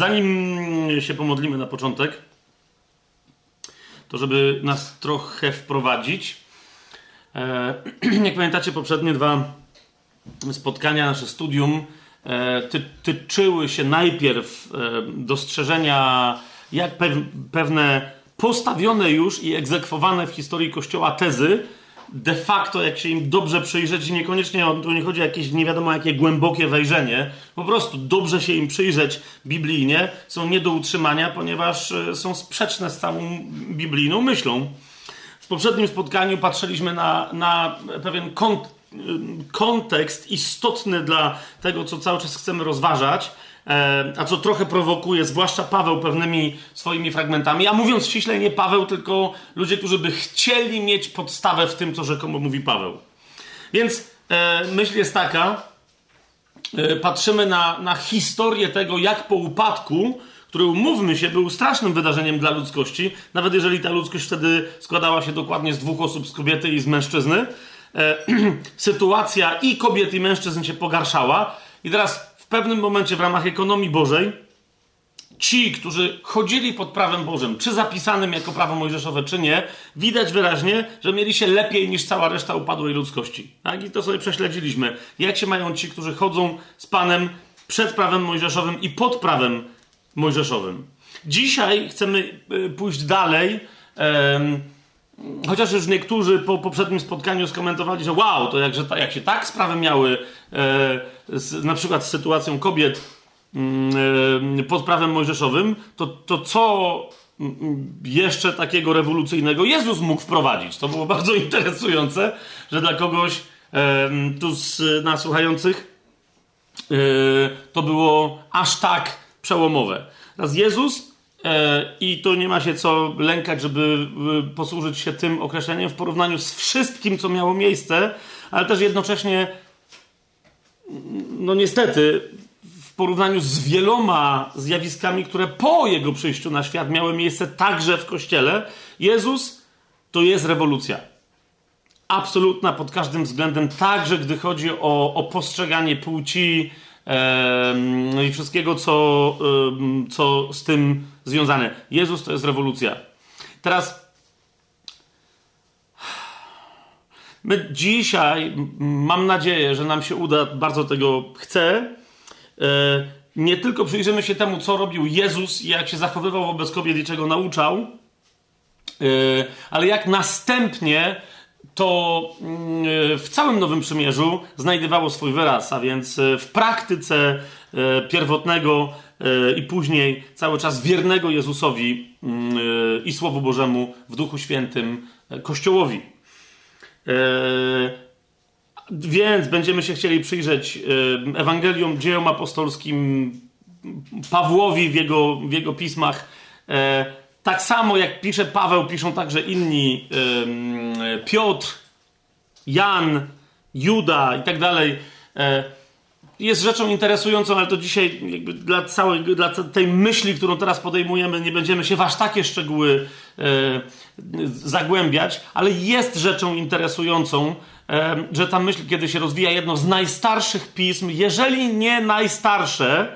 Zanim się pomodlimy na początek, to żeby nas trochę wprowadzić. e, Jak pamiętacie, poprzednie dwa spotkania, nasze studium e, ty, tyczyły się najpierw e, dostrzeżenia, jak pew, pewne postawione już i egzekwowane w historii Kościoła tezy, de facto, jak się im dobrze przyjrzeć, i niekoniecznie o- tu nie chodzi o jakieś nie wiadomo jakie głębokie wejrzenie, po prostu dobrze się im przyjrzeć biblijnie, są nie do utrzymania, ponieważ e, są sprzeczne z całą biblijną myślą. W poprzednim spotkaniu patrzyliśmy na, na pewien kont, kontekst istotny dla tego, co cały czas chcemy rozważać, e, a co trochę prowokuje, zwłaszcza Paweł pewnymi swoimi fragmentami. A mówiąc ściślej, nie Paweł, tylko ludzie, którzy by chcieli mieć podstawę w tym, co rzekomo mówi Paweł. Więc e, myśl jest taka, e, patrzymy na, na historię tego, jak po upadku, który umówmy się, był strasznym wydarzeniem dla ludzkości, nawet jeżeli ta ludzkość wtedy składała się dokładnie z dwóch osób, z kobiety i z mężczyzny, e, sytuacja i kobiet, i mężczyzn się pogarszała. I teraz pewnym momencie w ramach ekonomii Bożej ci, którzy chodzili pod prawem Bożym, czy zapisanym jako prawo mojżeszowe, czy nie, widać wyraźnie, że mieli się lepiej niż cała reszta upadłej ludzkości. Tak? I to sobie prześledziliśmy. Jak się mają ci, którzy chodzą z Panem przed prawem mojżeszowym i pod prawem mojżeszowym. Dzisiaj chcemy y, pójść dalej. Chociaż już niektórzy po poprzednim spotkaniu skomentowali, że wow, to jak, że ta, jak się tak sprawy miały, e, z, na przykład z sytuacją kobiet mm, e, pod prawem mojżeszowym, to, to co mm, jeszcze takiego rewolucyjnego Jezus mógł wprowadzić? To było bardzo interesujące, że dla kogoś e, tu z nas słuchających e, to było aż tak przełomowe. Teraz Jezus, i tu nie ma się co lękać, żeby e, posłużyć się tym określeniem w porównaniu z wszystkim, co miało miejsce, ale też jednocześnie, no niestety, w porównaniu z wieloma zjawiskami, które po jego przyjściu na świat miały miejsce także w Kościele, Jezus to jest rewolucja. Absolutna pod każdym względem, także gdy chodzi o, o postrzeganie płci em, no i wszystkiego, co, em, co z tym związane. Jezus to jest rewolucja. Teraz my dzisiaj, mam nadzieję, że nam się uda, bardzo tego chcę, e, nie tylko przyjrzymy się temu, co robił Jezus i jak się zachowywał wobec kobiet i czego nauczał, Yy, ale jak następnie to yy, w całym Nowym Przymierzu znajdowało swój wyraz, a więc w praktyce pierwotnego i później cały czas wiernego Jezusowi yy, i Słowu Bożemu w Duchu Świętym yy, Kościołowi. Więc będziemy się chcieli przyjrzeć Ewangeliom, dziejom apostolskim, Pawłowi w jego, w jego pismach. E, tak samo jak pisze Paweł, piszą także inni Piotr, Jan, Juda i tak dalej. Jest rzeczą interesującą, ale to dzisiaj dla całej, dla tej myśli, którą teraz podejmujemy, nie będziemy się w aż takie szczegóły e, zagłębiać, ale jest rzeczą interesującą, e, że ta myśl, kiedy się rozwija jedno z najstarszych pism, jeżeli nie najstarsze e,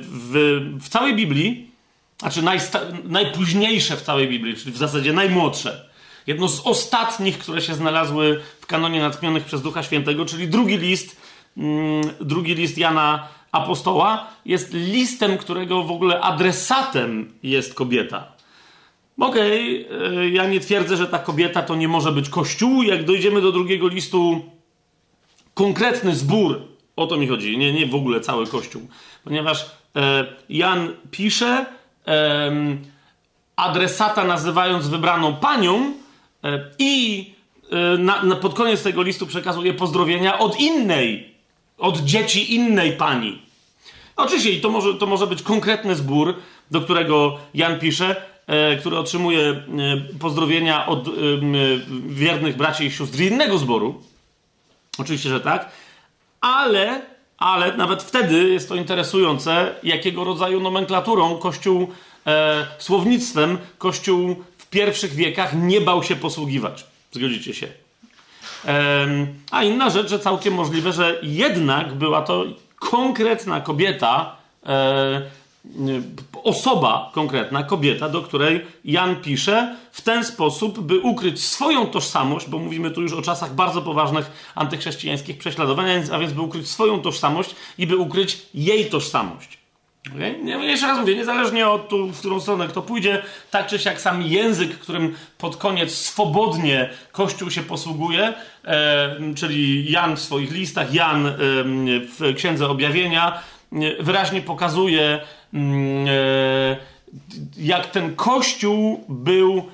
w, w całej Biblii, znaczy najpóźniejsze w całej Biblii, czyli w zasadzie najmłodsze. Jedno z ostatnich, które się znalazły w kanonie natchnionych przez Ducha Świętego, czyli drugi list, mm, drugi list Jana Apostoła, jest listem, którego w ogóle adresatem jest kobieta. Okej, e, ja nie twierdzę, że ta kobieta to nie może być kościół. Jak dojdziemy do drugiego listu, konkretny zbór, o to mi chodzi, nie, nie w ogóle cały kościół. Ponieważ e, Jan pisze, em, adresata nazywając wybraną panią e, i e, na, na, pod koniec tego listu przekazuje pozdrowienia od innej, od dzieci innej pani. Oczywiście, to może, to może być konkretny zbór, do którego Jan pisze, e, który otrzymuje e, pozdrowienia od e, wiernych braci i sióstr innego zboru. Oczywiście, że tak. Ale, ale nawet wtedy jest to interesujące, jakiego rodzaju nomenklaturą Kościół, e, słownictwem Kościół pierwszych wiekach nie bał się posługiwać. Zgodzicie się. A inna rzecz, że całkiem możliwe, że jednak była to konkretna kobieta, e, osoba konkretna, kobieta, do której Jan pisze w ten sposób, by ukryć swoją tożsamość, bo mówimy tu już o czasach bardzo poważnych antychrześcijańskich prześladowań, a więc by ukryć swoją tożsamość i by ukryć jej tożsamość. Okay? Jeszcze raz mówię, niezależnie od tu, w którą stronę kto pójdzie, tak czy siak sam język, którym pod koniec swobodnie Kościół się posługuje, e, czyli Jan w swoich listach, Jan e, w Księdze Objawienia, e, wyraźnie pokazuje, mm, e, jak ten Kościół był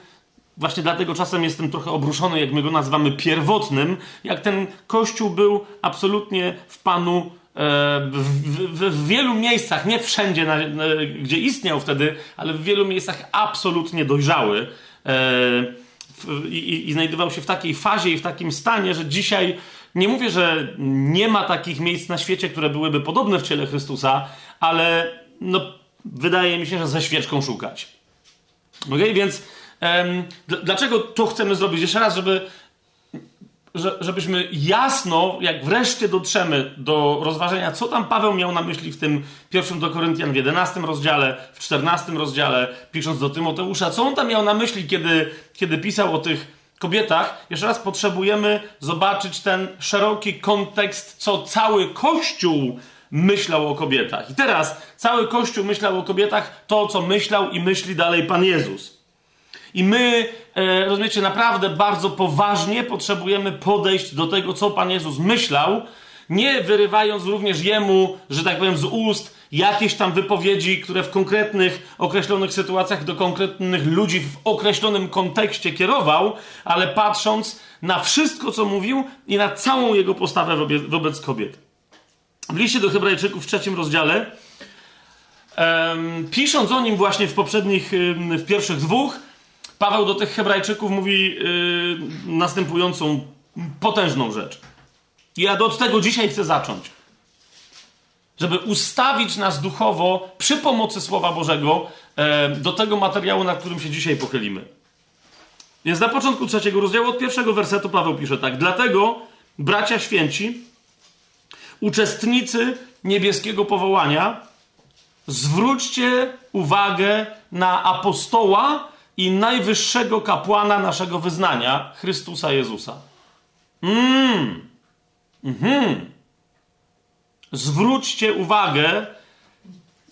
Właśnie dlatego czasem jestem trochę obruszony, jak my go nazywamy pierwotnym, jak ten kościół był absolutnie w Panu w, w, w, wielu miejscach, nie wszędzie, na, na, gdzie istniał wtedy, ale w wielu miejscach absolutnie dojrzały e, i, i znajdował się w takiej fazie i w takim stanie, że dzisiaj nie mówię, że nie ma takich miejsc na świecie, które byłyby podobne w ciele Chrystusa, ale no, wydaje mi się, że ze świeczką szukać. Okay? Więc dlaczego to chcemy zrobić? Jeszcze raz, żeby że, żebyśmy jasno, jak wreszcie dotrzemy do rozważenia, co tam Paweł miał na myśli w tym pierwszym do Koryntian w 11 rozdziale, w 14 rozdziale, pisząc do Tymoteusza, co on tam miał na myśli, kiedy, kiedy pisał o tych kobietach. Jeszcze raz potrzebujemy zobaczyć ten szeroki kontekst, co cały Kościół myślał o kobietach. I teraz cały Kościół myślał o kobietach to, co myślał i myśli dalej Pan Jezus. I my, e, rozumiecie, naprawdę bardzo poważnie potrzebujemy podejść do tego, co Pan Jezus myślał, nie wyrywając również Jemu, że tak powiem, z ust jakieś tam wypowiedzi, które w konkretnych, określonych sytuacjach do konkretnych ludzi w określonym kontekście kierował, ale patrząc na wszystko, co mówił i na całą jego postawę wobec, wobec kobiet. W liście do Hebrajczyków w trzecim rozdziale, um, pisząc o nim właśnie w poprzednich, w pierwszych dwóch, Paweł do tych Hebrajczyków mówi yy, następującą potężną rzecz. I ja od tego dzisiaj chcę zacząć. Żeby ustawić nas duchowo przy pomocy Słowa Bożego yy, do tego materiału, nad którym się dzisiaj pochylimy. Więc na początku trzeciego rozdziału, od pierwszego wersetu Paweł pisze tak. Dlatego, bracia święci, uczestnicy niebieskiego powołania, zwróćcie uwagę na apostoła, i najwyższego kapłana naszego wyznania, Chrystusa Jezusa. Mmm. Mhm. Zwróćcie uwagę,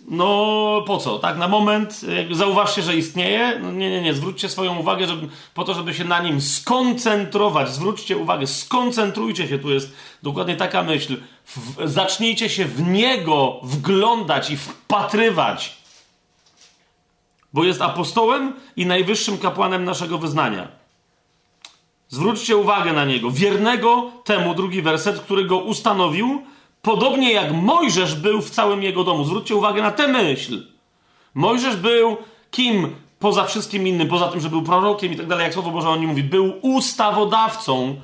no po co? Tak, na moment zauważcie, że istnieje. No, nie, nie, nie. Zwróćcie swoją uwagę żeby, po to, żeby się na nim skoncentrować. Zwróćcie uwagę, skoncentrujcie się. Tu jest dokładnie taka myśl. W, zacznijcie się w niego wglądać i wpatrywać bo jest apostołem i najwyższym kapłanem naszego wyznania. Zwróćcie uwagę na niego, wiernego temu, drugi werset, który go ustanowił, podobnie jak Mojżesz był w całym jego domu. Zwróćcie uwagę na tę myśl. Mojżesz był kim poza wszystkim innym, poza tym, że był prorokiem i tak dalej, jak Słowo Boże o nim mówi, był ustawodawcą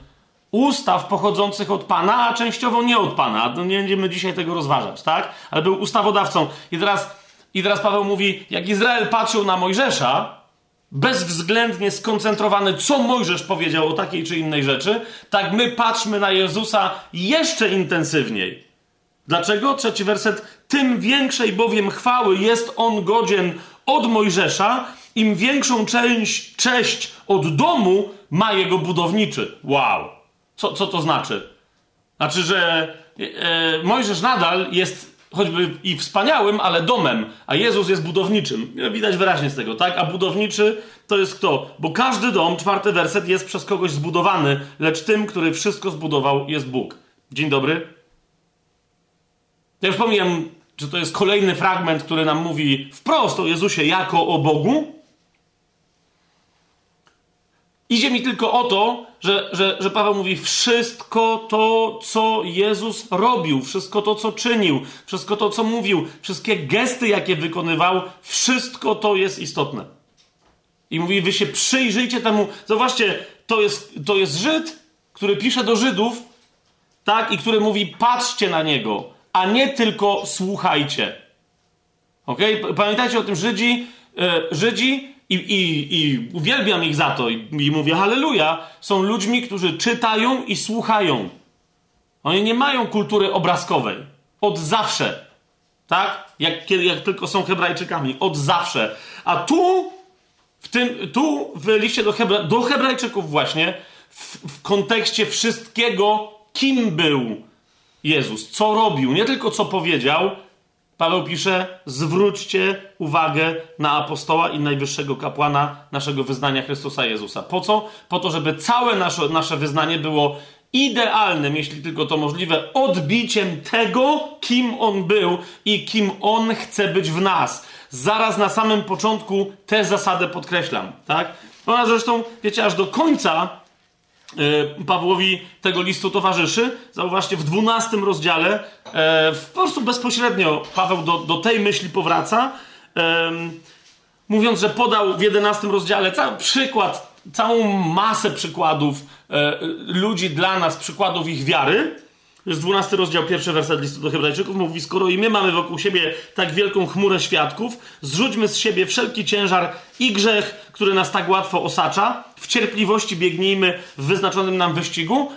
ustaw pochodzących od Pana, a częściowo nie od Pana. Nie będziemy dzisiaj tego rozważać, tak? Ale był ustawodawcą. I teraz i teraz Paweł mówi, jak Izrael patrzył na Mojżesza, bezwzględnie skoncentrowany, co Mojżesz powiedział o takiej czy innej rzeczy, tak my patrzmy na Jezusa jeszcze intensywniej. Dlaczego? Trzeci werset. Tym większej bowiem chwały jest on godzien od Mojżesza, im większą część, cześć od domu ma jego budowniczy. Wow! Co, co to znaczy? Znaczy, że e, Mojżesz nadal jest choćby i wspaniałym, ale domem, a Jezus jest budowniczym. Widać wyraźnie z tego, tak? A budowniczy to jest kto? Bo każdy dom, czwarty werset, jest przez kogoś zbudowany, lecz tym, który wszystko zbudował, jest Bóg. Dzień dobry. Ja już pomijam, że to jest kolejny fragment, który nam mówi wprost o Jezusie jako o Bogu, Idzie mi tylko o to, że, że, że Paweł mówi: wszystko to, co Jezus robił, wszystko to, co czynił, wszystko to, co mówił, wszystkie gesty, jakie wykonywał, wszystko to jest istotne. I mówi: Wy się przyjrzyjcie temu. Zobaczcie, to jest, to jest Żyd, który pisze do Żydów, tak, i który mówi: Patrzcie na niego, a nie tylko słuchajcie. Ok? Pamiętajcie o tym, Żydzi, yy, Żydzi i, i, i uwielbiam ich za to i, i mówię halleluja, są ludźmi, którzy czytają i słuchają. Oni nie mają kultury obrazkowej. Od zawsze. Tak? Jak, jak tylko są Hebrajczykami. Od zawsze. A tu, w tym, tu w liście do, Hebra, do Hebrajczyków właśnie, w, w kontekście wszystkiego, kim był Jezus, co robił, nie tylko co powiedział, Paweł pisze: zwróćcie uwagę na apostoła i najwyższego kapłana naszego wyznania Chrystusa Jezusa. Po co? Po to, żeby całe nasze, nasze wyznanie było idealnym, jeśli tylko to możliwe, odbiciem tego, kim on był i kim on chce być w nas. Zaraz na samym początku tę zasadę podkreślam, tak? Ona zresztą, wiecie, aż do końca Pawłowi tego listu towarzyszy. Zauważcie, w 12 rozdziale e, po prostu bezpośrednio Paweł do, do tej myśli powraca, e, mówiąc, że podał w 11 rozdziale cały przykład, całą masę przykładów ludzi dla nas, przykładów ich wiary jest 12 rozdział, pierwszy werset listu do Hebrajczyków. Mówi: Skoro i my mamy wokół siebie tak wielką chmurę świadków, zrzućmy z siebie wszelki ciężar i grzech, który nas tak łatwo osacza. W cierpliwości biegnijmy w wyznaczonym nam wyścigu.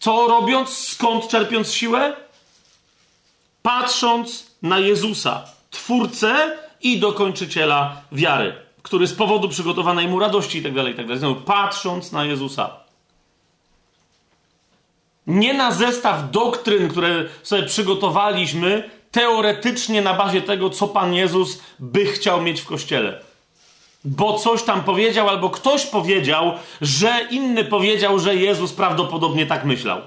Co robiąc? Skąd czerpiąc siłę? Patrząc na Jezusa, twórcę i dokończyciela wiary, który z powodu przygotowanej mu radości i tak dalej, i tak. Znowu, patrząc na Jezusa. Nie na zestaw doktryn, które sobie przygotowaliśmy teoretycznie na bazie tego, co Pan Jezus by chciał mieć w kościele. Bo coś tam powiedział, albo ktoś powiedział, że inny powiedział, że Jezus prawdopodobnie tak myślał.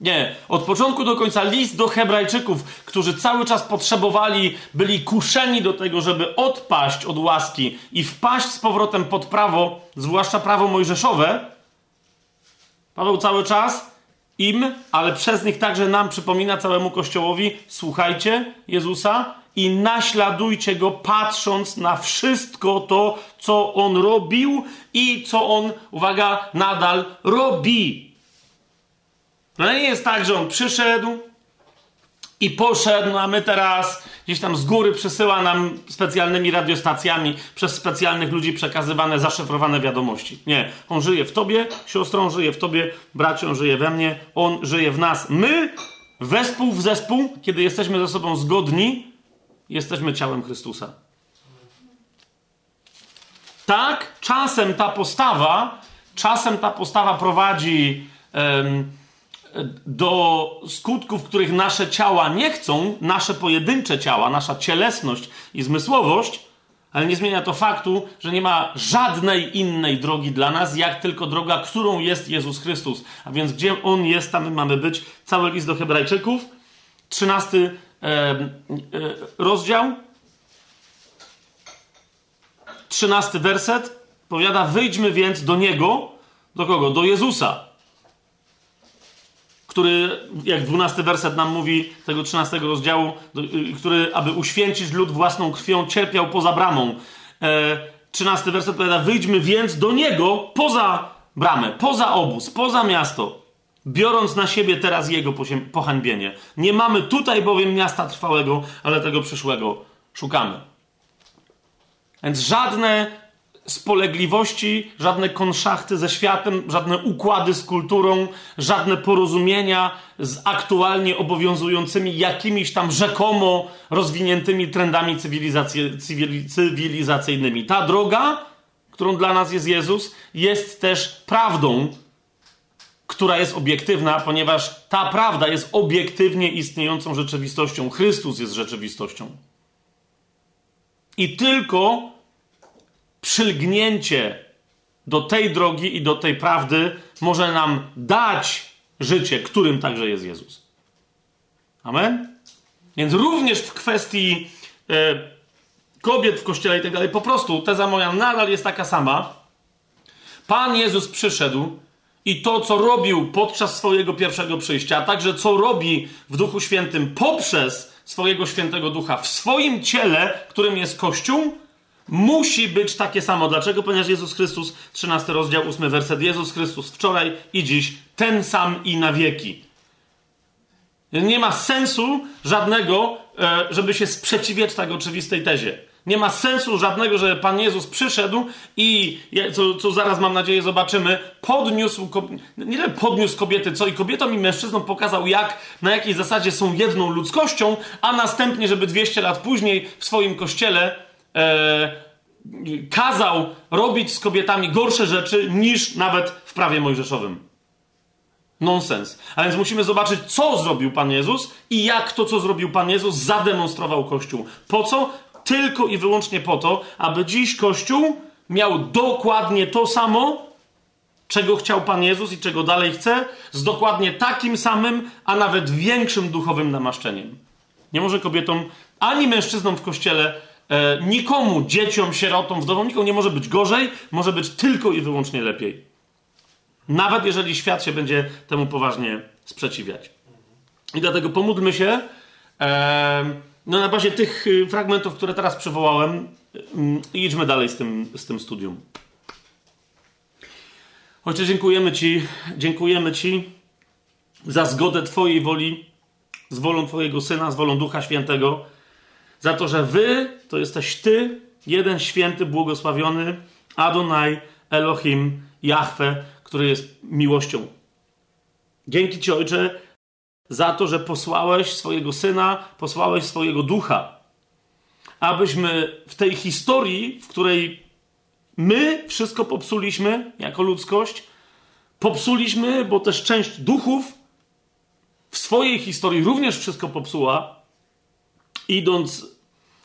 Nie, od początku do końca list do Hebrajczyków, którzy cały czas potrzebowali, byli kuszeni do tego, żeby odpaść od łaski i wpaść z powrotem pod prawo, zwłaszcza prawo mojżeszowe, Paweł cały czas im, ale przez nich także nam przypomina całemu Kościołowi: słuchajcie Jezusa i naśladujcie go, patrząc na wszystko to, co on robił i co on, uwaga, nadal robi. No nie jest tak, że on przyszedł, i poszedł, a my teraz gdzieś tam z góry przesyła nam specjalnymi radiostacjami przez specjalnych ludzi przekazywane, zaszyfrowane wiadomości. Nie, on żyje w tobie, siostrą żyje w tobie, bracią żyje we mnie, on żyje w nas. My, wespół w zespół, kiedy jesteśmy ze sobą zgodni, jesteśmy ciałem Chrystusa. Tak, czasem ta postawa, czasem ta postawa prowadzi. Um, do skutków, których nasze ciała nie chcą, nasze pojedyncze ciała, nasza cielesność i zmysłowość, ale nie zmienia to faktu, że nie ma żadnej innej drogi dla nas, jak tylko droga, którą jest Jezus Chrystus. A więc gdzie On jest, tam my mamy być. Cały list do Hebrajczyków, 13 e, e, rozdział, 13 werset, powiada: Wyjdźmy więc do Niego, do kogo? Do Jezusa który, jak 12 werset nam mówi, tego 13 rozdziału, y, który, aby uświęcić lud własną krwią, cierpiał poza bramą. E, 13 werset powiada, wyjdźmy więc do niego poza bramę, poza obóz, poza miasto, biorąc na siebie teraz jego pohańbienie. Nie mamy tutaj bowiem miasta trwałego, ale tego przyszłego szukamy. Więc żadne spolegliwości, żadne konszachty ze światem, żadne układy z kulturą, żadne porozumienia z aktualnie obowiązującymi jakimiś tam rzekomo rozwiniętymi trendami cywilizacyjnymi. Ta droga, którą dla nas jest Jezus, jest też prawdą, która jest obiektywna, ponieważ ta prawda jest obiektywnie istniejącą rzeczywistością. Chrystus jest rzeczywistością. I tylko przylgnięcie do tej drogi i do tej prawdy może nam dać życie, którym także jest Jezus. Amen? Więc również w kwestii e, kobiet w kościele i tak dalej, po prostu teza moja nadal jest taka sama. Pan Jezus przyszedł i to, co robił podczas swojego pierwszego przyjścia, a także co robi w Duchu Świętym poprzez swojego świętego ducha w swoim ciele, którym jest Kościół, musi być takie samo. Dlaczego? Ponieważ Jezus Chrystus, 13 rozdział, 8 werset, Jezus Chrystus wczoraj i dziś ten sam i na wieki. Nie ma sensu żadnego, e, żeby się sprzeciwiać tak oczywistej tezie. Nie ma sensu żadnego, że Pan Jezus przyszedł i, co, co zaraz mam nadzieję zobaczymy, podniósł, nie wiem, podniósł kobiety, co i kobietom i mężczyznom pokazał, jak, na jakiej zasadzie są jedną ludzkością, a następnie, żeby 200 lat później w swoim kościele kazał robić z kobietami gorsze rzeczy niż nawet w prawie mojżeszowym. Nonsens. A więc musimy zobaczyć, co zrobił Pan Jezus i jak to, co zrobił Pan Jezus, zademonstrował Kościół. Po co? Tylko i wyłącznie po to, aby dziś Kościół miał dokładnie to samo, czego chciał Pan Jezus i czego dalej chce, z dokładnie takim samym, a nawet większym duchowym namaszczeniem. Nie może kobietom ani mężczyznom w kościele, e, nikomu, dzieciom, sierotom, wdowom, nikomu nie może być gorzej, może być tylko i wyłącznie lepiej. Nawet jeżeli świat się będzie temu poważnie sprzeciwiać. I dlatego pomódlmy się. E, no na bazie tych y, fragmentów, które teraz przywołałem, mm, idźmy dalej z tym, z tym studium. Ojcze, dziękujemy Ci, dziękujemy Ci za zgodę Twojej woli, z wolą Twojego Syna, z wolą Ducha Świętego, za to, że Wy to jesteś Ty, jeden święty, błogosławiony, Adonai, Elohim, Jahwe, który jest miłością. Dzięki Ci, Ojcze, za to, że posłałeś swojego syna, posłałeś swojego ducha, abyśmy w tej historii, w której my wszystko popsuliśmy jako ludzkość, popsuliśmy, bo też część duchów w swojej historii również wszystko popsuła, idąc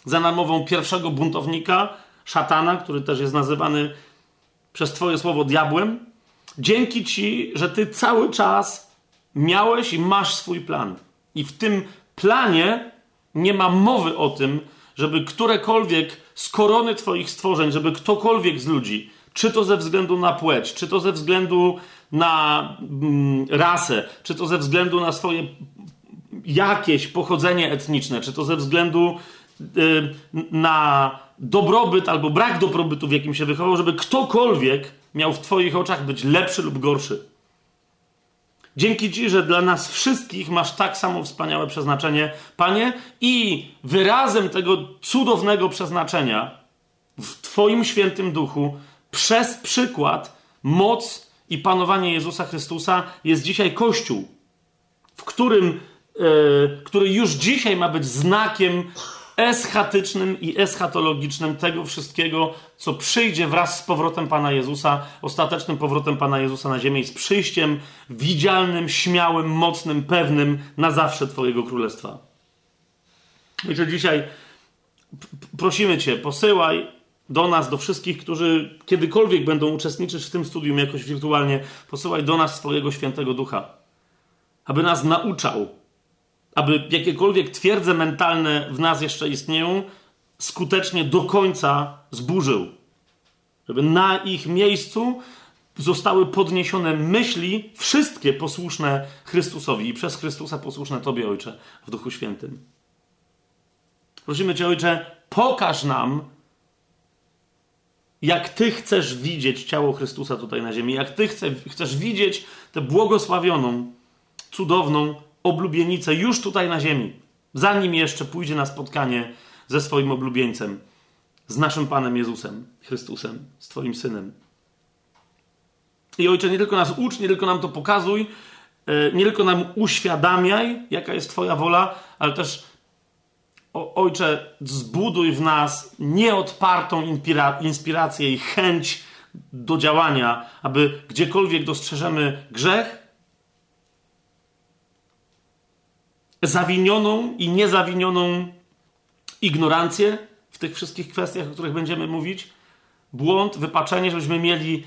za namową pierwszego buntownika, szatana, który też jest nazywany przez Twoje słowo diabłem. Dzięki Ci, że Ty cały czas miałeś i masz swój plan. I w tym planie nie ma mowy o tym, żeby którekolwiek z korony Twoich stworzeń, żeby ktokolwiek z ludzi, czy to ze względu na płeć, czy to ze względu na mm, rasę, czy to ze względu na swoje jakieś pochodzenie etniczne, czy to ze względu na dobrobyt albo brak dobrobytu, w jakim się wychował, żeby ktokolwiek miał w Twoich oczach być lepszy lub gorszy. Dzięki Ci, że dla nas wszystkich masz tak samo wspaniałe przeznaczenie, Panie, i wyrazem tego cudownego przeznaczenia w Twoim świętym duchu, przez przykład, moc i panowanie Jezusa Chrystusa jest dzisiaj Kościół, w którym, yy, który już dzisiaj ma być znakiem eschatycznym i eschatologicznym tego wszystkiego, co przyjdzie wraz z powrotem Pana Jezusa, ostatecznym powrotem Pana Jezusa na ziemię i z przyjściem widzialnym, śmiałym, mocnym, pewnym na zawsze Twojego Królestwa. Że dzisiaj prosimy Cię, posyłaj do nas, do wszystkich, którzy kiedykolwiek będą uczestniczyć w tym studium jakoś wirtualnie, posyłaj do nas swojego świętego ducha, aby nas nauczał aby jakiekolwiek twierdze mentalne w nas jeszcze istnieją, skutecznie do końca zburzył. Żeby na ich miejscu zostały podniesione myśli, wszystkie posłuszne Chrystusowi i przez Chrystusa posłuszne Tobie, Ojcze, w Duchu Świętym. Prosimy Cię, Ojcze, pokaż nam, jak Ty chcesz widzieć ciało Chrystusa tutaj na ziemi, jak Ty chce, chcesz widzieć tę błogosławioną, cudowną oblubienicę już tutaj na ziemi, zanim jeszcze pójdzie na spotkanie ze swoim oblubieńcem, z naszym Panem Jezusem Chrystusem, z Twoim Synem. I Ojcze, nie tylko nas ucz, nie tylko nam to pokazuj, e, nie tylko nam uświadamiaj, jaka jest Twoja wola, ale też o, Ojcze, zbuduj w nas nieodpartą inspirację i chęć do działania, aby gdziekolwiek dostrzeżemy grzech, zawinioną i niezawinioną ignorancję w tych wszystkich kwestiach, o których będziemy mówić, błąd, wypaczenie, żebyśmy mieli,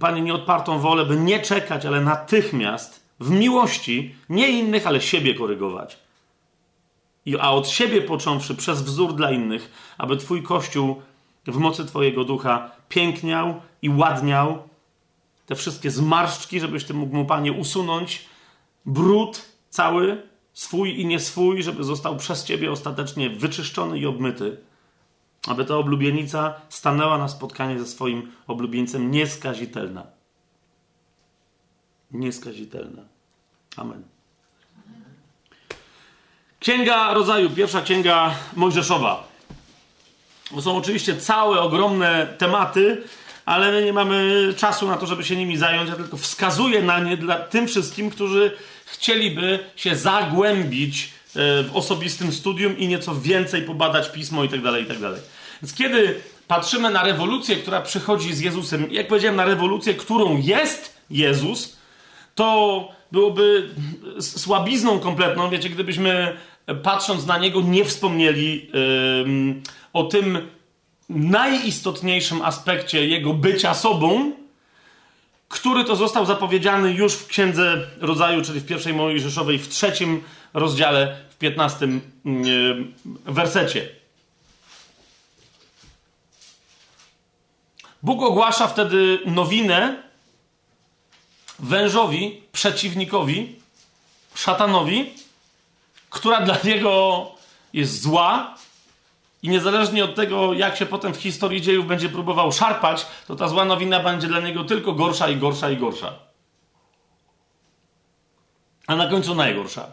Panie, nieodpartą wolę, by nie czekać, ale natychmiast w miłości nie innych, ale siebie korygować. A od siebie począwszy przez wzór dla innych, aby Twój Kościół w mocy Twojego ducha piękniał i ładniał te wszystkie zmarszczki, żebyś Ty mógł mu, Panie, usunąć brud cały, swój i nie swój, żeby został przez ciebie ostatecznie wyczyszczony i obmyty, aby ta oblubienica stanęła na spotkanie ze swoim oblubieńcem nieskazitelna. Nieskazitelna. Amen. Księga Rodzaju, pierwsza księga Mojżeszowa. To są oczywiście całe, ogromne tematy, ale my nie mamy czasu na to, żeby się nimi zająć. Ja tylko wskazuję na nie dla tym wszystkim, którzy chcieliby się zagłębić e, w osobistym studium i nieco więcej pobadać pismo i tak dalej, i tak. Więc kiedy patrzymy na rewolucję, która przychodzi z Jezusem, jak powiedziałem, na rewolucję, którą jest Jezus, to byłoby słabizną kompletną, wiecie, gdybyśmy patrząc na niego nie wspomnieli yy, o tym najistotniejszym aspekcie jego bycia sobą, który to został zapowiedziany już w Księdze Rodzaju, czyli w pierwszej Mojżeszowej, w trzecim rozdziale, w piętnastym yy, wersecie. Bóg ogłasza wtedy nowinę wężowi, przeciwnikowi, szatanowi, która dla niego jest zła i niezależnie od tego, jak się potem w historii dziejów będzie próbował szarpać, to ta zła nowina będzie dla niego tylko gorsza i gorsza i gorsza. A na końcu najgorsza.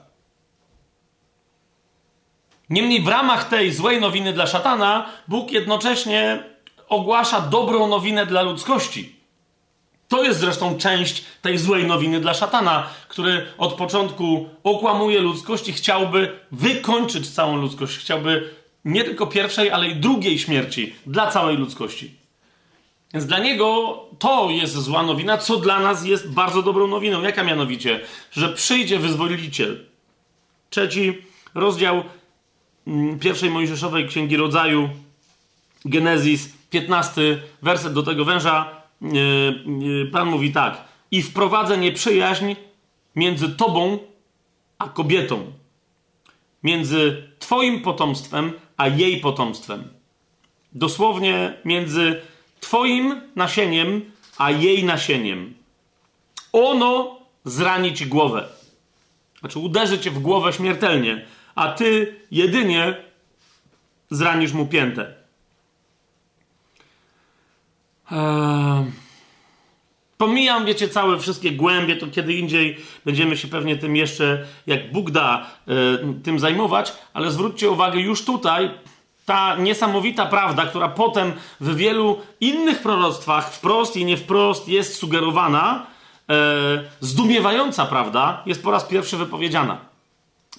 Niemniej w ramach tej złej nowiny dla szatana, Bóg jednocześnie ogłasza dobrą nowinę dla ludzkości. To jest zresztą część tej złej nowiny dla szatana, który od początku okłamuje ludzkość i chciałby wykończyć całą ludzkość. Chciałby nie tylko pierwszej, ale i drugiej śmierci dla całej ludzkości. Więc dla niego to jest zła nowina, co dla nas jest bardzo dobrą nowiną. Jaka mianowicie? Że przyjdzie wyzwoliciel. Trzeci rozdział mm, pierwszej Mojżeszowej Księgi Rodzaju, Genezis, 15 werset do tego węża Pan mówi tak: I wprowadzę nieprzyjaźń między tobą a kobietą, między twoim potomstwem a jej potomstwem. Dosłownie między twoim nasieniem a jej nasieniem. Ono zrani ci głowę. Znaczy uderzy cię w głowę śmiertelnie, a ty jedynie zranisz mu piętę. Eee, pomijam, wiecie, całe wszystkie głębie, to kiedy indziej będziemy się pewnie tym jeszcze, jak Bóg da, e, tym zajmować, ale zwróćcie uwagę, już tutaj ta niesamowita prawda, która potem w wielu innych proroctwach wprost i nie wprost jest sugerowana, e, zdumiewająca prawda, jest po raz pierwszy wypowiedziana.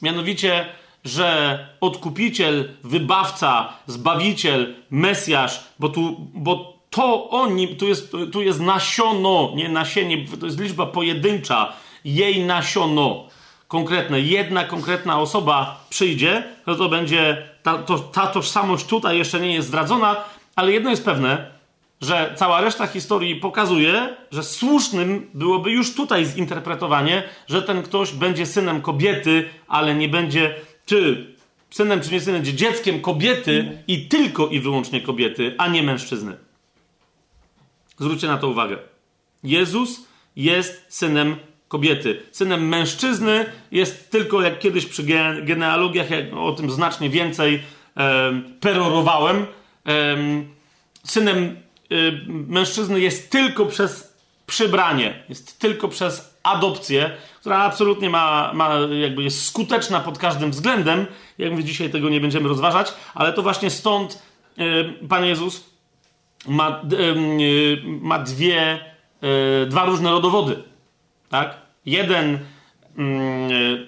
Mianowicie, że odkupiciel, wybawca, zbawiciel, Mesjasz, bo tu, bo to oni, tu jest, tu jest nasiono, nie nasienie, to jest liczba pojedyncza, jej nasiono konkretne, jedna konkretna osoba przyjdzie, to to będzie, ta, to, ta tożsamość tutaj jeszcze nie jest zdradzona, ale jedno jest pewne, że cała reszta historii pokazuje, że słusznym byłoby już tutaj zinterpretowanie, że ten ktoś będzie synem kobiety, ale nie będzie, czy synem, czy nie synem, będzie dzieckiem kobiety i tylko i wyłącznie kobiety, a nie mężczyzny. Zwróćcie na to uwagę. Jezus jest synem kobiety. Synem mężczyzny jest tylko, jak kiedyś przy genealogiach, jak o tym znacznie więcej e, perorowałem, e, synem e, mężczyzny jest tylko przez przybranie, jest tylko przez adopcję, która absolutnie ma, ma jakby jest skuteczna pod każdym względem. Jak mówię, dzisiaj tego nie będziemy rozważać, ale to właśnie stąd e, Pan Jezus ma, y, ma dwie, y, dwa różne rodowody. Tak? Jeden, mm, y,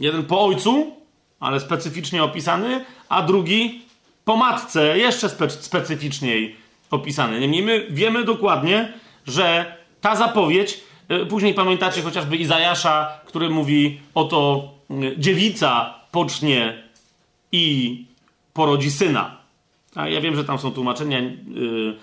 jeden po ojcu, ale specyficznie opisany, a drugi po matce, jeszcze spe, specyficzniej opisany. Niemniej my wiemy dokładnie, że ta zapowiedź, później pamiętacie chociażby Izajasza, który mówi oto dziewica pocznie i porodzi syna. A ja wiem, że tam są tłumaczenia, yy,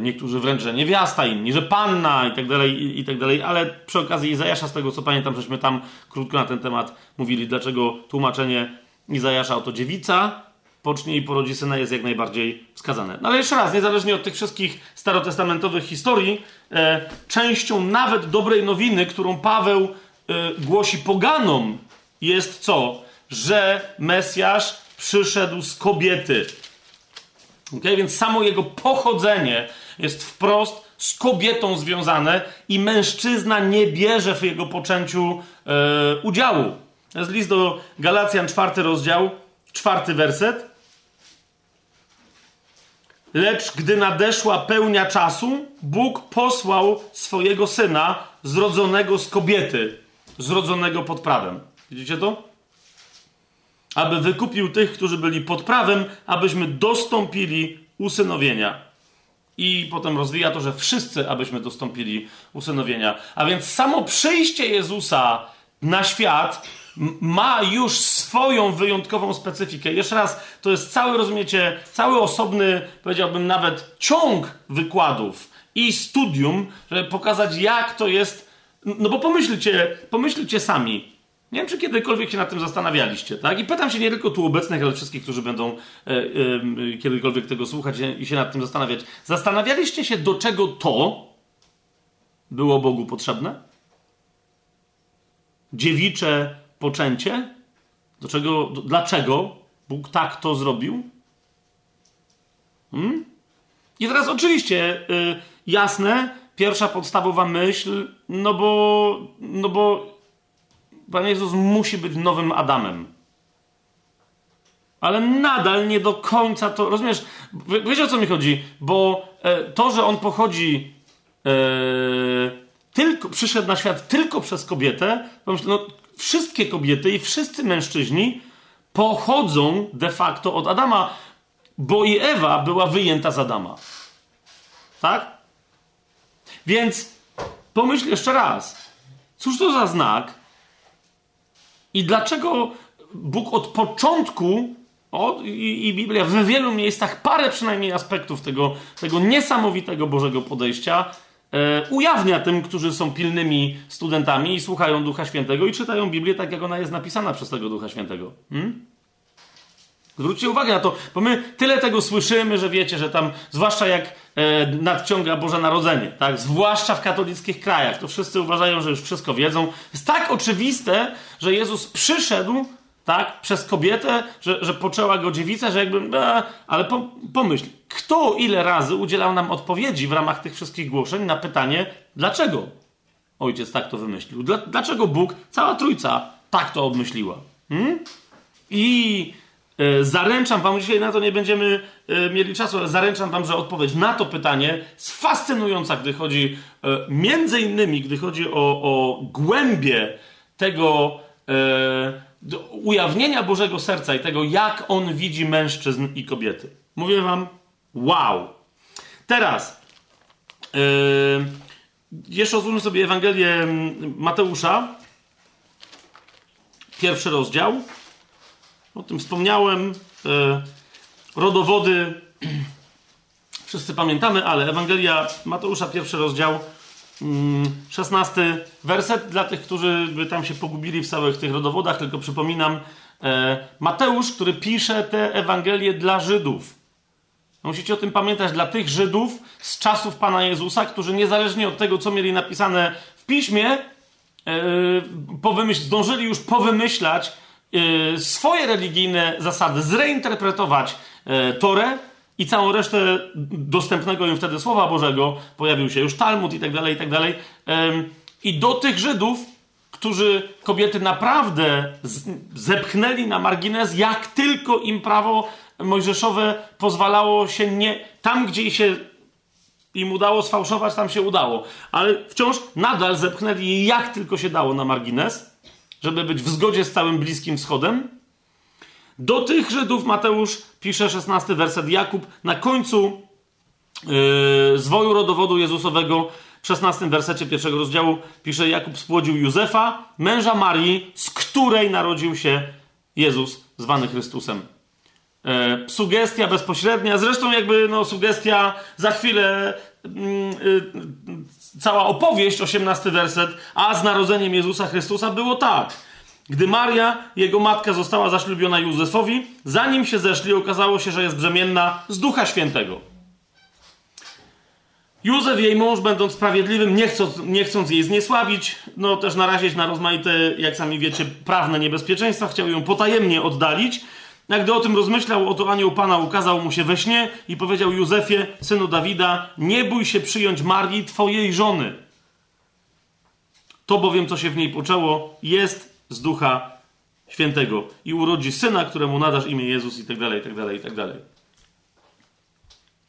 niektórzy wręcz, że niewiasta, inni, że panna i tak dalej, i tak dalej, ale przy okazji Izajasza, z tego co pamiętam, żeśmy tam krótko na ten temat mówili, dlaczego tłumaczenie Izajasza oto dziewica, pocznie i porodzi syna jest jak najbardziej wskazane. No ale jeszcze raz, niezależnie od tych wszystkich starotestamentowych historii, e, częścią nawet dobrej nowiny, którą Paweł e, głosi poganom, jest co? Że Mesjasz przyszedł z kobiety. Okay? Więc samo jego pochodzenie jest wprost z kobietą związane i mężczyzna nie bierze w jego poczęciu e, udziału. To jest list do Galacjan, czwarty rozdział, czwarty werset. lecz gdy nadeszła pełnia czasu, Bóg posłał swojego syna, zrodzonego z kobiety, zrodzonego pod prawem. Widzicie to? Aby wykupił tych, którzy byli pod prawem, abyśmy dostąpili usynowienia. I potem rozwija to, że wszyscy, abyśmy dostąpili usynowienia. A więc samo przyjście Jezusa na świat ma już swoją wyjątkową specyfikę. Jeszcze raz, to jest cały, rozumiecie, cały osobny, powiedziałbym nawet ciąg wykładów i studium, żeby pokazać, jak to jest. No bo pomyślcie, pomyślcie sami. Nie wiem, czy kiedykolwiek się nad tym zastanawialiście, tak? I pytam się nie tylko tu obecnych, ale wszystkich, którzy będą e, e, kiedykolwiek tego słuchać i się nad tym zastanawiać. Zastanawialiście się, do czego to było Bogu potrzebne? Dziewicze poczęcie? Do czego, do, dlaczego Bóg tak to zrobił? Hmm? I teraz oczywiście y, jasne, pierwsza podstawowa myśl, no bo, no bo Pan Jezus musi być nowym Adamem. Ale nadal nie do końca to. Rozumiesz? Wiecie o co mi chodzi? Bo e, to, że on pochodzi. E, tylko, przyszedł na świat tylko przez kobietę, no, wszystkie kobiety i wszyscy mężczyźni pochodzą de facto od Adama, bo i Ewa była wyjęta z Adama. Tak? Więc pomyśl jeszcze raz. Cóż to za znak? I dlaczego Bóg od początku, i, i, Biblia w wielu miejscach, parę przynajmniej aspektów tego, tego niesamowitego Bożego podejścia e, ujawnia tym, którzy są pilnymi studentami i słuchają Ducha Świętego i czytają Biblię tak, jak ona jest napisana przez tego Ducha Świętego. Hmm? Zwróćcie uwagę na to, bo my tyle tego słyszymy, że wiecie, że tam, zwłaszcza jak e, nadciąga Boże Narodzenie, tak? Zwłaszcza w katolickich krajach, to wszyscy uważają, że już wszystko wiedzą. Jest tak oczywiste, że Jezus przyszedł, tak, przez kobietę, że, że poczęła go dziewica, że jakby, e, ale po, pomyśl, kto ile razy udzielał nam odpowiedzi w ramach tych wszystkich głoszeń na pytanie, dlaczego ojciec tak to wymyślił? Dla, dlaczego Bóg, cała trójca tak to obmyśliła? Hmm? I zaręczam wam, dzisiaj na to nie będziemy e, mieli czasu, ale zaręczam wam, że odpowiedź na to pytanie jest fascynująca, gdy chodzi e, między innymi, gdy chodzi o, o głębie tego ujawnienia Bożego Serca i tego, jak On widzi mężczyzn i kobiety. Mówię wam, wow. Teraz, jeszcze otwórzmy sobie Ewangelię Mateusza, pierwszy rozdział. O tym wspomniałem. E, rodowody wszyscy pamiętamy, ale Ewangelia Mateusza, pierwszy rozdział, 16 mm, werset. Dla tych, którzy by tam się pogubili w całych tych rodowodach, tylko przypominam, e, Mateusz, który pisze te Ewangelie dla Żydów. Musicie o tym pamiętać dla tych Żydów z czasów Pana Jezusa, którzy niezależnie od tego, co mieli napisane w piśmie, e, powymyśl, zdążyli już powymyślać swoje religijne zasady, zreinterpretować y, Torę i całą resztę dostępnego im wtedy Słowa Bożego, pojawił się już Talmud i tak dalej, i tak dalej. I do tych Żydów, którzy kobiety naprawdę zepchnęli na margines, jak tylko im prawo mojżeszowe pozwalało się nie... Tam, gdzie się im udało sfałszować, tam się udało. Ale wciąż nadal zepchnęli jak tylko się dało na margines żeby być w zgodzie z całym Bliskim Wschodem. Do tych Żydów Mateusz pisze 16 werset Jakub na końcu yy, zwoju rodowodu Jezusowego w 16 wersecie pierwszego rozdziału pisze Jakub spłodził Józefa, męża Marii, z której narodził się Jezus zwany Chrystusem. E, sugestia bezpośrednia, zresztą jakby no, sugestia za chwilę cała opowieść, 18 werset, a z narodzeniem Jezusa Chrystusa było tak. Gdy Maria, jego matka, została zaślubiona Józefowi, zanim się zeszli, okazało się, że jest brzemienna z Ducha Świętego. Józef, jej mąż, będąc sprawiedliwym, nie chcąc, nie chcąc jej zniesławić, no też narazić na rozmaite, jak sami wiecie, prawne niebezpieczeństwa, chciał ją potajemnie oddalić, jak gdy o tym rozmyślał, oto anioł Pana ukazał mu się we śnie i powiedział Józefie, synu Dawida, nie bój się przyjąć Marii, twojej żony. To bowiem, co się w niej poczęło, jest z Ducha Świętego i urodzi syna, któremu nadasz imię Jezus i tak dalej, i tak dalej, i tak dalej.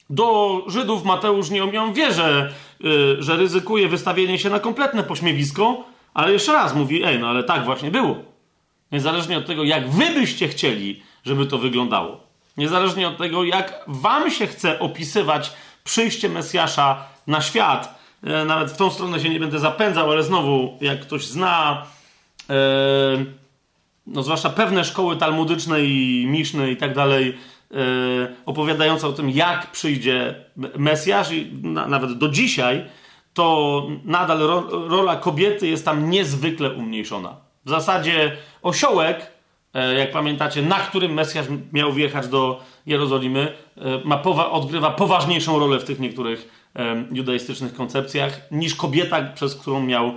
Do Żydów Mateusz nie umiał wierzę, yy, że ryzykuje wystawienie się na kompletne pośmiewisko, ale jeszcze raz mówi, ej, no ale tak właśnie było. Niezależnie od tego, jak wy byście chcieli, żeby to wyglądało. Niezależnie od tego, jak wam się chce opisywać przyjście Mesjasza na świat. E, nawet w tą stronę się nie będę zapędzał, ale znowu, jak ktoś zna, e, no zwłaszcza pewne szkoły talmudyczne i miszne i tak dalej, e, opowiadające o tym, jak przyjdzie Mesjasz, i na, nawet do dzisiaj, to nadal ro, rola kobiety jest tam niezwykle umniejszona. W zasadzie osiołek, jak pamiętacie, na którym Mesjasz miał wjechać do Jerozolimy, e, ma powa odgrywa poważniejszą rolę w tych niektórych judaistycznych koncepcjach niż kobieta, przez którą miał e,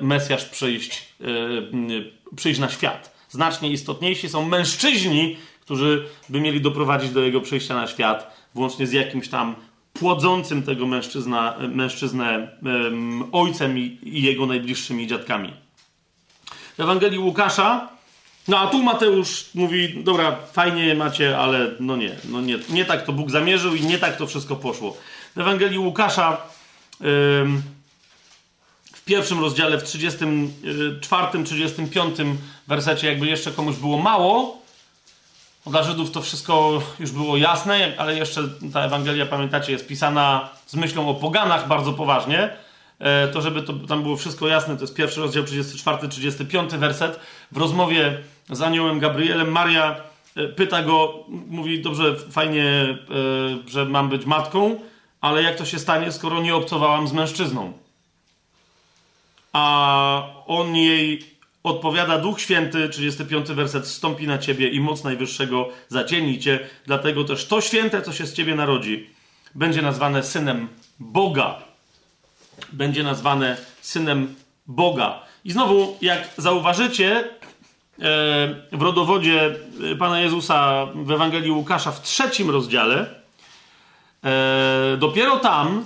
Mesjasz przyjść, przyjść na świat. Znacznie istotniejsi są mężczyźni, którzy by mieli doprowadzić do jego przyjścia na świat, włącznie z jakimś tam płodzącym tego mężczyzna, mężczyznę ojcem i, i, jego najbliższymi dziadkami. W Ewangelii Łukasza, no a tu Mateusz mówi, dobra, fajnie macie, ale no nie, no nie, nie tak to Bóg zamierzył i nie tak to wszystko poszło. W Ewangelii Łukasza w pierwszym rozdziale, w 34, 35 wersecie, jakby jeszcze komuś było mało, dla Żydów to wszystko już było jasne, ale jeszcze ta Ewangelia, pamiętacie, jest pisana z myślą o poganach bardzo poważnie. E, to, żeby to, tam było wszystko jasne, to jest pierwszy rozdział 34-35 werset. W rozmowie z aniołem Gabrielem Maria e, pyta go, mówi, dobrze, fajnie, e, że mam być matką, ale jak to się stanie, skoro nie obcowałam z mężczyzną? A on jej odpowiada Duch Święty, 35 werset, wstąpi na ciebie i moc Najwyższego zacieni cię, dlatego też to święte, co się z ciebie narodzi, będzie nazwane synem Boga. Będzie nazwane synem Boga. I znowu, jak zauważycie, e, w rodowodzie e, Pana Jezusa w Ewangelii Łukasza w trzecim rozdziale, e, dopiero tam,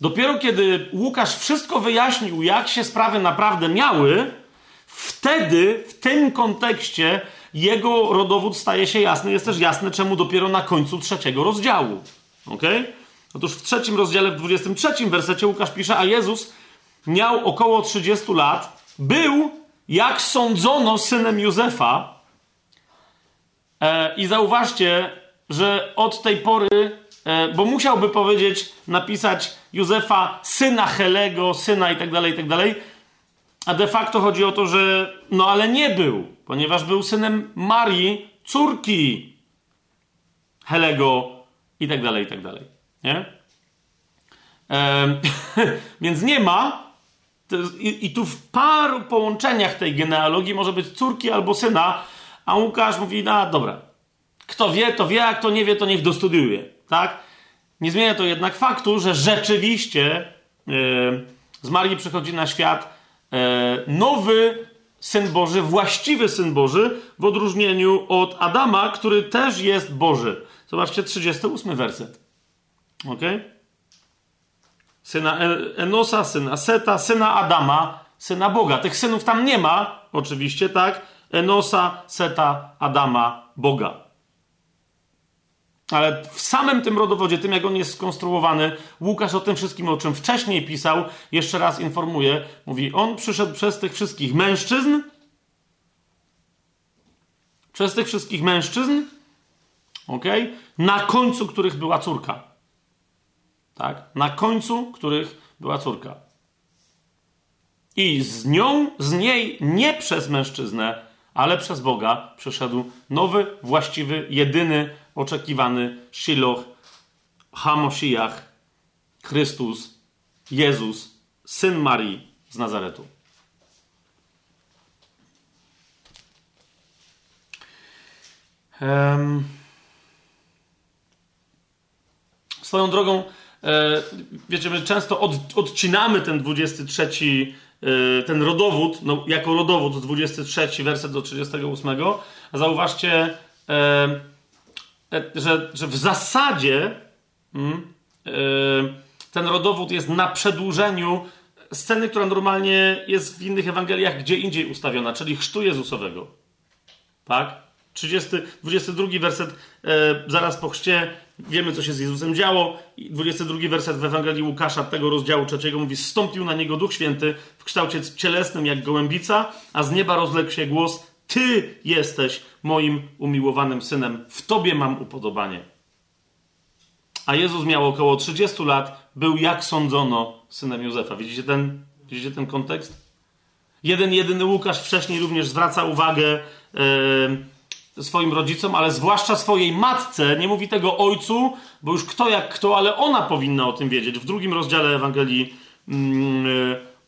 dopiero kiedy Łukasz wszystko wyjaśnił, jak się sprawy naprawdę miały, Wtedy, w tym kontekście, jego rodowód staje się jasny. Jest też jasne, czemu dopiero na końcu trzeciego rozdziału. Ok? Otóż w trzecim rozdziale, w 23 wersecie Łukasz pisze, a Jezus miał około 30 lat, był, jak sądzono, synem Józefa. E, I zauważcie, że od tej pory, e, bo musiałby powiedzieć, napisać Józefa, syna Helego, syna i tak dalej, i tak dalej a de facto chodzi o to, że no ale nie był, ponieważ był synem Marii, córki Helego i tak dalej, i tak dalej. Nie? Więc nie ma. I, I tu w paru połączeniach tej genealogii może być córki albo syna, a Łukasz mówi, no dobra, kto wie, to wie, a kto nie wie, to niech dostudiuje. Tak? Nie zmienia to jednak faktu, że rzeczywiście yy, z Marii przychodzi na świat E, nowy syn Boży, właściwy syn Boży, w odróżnieniu od Adama, który też jest Boży. Zobaczcie 38 werset. Ok? Syna Enosa, syna Seta, syna Adama, syna Boga. Tych synów tam nie ma, oczywiście, tak? Enosa, Seta, Adama, Boga. Ale w samym tym rodowodzie, tym jak on jest skonstruowany, Łukasz o tym wszystkim, o czym wcześniej pisał, jeszcze raz informuje. Mówi, on przyszedł przez tych wszystkich mężczyzn, przez tych wszystkich mężczyzn, ok, na końcu których była córka. Tak? Na końcu których była córka. I z nią, z niej, nie przez mężczyznę, ale przez Boga przyszedł nowy, właściwy, jedyny oczekiwany Shiloh, Hamoshiach, Chrystus, Jezus, syn Marii z Nazaretu. Um, swoją drogą, wiecie, my często od, odcinamy ten 23, e, ten rodowód, no, jako rodowód 23 werset do 38, a zauważcie, e, E, że, że w zasadzie mm, e, ten rodowód jest na przedłużeniu sceny, która normalnie jest w innych Ewangeliach gdzie indziej ustawiona, czyli chrztu Jezusowego. Tak? 30, 22 werset, e, zaraz po chrzcie wiemy, co się z Jezusem działo. 22 werset w Ewangelii Łukasza tego rozdziału trzeciego mówi: Stąpił na niego Duch Święty w kształcie cielesnym jak gołębica, a z nieba rozległ się głos: Ty jesteś moim umiłowanym synem, w tobie mam upodobanie. A Jezus miał około 30 lat, był jak sądzono synem Józefa. Widzicie ten, widzicie ten kontekst? Jeden, jedyny Łukasz wcześniej również zwraca uwagę. Yy, swoim rodzicom, ale zwłaszcza swojej matce. Nie mówi tego ojcu, bo już kto jak kto, ale ona powinna o tym wiedzieć. W drugim rozdziale Ewangelii e,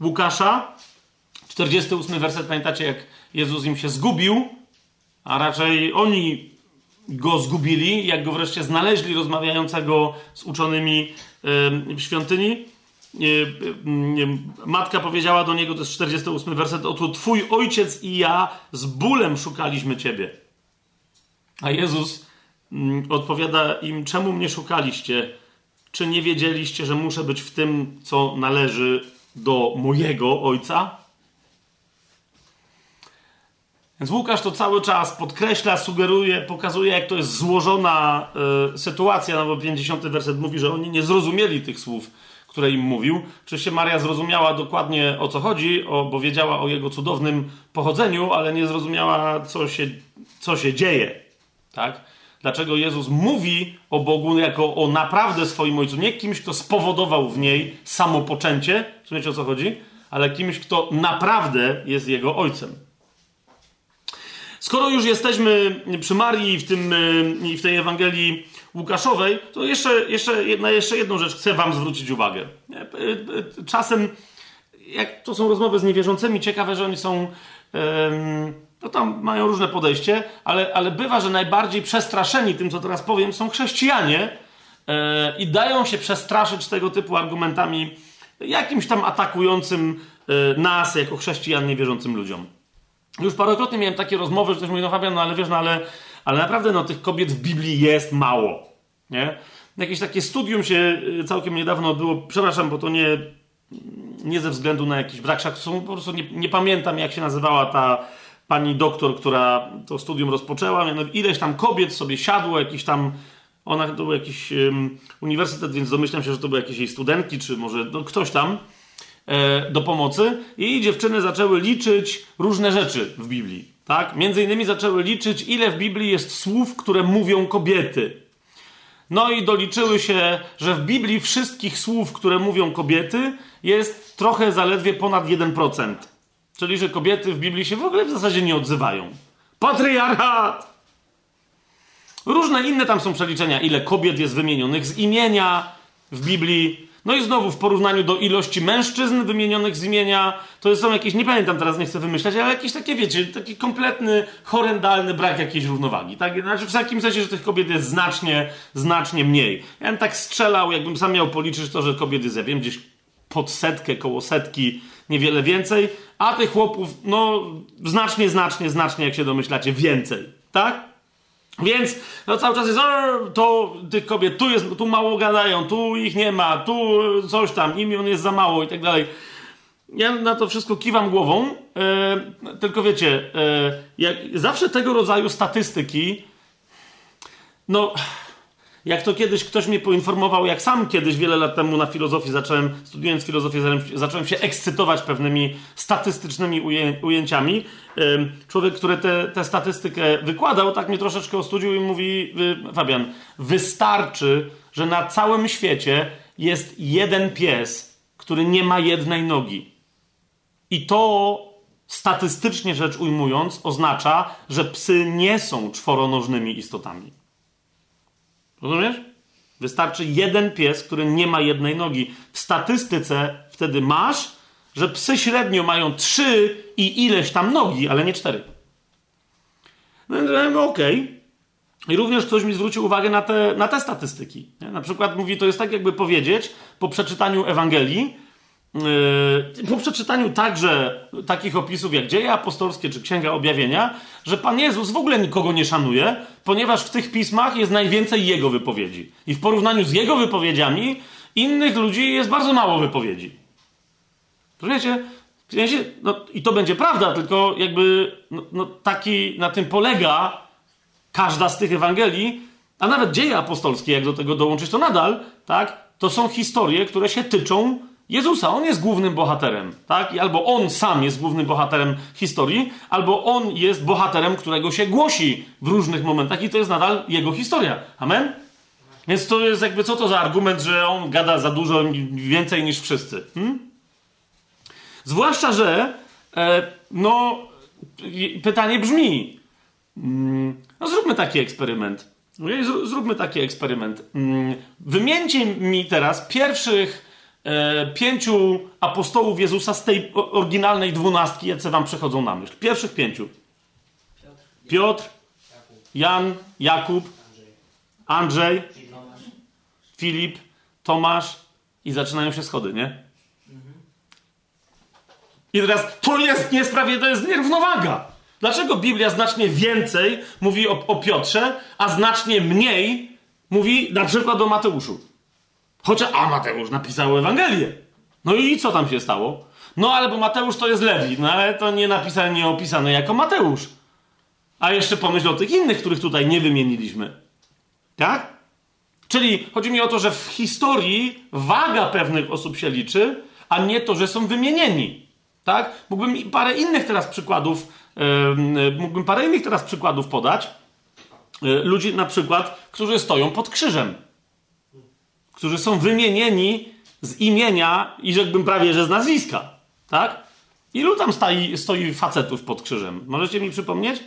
Łukasza, 48 werset, pamiętacie, jak Jezus im się zgubił, a raczej oni go zgubili, jak go wreszcie znaleźli rozmawiającego z uczonymi w świątyni. Matka powiedziała do niego, to jest 48 werset, oto twój ojciec i ja z bólem szukaliśmy ciebie. A Jezus mm, odpowiada im: Czemu mnie szukaliście? Czy nie wiedzieliście, że muszę być w tym, co należy do mojego ojca? Więc Łukasz to cały czas podkreśla, sugeruje, pokazuje, jak to jest złożona y, sytuacja, no bo 50 werset mówi, że oni nie zrozumieli tych słów, które im mówił. Oczywiście Maria zrozumiała dokładnie o co chodzi, o, bo wiedziała o jego cudownym pochodzeniu, ale nie zrozumiała, co się, co się dzieje. Tak? Dlaczego Jezus mówi o Bogu jako o naprawdę swoim ojcu, nie kimś, kto spowodował w niej samopoczęcie, rozumiecie o co chodzi, ale kimś, kto naprawdę jest jego ojcem. Skoro już jesteśmy przy Marii w, tym, i w tej Ewangelii Łukaszowej, to jeszcze, jeszcze, na jeszcze jedną rzecz chcę wam zwrócić uwagę. Czasem, jak to są rozmowy z niewierzącymi, ciekawe, że oni są... no tam mają różne podejście, ale, ale bywa, że najbardziej przestraszeni tym, co teraz powiem, są chrześcijanie yy, i dają się przestraszyć tego typu argumentami jakimś tam atakującym yy, nas jako chrześcijan niewierzącym ludziom. Już parokrotnie miałem takie rozmowy, że ktoś mówi, no Fabian, no ale wiesz, no ale, ale naprawdę no, tych kobiet w Biblii jest mało. Nie? Jakieś takie studium się y, całkiem niedawno odbyło, przepraszam, bo to nie, nie ze względu na jakiś brak szacunku, po prostu nie, nie pamiętam jak się nazywała ta pani doktor, która to studium rozpoczęła, ileś tam kobiet sobie siadło, jakiś tam, ona to był jakiś um, uniwersytet, więc domyślam się, że to były jakieś jej studentki, czy może no, ktoś tam e, do pomocy i dziewczyny zaczęły liczyć różne rzeczy w Biblii, tak? Między innymi zaczęły liczyć, ile w Biblii jest słów, które mówią kobiety. No i doliczyły się, że w Biblii wszystkich słów, które mówią kobiety, jest trochę zaledwie ponad 1%. Czyli, że kobiety w Biblii się w ogóle w zasadzie nie odzywają. Patriarchat! Różne inne tam są przeliczenia, ile kobiet jest wymienionych z imienia w Biblii. No i znowu w porównaniu do ilości mężczyzn wymienionych z imienia, to są jakieś, nie pamiętam teraz, nie chcę wymyślać, ale jakieś takie, wiecie, taki kompletny, horrendalny brak jakiejś równowagi. Tak? Znaczy w takim sensie, że tych kobiet jest znacznie, znacznie mniej. Ja bym tak strzelał, jakbym sam miał policzyć to, że kobiet jest, ja wiem, gdzieś pod setkę, koło setki, niewiele więcej, a tych chłopów, no, znacznie, znacznie, znacznie, jak się domyślacie, więcej, tak? Więc no, cały czas jest, to tych kobiet, tu, jest, tu mało gadają, tu ich nie ma, tu coś tam, imion jest za mało i tak dalej. Ja na to wszystko kiwam głową, e, tylko wiecie, e, jak zawsze tego rodzaju statystyki, no jak to kiedyś ktoś mnie poinformował, jak sam kiedyś wiele lat temu na filozofii zacząłem, studiując filozofię, zacząłem się ekscytować pewnymi statystycznymi ujęciami. Człowiek, który tę statystykę wykładał, tak mnie troszeczkę ostudził i mówi, Fabian, wystarczy, że na całym świecie jest jeden pies, który nie ma jednej nogi. I to statystycznie rzecz ujmując oznacza, że psy nie są czworonożnymi istotami. Rozumiesz? Wystarczy jeden pies, który nie ma jednej nogi. W statystyce wtedy masz, że psy średnio mają trzy i ileś tam nogi, ale nie cztery. No, no okej. Okay. I również ktoś mi zwrócił uwagę na te, na te statystyki. Na przykład mówi, to jest tak jakby powiedzieć po przeczytaniu Ewangelii, po przeczytaniu także takich opisów jak Dzieje Apostolskie czy Księga Objawienia, że Pan Jezus w ogóle nikogo nie szanuje, ponieważ w tych pismach jest najwięcej Jego wypowiedzi. I w porównaniu z Jego wypowiedziami innych ludzi jest bardzo mało wypowiedzi. Rozumiecie? No, I to będzie prawda, tylko jakby no, no, taki na tym polega każda z tych Ewangelii, a nawet dzieje apostolskie, jak do tego dołączyć, to nadal, tak, to są historie, które się tyczą Jezusa. On jest głównym bohaterem, tak? I albo on sam jest głównym bohaterem historii, albo on jest bohaterem, którego się głosi w różnych momentach i to jest nadal jego historia. Amen? Więc to jest jakby, co to za argument, że on gada za dużo więcej niż wszyscy? Hmm? Zwłaszcza, że e, no, pytanie brzmi, mm, no zróbmy taki eksperyment. Zróbmy taki eksperyment. Mm, wymieńcie mi teraz pierwszych pięciu apostołów Jezusa z tej oryginalnej dwunastki, jacy wam przychodzą na myśl. Pierwszych pięciu. Piotr, Jan, Jakub, Andrzej, Filip, Tomasz i zaczynają się schody, nie? I teraz to jest niesprawiedliwe, to jest nierównowaga. Dlaczego Biblia znacznie więcej mówi o, o Piotrze, a znacznie mniej mówi na przykład o Mateuszu? Chociaż, a Mateusz napisał Ewangelię. No i co tam się stało? No ale bo Mateusz to jest Lewi, no ale to nie napisane, nie opisane jako Mateusz. A jeszcze pomyśl o tych innych, których tutaj nie wymieniliśmy. Tak? Czyli chodzi mi o to, że w historii waga pewnych osób się liczy, a nie to, że są wymienieni. Tak? Mógłbym parę innych teraz przykładów, yy, mógłbym parę innych teraz przykładów podać. Yy, ludzi na przykład, którzy stoją pod krzyżem. Którzy są wymienieni z imienia i rzekłbym prawie, że z nazwiska. Tak? Ilu tam stoi, stoi facetów pod krzyżem? Możecie mi przypomnieć?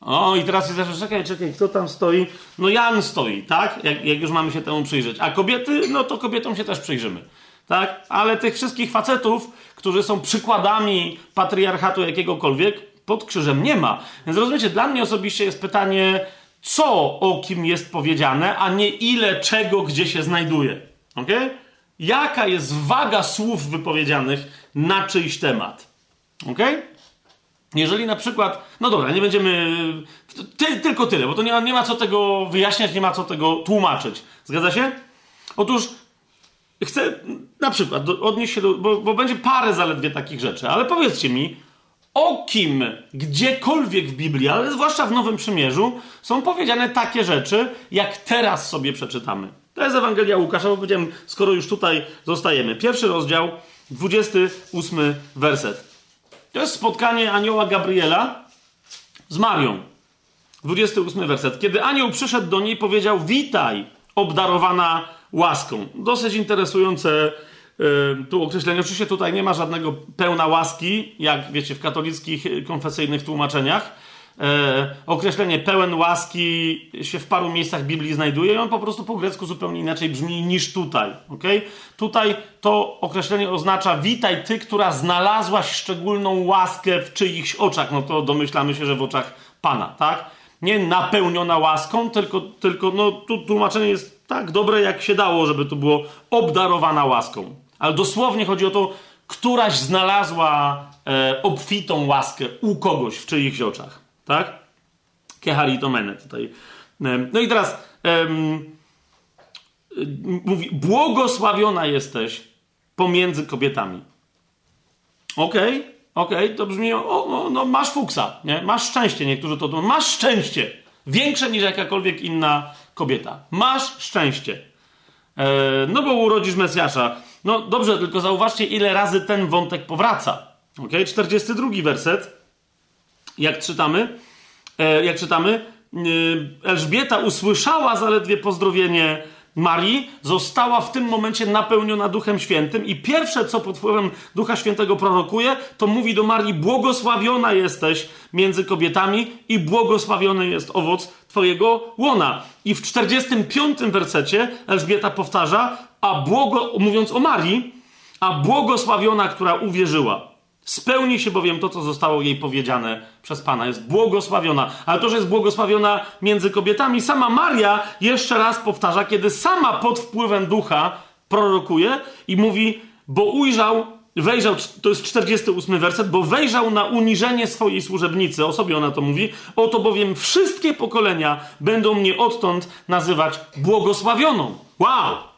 O, i teraz jest jeszcze, czekaj, czekaj, kto tam stoi? No Jan stoi, tak? Jak, jak już mamy się temu przyjrzeć. A kobiety, no to kobietom się też przyjrzymy. Tak? Ale tych wszystkich facetów, którzy są przykładami patriarchatu jakiegokolwiek, pod krzyżem nie ma. Więc rozumiecie, dla mnie osobiście jest pytanie, co o kim jest powiedziane, a nie ile czego gdzie się znajduje. Ok? Jaka jest waga słów wypowiedzianych na czyjś temat? Ok? Jeżeli na przykład, no dobra, nie będziemy, ty, tylko tyle, bo to nie ma, nie ma co tego wyjaśniać, nie ma co tego tłumaczyć. Zgadza się? Otóż chcę na przykład odnieść się do, bo, bo będzie parę zaledwie takich rzeczy, ale powiedzcie mi, o kim gdziekolwiek w Biblii, ale zwłaszcza w Nowym Przymierzu, są powiedziane takie rzeczy, jak teraz sobie przeczytamy. To jest Ewangelia Łukasza, bo powiedziałem, skoro już tutaj zostajemy. Pierwszy rozdział, 28 werset. To jest spotkanie anioła Gabriela z Marią. 28 werset. Kiedy anioł przyszedł do niej, powiedział: Witaj, obdarowana łaską. Dosyć interesujące tu określenie. Oczywiście tutaj nie ma żadnego pełna łaski, jak wiecie, w katolickich y, konfesyjnych tłumaczeniach. E, określenie pełen łaski się w paru miejscach Biblii znajduje i on po prostu po grecku zupełnie inaczej brzmi niż tutaj. Okay? Tutaj to określenie oznacza witaj ty, która znalazłaś szczególną łaskę w czyichś oczach. No to domyślamy się, że w oczach Pana, tak? Nie napełniona łaską, tylko, tylko no, tu tłumaczenie jest tak dobre, jak się dało, żeby to było obdarowana łaską. Ale dosłownie chodzi o to, któraś znalazła e, obfitą łaskę u kogoś w czyichś oczach. Tak? Keharitomene tutaj. No i teraz mówi, błogosławiona jesteś pomiędzy kobietami. Okej, okay, okej, okay, to brzmi, o, o, no masz fuksa, nie? masz szczęście, niektórzy to masz szczęście, większe niż jakakolwiek inna kobieta. Masz szczęście. E, no bo urodzisz Mesjasza. No dobrze, tylko zauważcie, ile razy ten wątek powraca. Ok, 42 werset jak czytamy, e, jak czytamy, e, Elżbieta usłyszała zaledwie pozdrowienie Marii, została w tym momencie napełniona Duchem Świętym i pierwsze, co pod wpływem Ducha Świętego prorokuje, to mówi do Marii, błogosławiona jesteś między kobietami i błogosławiony jest owoc twojego łona. I w 45 wersecie Elżbieta powtarza, a błogo, mówiąc o Marii, a błogosławiona, która uwierzyła. Spełni się bowiem to, co zostało jej powiedziane przez Pana. Jest błogosławiona. Ale to, że jest błogosławiona między kobietami, sama Maria jeszcze raz powtarza, kiedy sama pod wpływem ducha prorokuje i mówi, bo ujrzał, wejrzał, to jest 48 werset, bo wejrzał na uniżenie swojej służebnicy, o sobie ona to mówi, oto bowiem wszystkie pokolenia będą mnie odtąd nazywać błogosławioną. Wow!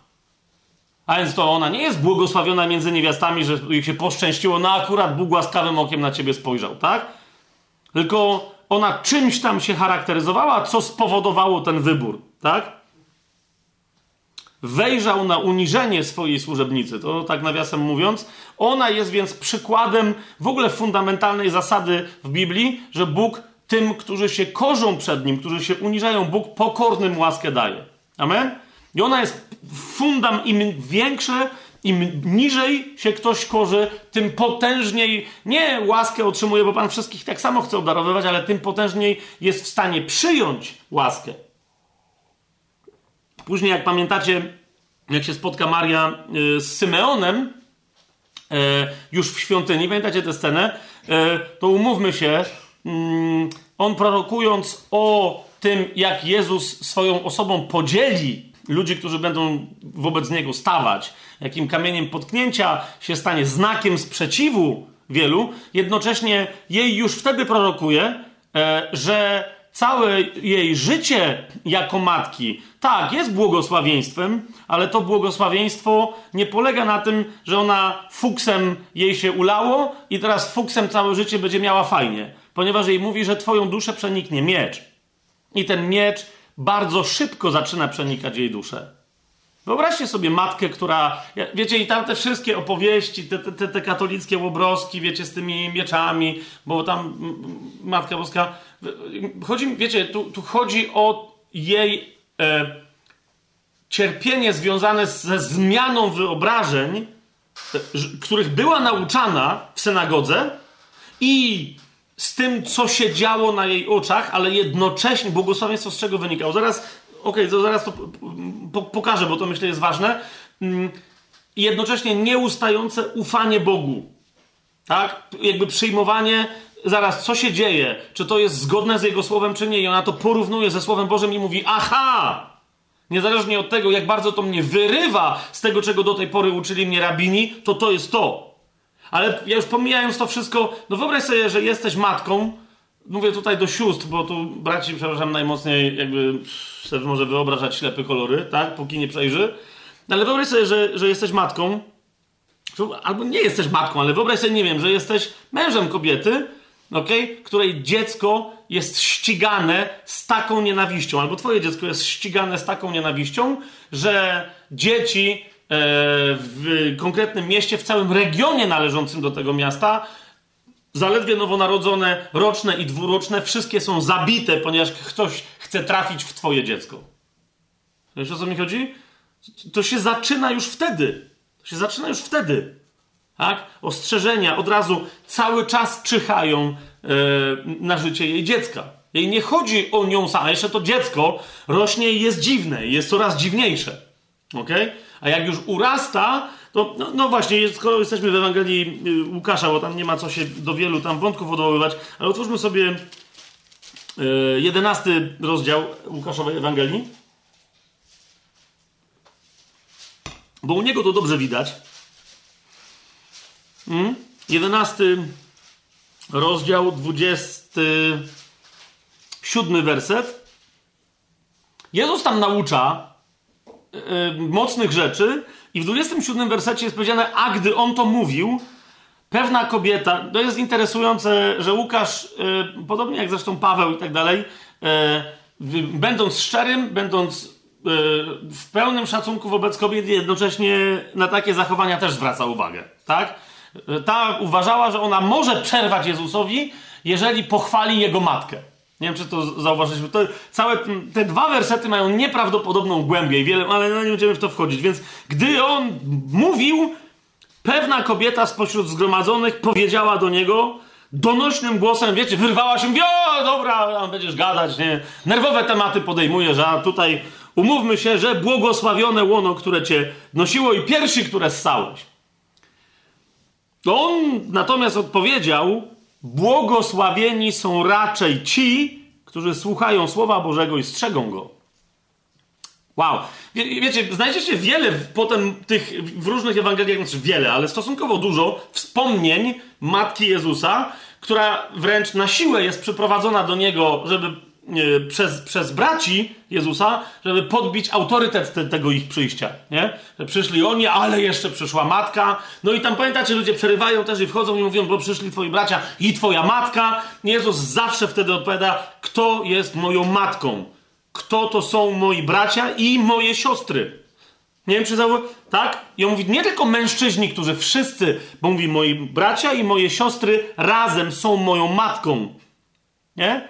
A więc to ona nie jest błogosławiona między niewiastami, że ich się poszczęściło, no akurat Bóg łaskawym okiem na ciebie spojrzał, tak? Tylko ona czymś tam się charakteryzowała, co spowodowało ten wybór, tak? Wejrzał na uniżenie swojej służebnicy, to tak nawiasem mówiąc. Ona jest więc przykładem w ogóle fundamentalnej zasady w Biblii, że Bóg tym, którzy się korzą przed Nim, którzy się uniżają, Bóg pokornym łaskę daje. Amen? I ona jest fundam, im większe, im niżej się ktoś korzy, tym potężniej nie łaskę otrzymuje, bo Pan wszystkich tak samo chce obdarowywać, ale tym potężniej jest w stanie przyjąć łaskę. Później, jak pamiętacie, jak się spotka Maria y, z Symeonem, y, już w świątyni, pamiętacie tę scenę, y, to umówmy się, mm, on prorokując o tym, jak Jezus swoją osobą podzieli ludzi, którzy będą wobec niego stawać, jakim kamieniem potknięcia się stanie znakiem sprzeciwu wielu, jednocześnie jej już wtedy prorokuje, e, że całe jej życie jako matki, tak, jest błogosławieństwem, ale to błogosławieństwo nie polega na tym, że ona fuksem jej się ulało i teraz fuksem całe życie będzie miała fajnie, ponieważ jej mówi, że twoją duszę przeniknie miecz. I ten miecz bardzo szybko zaczyna przenikać jej duszę. Wyobraźcie sobie matkę, która, wiecie, i tam te wszystkie opowieści, te, te, te katolickie łobroski, wiecie, z tymi mieczami, bo tam Matka Boska, chodzi, wiecie, tu, tu chodzi o jej e, cierpienie związane ze zmianą wyobrażeń, e, których była nauczana w synagodze i z tym, co się działo na jej oczach, ale jednocześnie błogosławieństwo z czego wynikało. Zaraz, okej, okay, zaraz to po, pokażę, bo to myślę jest ważne. Mm, jednocześnie nieustające ufanie Bogu. Tak? Jakby przyjmowanie, zaraz, co się dzieje? Czy to jest zgodne z Jego słowem, czy nie? I ona to porównuje ze Słowem Bożym i mówi, aha! Niezależnie od tego, jak bardzo to mnie wyrywa z tego, czego do tej pory uczyli mnie rabini, to to jest to. Ale ja już pomijając to wszystko, no wyobraź sobie, że jesteś matką, mówię tutaj do sióstr, bo tu braci, przepraszam, najmocniej jakby sobie może wyobrażać ślepy kolory, tak, póki nie przejrzy. Ale wyobraź sobie, że, że jesteś matką, albo nie jesteś matką, ale wyobraź sobie, nie wiem, że jesteś mężem kobiety, okay, której dziecko jest ścigane z taką nienawiścią, albo twoje dziecko jest ścigane z taką nienawiścią, że dzieci w konkretnym mieście, w całym regionie należącym do tego miasta, zaledwie nowonarodzone, roczne i dwuroczne, wszystkie są zabite, ponieważ ktoś chce trafić w twoje dziecko. Wiesz o co mi chodzi? To się zaczyna już wtedy. To się zaczyna już wtedy. Tak? Ostrzeżenia od razu cały czas czyhają e, na życie jej dziecka. Jej nie chodzi o nią samą. Jeszcze to dziecko rośnie i jest dziwne, jest coraz dziwniejsze. Okay? A jak już urasta, to no, no właśnie, skoro jesteśmy w Ewangelii y, Łukasza, bo tam nie ma co się do wielu tam wątków odwoływać, ale otwórzmy sobie y, jedenasty rozdział Łukaszowej Ewangelii. Bo u niego to dobrze widać. Hmm? Jedenasty rozdział, dwudziesty siódmy werset. Jezus tam naucza, mocnych rzeczy i w 27 wersecie jest powiedziane, a gdy on to mówił, pewna kobieta, to jest interesujące, że Łukasz, y, podobnie jak zresztą Paweł i tak dalej, y, będąc szczerym, będąc w pełnym szacunku wobec kobiet, jednocześnie na takie zachowania też zwraca uwagę, tak? Ta uważała, że ona może przerwać Jezusowi, jeżeli pochwali jego matkę. Nie wiem, czy to zauważyliśmy. To całe te dwa wersety mają nieprawdopodobną głębię, wiele, ale no nie będziemy w to wchodzić. Więc gdy on mówił, pewna kobieta spośród zgromadzonych powiedziała do niego donośnym głosem, wiecie, wyrwała się, o, dobra, będziesz gadać, nie? Nerwowe tematy podejmujesz, a tutaj umówmy się, że błogosławione łono, które cię nosiło i piersi, które ssałeś. On natomiast odpowiedział, Błogosławieni są raczej ci, którzy słuchają Słowa Bożego i strzegą go. Wow. Wie, wiecie, znajdziecie wiele potem tych w różnych Ewangeliach, znaczy wiele, ale stosunkowo dużo wspomnień Matki Jezusa, która wręcz na siłę jest przyprowadzona do Niego, żeby przez, przez braci Jezusa, żeby podbić autorytet te, tego ich przyjścia, nie? Że przyszli oni, ale jeszcze przyszła matka. No i tam pamiętacie, ludzie przerywają też i wchodzą i mówią, bo przyszli twoi bracia i twoja matka. Jezus zawsze wtedy odpowiada, kto jest moją matką? Kto to są moi bracia i moje siostry? Nie wiem, czy zauważył, tak? I on mówi, nie tylko mężczyźni, którzy wszyscy, bo mówi, moi bracia i moje siostry razem są moją matką. Nie?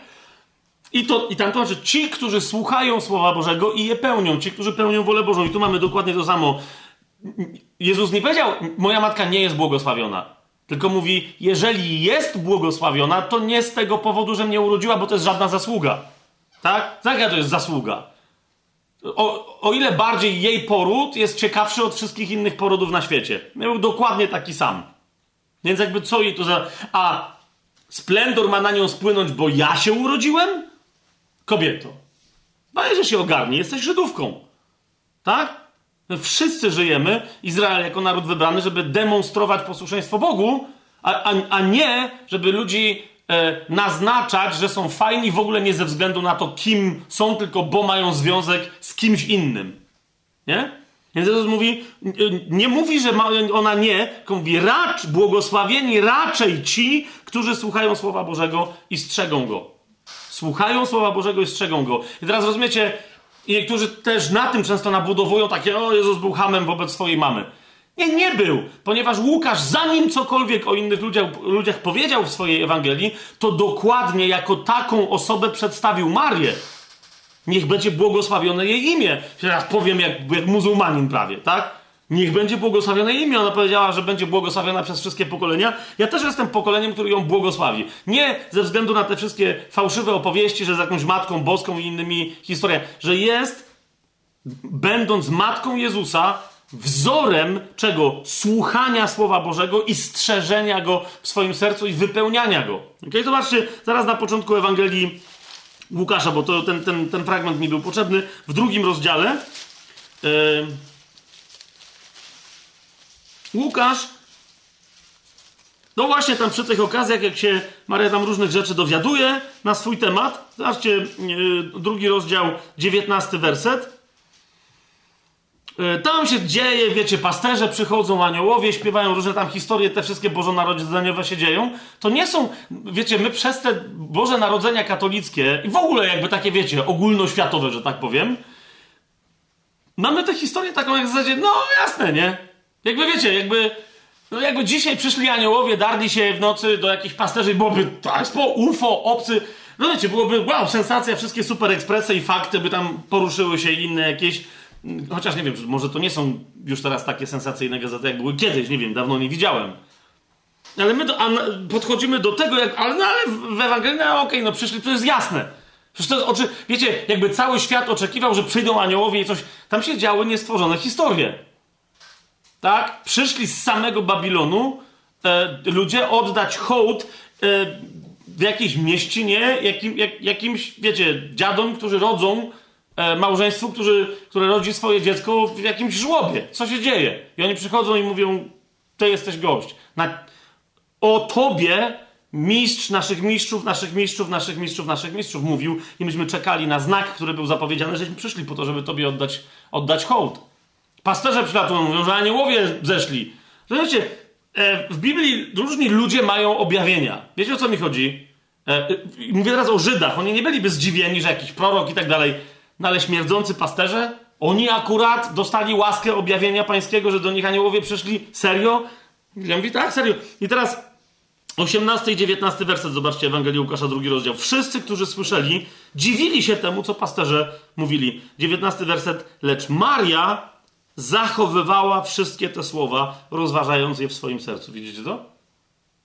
I, to, I tam to znaczy, ci, którzy słuchają Słowa Bożego i je pełnią, ci, którzy pełnią wolę Bożą. I tu mamy dokładnie to samo. Jezus nie powiedział, moja matka nie jest błogosławiona. Tylko mówi, jeżeli jest błogosławiona, to nie z tego powodu, że mnie urodziła, bo to jest żadna zasługa. Tak? Jaka to jest zasługa? O, o ile bardziej jej poród jest ciekawszy od wszystkich innych porodów na świecie. Był dokładnie taki sam. Więc jakby co jej to za... A splendor ma na nią spłynąć, bo ja się urodziłem? Kobieto. Daje, że się ogarnie. Jesteś Żydówką. Tak? My wszyscy żyjemy, Izrael jako naród wybrany, żeby demonstrować posłuszeństwo Bogu, a, a, a nie, żeby ludzi e, naznaczać, że są fajni w ogóle nie ze względu na to, kim są, tylko bo mają związek z kimś innym. Nie? Więc Jezus mówi, nie mówi, że ma ona nie, tylko mówi, racz, błogosławieni raczej ci, którzy słuchają Słowa Bożego i strzegą Go. Słuchają Słowa Bożego i strzegą Go. I teraz rozumiecie, i niektórzy też na tym często nabudowują takie, o Jezus był hamem wobec swojej mamy. Nie, nie był, ponieważ Łukasz, zanim cokolwiek o innych ludziach, ludziach powiedział w swojej Ewangelii, to dokładnie jako taką osobę przedstawił Marię. Niech będzie błogosławione jej imię. Teraz powiem jak, jak muzułmanin prawie, tak? Niech będzie błogosławione imię. Ona powiedziała, że będzie błogosławiona przez wszystkie pokolenia. Ja też jestem pokoleniem, który ją błogosławi. Nie ze względu na te wszystkie fałszywe opowieści, że z jakąś matką boską i innymi historiami, że jest, będąc matką Jezusa, wzorem czego? Słuchania Słowa Bożego i strzeżenia go w swoim sercu i wypełniania go. Okay? Zobaczcie, zaraz na początku Ewangelii Łukasza, bo to, ten, ten, ten fragment mi był potrzebny, w drugim rozdziale. Yy, Łukasz, no właśnie tam przy tych okazjach, jak się Maria tam różnych rzeczy dowiaduje na swój temat, zobaczcie, yy, drugi rozdział, dziewiętnasty werset. Yy, tam się dzieje, wiecie, pasterze przychodzą, aniołowie śpiewają różne tam historie, te wszystkie bożonarodzeniowe się dzieją. To nie są, wiecie, my przez te Boże Narodzenia katolickie i w ogóle jakby takie, wiecie, ogólnoświatowe, że tak powiem, mamy tę historię taką jak w zasadzie, no jasne, nie? Jakby wiecie, jakby, no jakby dzisiaj przyszli aniołowie, darli się w nocy do jakichś pasterzy, byłoby tak, po UFO, obcy. No wiecie, byłoby wow, sensacja, wszystkie super ekspresy i fakty by tam poruszyły się inne jakieś. Chociaż nie wiem, może to nie są już teraz takie sensacyjne gazety, jak były kiedyś, nie wiem, dawno nie widziałem. Ale my do, podchodzimy do tego, jak, ale, no, ale w Ewangelii, no okej, okay, no przyszli, to jest jasne. Przecież to oczy, wiecie, jakby cały świat oczekiwał, że przyjdą aniołowie i coś. Tam się działy niestworzone historie tak, przyszli z samego Babilonu e, ludzie oddać hołd e, w jakiejś mieścinie, jakim, jak, jakimś, wiecie, dziadom, którzy rodzą e, małżeństwu, którzy, które rodzi swoje dziecko w jakimś żłobie. Co się dzieje? I oni przychodzą i mówią, ty jesteś gość. Na, o tobie mistrz naszych mistrzów, naszych mistrzów, naszych mistrzów, naszych mistrzów mówił i myśmy czekali na znak, który był zapowiedziany, żeśmy przyszli po to, żeby tobie oddać, oddać hołd. Pasterze przylatują, mówią, że aniołowie zeszli. Zobaczcie, e, w Biblii różni ludzie mają objawienia. Wiecie o co mi chodzi? E, mówię teraz o Żydach. Oni nie byliby zdziwieni, że jakiś prorok i tak dalej. No ale śmierdzący pasterze, oni akurat dostali łaskę objawienia pańskiego, że do nich aniołowie przyszli. Serio? Ja mówię, tak, serio. I teraz 18 i 19 werset, zobaczcie, Ewangelii Łukasza, drugi rozdział. Wszyscy, którzy słyszeli, dziwili się temu, co pasterze mówili. 19 werset. Lecz Maria zachowywała wszystkie te słowa, rozważając je w swoim sercu. Widzicie to?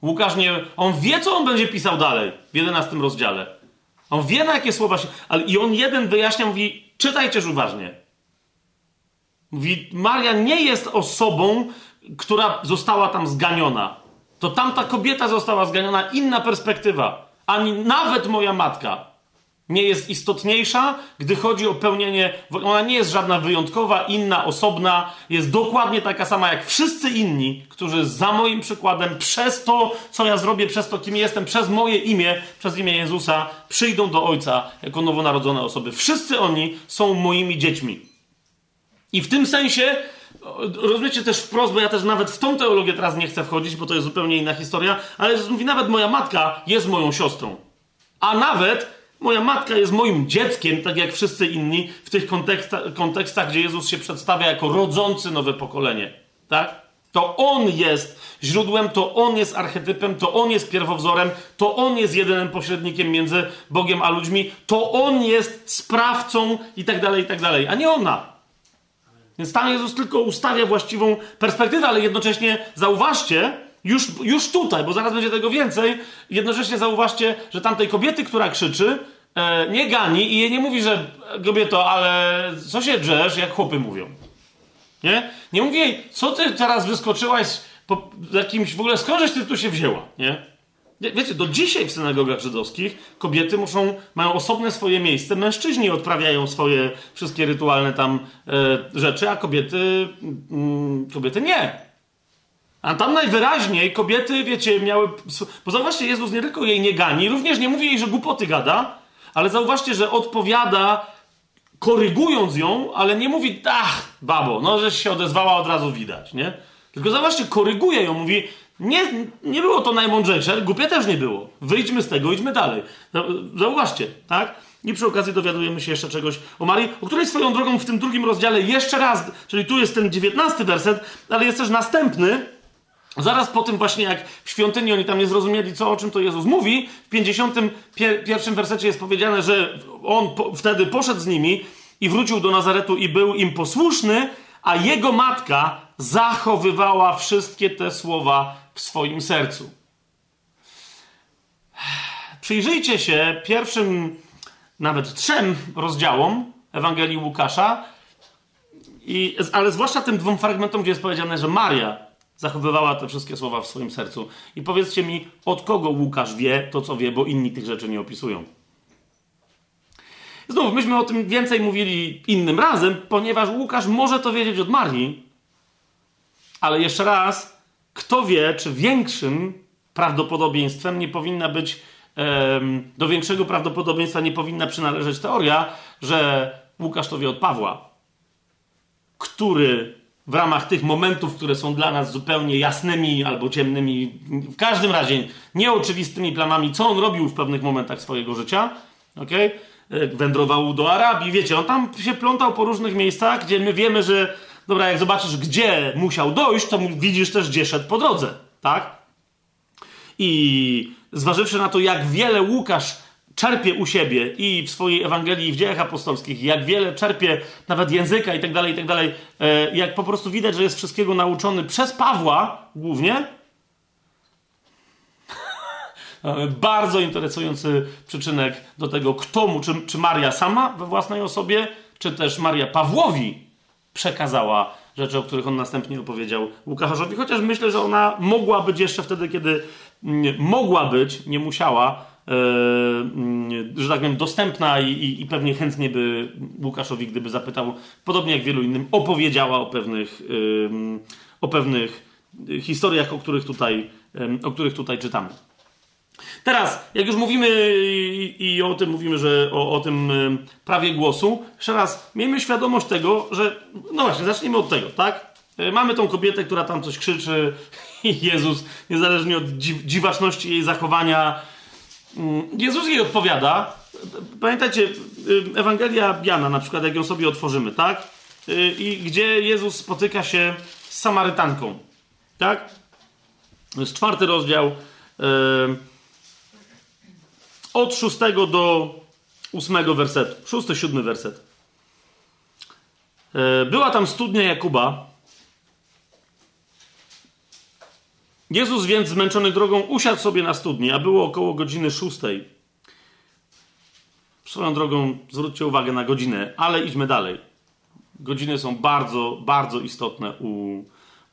Łukasz nie. On wie, co on będzie pisał dalej w 11 rozdziale. On wie, na jakie słowa się. Ale i on jeden wyjaśnia, mówi: czytajcie uważnie. Mówi: Maria nie jest osobą, która została tam zganiona. To tamta kobieta została zganiona, inna perspektywa. Ani nawet moja matka. Nie jest istotniejsza, gdy chodzi o pełnienie. Ona nie jest żadna wyjątkowa, inna, osobna. Jest dokładnie taka sama jak wszyscy inni, którzy za moim przykładem, przez to, co ja zrobię, przez to, kim jestem, przez moje imię, przez imię Jezusa, przyjdą do Ojca jako nowonarodzone osoby. Wszyscy oni są moimi dziećmi. I w tym sensie rozumiecie też wprost, bo ja też nawet w tą teologię teraz nie chcę wchodzić, bo to jest zupełnie inna historia, ale Jezus mówi, nawet moja matka jest moją siostrą. A nawet moja matka jest moim dzieckiem, tak jak wszyscy inni w tych kontekstach, kontekstach gdzie Jezus się przedstawia jako rodzący nowe pokolenie. Tak? To On jest źródłem, to On jest archetypem, to On jest pierwowzorem, to On jest jedynym pośrednikiem między Bogiem a ludźmi, to On jest sprawcą i tak dalej, i tak dalej, a nie ona. Więc tam Jezus tylko ustawia właściwą perspektywę, ale jednocześnie zauważcie, już, już tutaj, bo zaraz będzie tego więcej, jednocześnie zauważcie, że tamtej kobiety, która krzyczy, nie gani i jej nie mówi, że kobieto, ale co się drzesz, jak chłopy mówią. Nie? Nie mówi jej, co ty teraz wyskoczyłaś po jakimś, w ogóle skądżeś ty tu się wzięła, nie? Wiecie, do dzisiaj w synagogach żydowskich kobiety muszą, mają osobne swoje miejsce, mężczyźni odprawiają swoje wszystkie rytualne tam e, rzeczy, a kobiety, mm, kobiety nie. A tam najwyraźniej kobiety, wiecie, miały. Bo zauważcie, Jezus nie tylko jej nie gani, również nie mówi jej, że głupoty gada, ale zauważcie, że odpowiada, korygując ją, ale nie mówi, ach, babo, no żeś się odezwała, od razu widać, nie? Tylko zauważcie, koryguje ją, mówi, nie, nie było to najmądrzejsze, głupie też nie było. Wyjdźmy z tego, idźmy dalej. Zauważcie, tak? I przy okazji dowiadujemy się jeszcze czegoś o Marii, o której swoją drogą w tym drugim rozdziale jeszcze raz, czyli tu jest ten dziewiętnasty werset, ale jest też następny, Zaraz po tym właśnie, jak w świątyni oni tam nie zrozumieli, co, o czym to Jezus mówi, w 51 wersecie jest powiedziane, że on po, wtedy poszedł z nimi i wrócił do Nazaretu i był im posłuszny, a jego matka zachowywała wszystkie te słowa w swoim sercu. Przyjrzyjcie się pierwszym, nawet trzem rozdziałom Ewangelii Łukasza, i, ale zwłaszcza tym dwóm fragmentom, gdzie jest powiedziane, że Maria zachowywała te wszystkie słowa w swoim sercu. I powiedzcie mi, od kogo Łukasz wie to, co wie, bo inni tych rzeczy nie opisują. Znów, myśmy o tym więcej mówili innym razem, ponieważ Łukasz może to wiedzieć od Marii, ale jeszcze raz, kto wie, czy większym prawdopodobieństwem nie powinna być, do większego prawdopodobieństwa nie powinna przynależeć teoria, że Łukasz to wie od Pawła, który w ramach tych momentów, które są dla nas zupełnie jasnymi albo ciemnymi, w każdym razie nieoczywistymi planami, co on robił w pewnych momentach swojego życia, okay? E, wędrował do Arabii, wiecie, on tam się plątał po różnych miejscach, gdzie my wiemy, że dobra, jak zobaczysz, gdzie musiał dojść, to widzisz też, gdzie szedł po drodze, tak? I zważywszy na to, jak wiele Łukasz czerpie u siebie i w swojej Ewangelii, i w dziejach apostolskich, jak wiele czerpie nawet języka i tak dalej, i tak dalej, e, jak po prostu widać, że jest wszystkiego nauczony przez Pawła głównie. Bardzo interesujący przyczynek do tego, kto mu, czy, czy Maria sama we własnej osobie, czy też Maria Pawłowi przekazała rzeczy, o których on następnie opowiedział Łukaszowi, chociaż myślę, że ona mogła być jeszcze wtedy, kiedy mm, mogła być, nie musiała, E, że tak powiem, dostępna i, i, i, pewnie chętnie by Łukaszowi, gdyby zapytał, podobnie jak wielu innym, opowiedziała o pewnych, o pewnych historiach, o których tutaj, o których tutaj czytamy. Teraz, jak już mówimy i, i o tym mówimy, że o, o, tym prawie głosu, jeszcze raz, miejmy świadomość tego, że, no właśnie, zacznijmy od tego, tak? Mamy tą kobietę, która tam coś krzyczy i Jezus, niezależnie od dziwaczności jej zachowania, Mm, Jezus jej odpowiada. Pamiętajcie, y, Ewangelia Jana, na przykład, jak ją sobie otworzymy, tak? Y, I gdzie Jezus spotyka się z Samarytanką, tak? To jest czwarty rozdział. Y, od szóstego do ósmego wersetu. Szósty, siódmy werset. Była tam studnia Jakuba, Jezus więc zmęczony drogą usiadł sobie na studni, a było około godziny szóstej. Swoją drogą zwróćcie uwagę na godzinę, ale idźmy dalej. Godziny są bardzo, bardzo istotne u,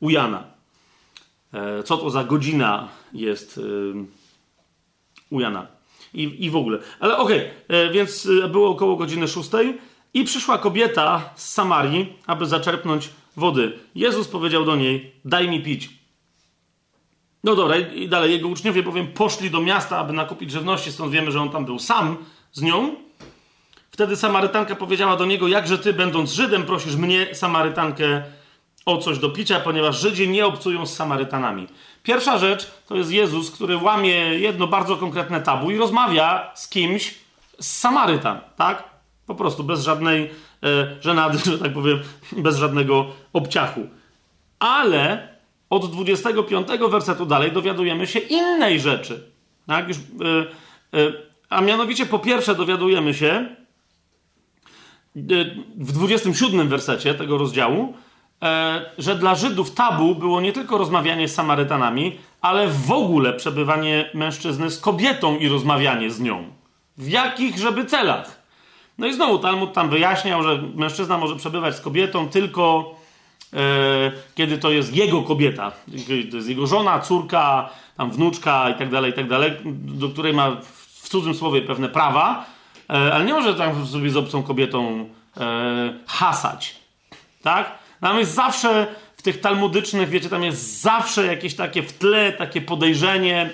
u Jana. E, co to za godzina jest e, u Jana? i, i w ogóle. Ale okej, okay, więc e, było około godziny szóstej i przyszła kobieta z Samarii, aby zaczerpnąć wody. Jezus powiedział do niej, daj mi pić. No dobra, i dalej jego uczniowie bowiem poszli do miasta, aby nakupić żywności, stąd wiemy, że on tam był sam z nią. Wtedy Samarytanka powiedziała do niego, jakże ty, będąc Żydem, prosisz mnie, Samarytankę, o coś do picia, ponieważ Żydzi nie obcują z Samarytanami. Pierwsza rzecz to jest Jezus, który łamie jedno bardzo konkretne tabu i rozmawia z kimś z Samarytan, tak? Po prostu bez żadnej e, żenady, że tak powiem, bez żadnego obciachu. Ale od 25 wersetu dalej dowiadujemy się innej rzeczy. Tak? Już, e, e, a mianowicie po pierwsze dowiadujemy się e, w 27 wersecie tego rozdziału, e, że dla Żydów tabu było nie tylko rozmawianie z Samarytanami, ale w ogóle przebywanie mężczyzny z kobietą i rozmawianie z nią. W jakich żeby celach? No i znowu Talmud tam wyjaśniał, że mężczyzna może przebywać z kobietą tylko kiedy to jest jego kobieta, to jest jego żona, córka, tam wnuczka i tak dalej, i tak dalej, do której ma w cudzym słowie pewne prawa, e, ale nie może tam sobie z obcą kobietą e, hasać. Tak? Tam jest zawsze w tych talmudycznych, wiecie, tam jest zawsze jakieś takie w tle, takie podejrzenie,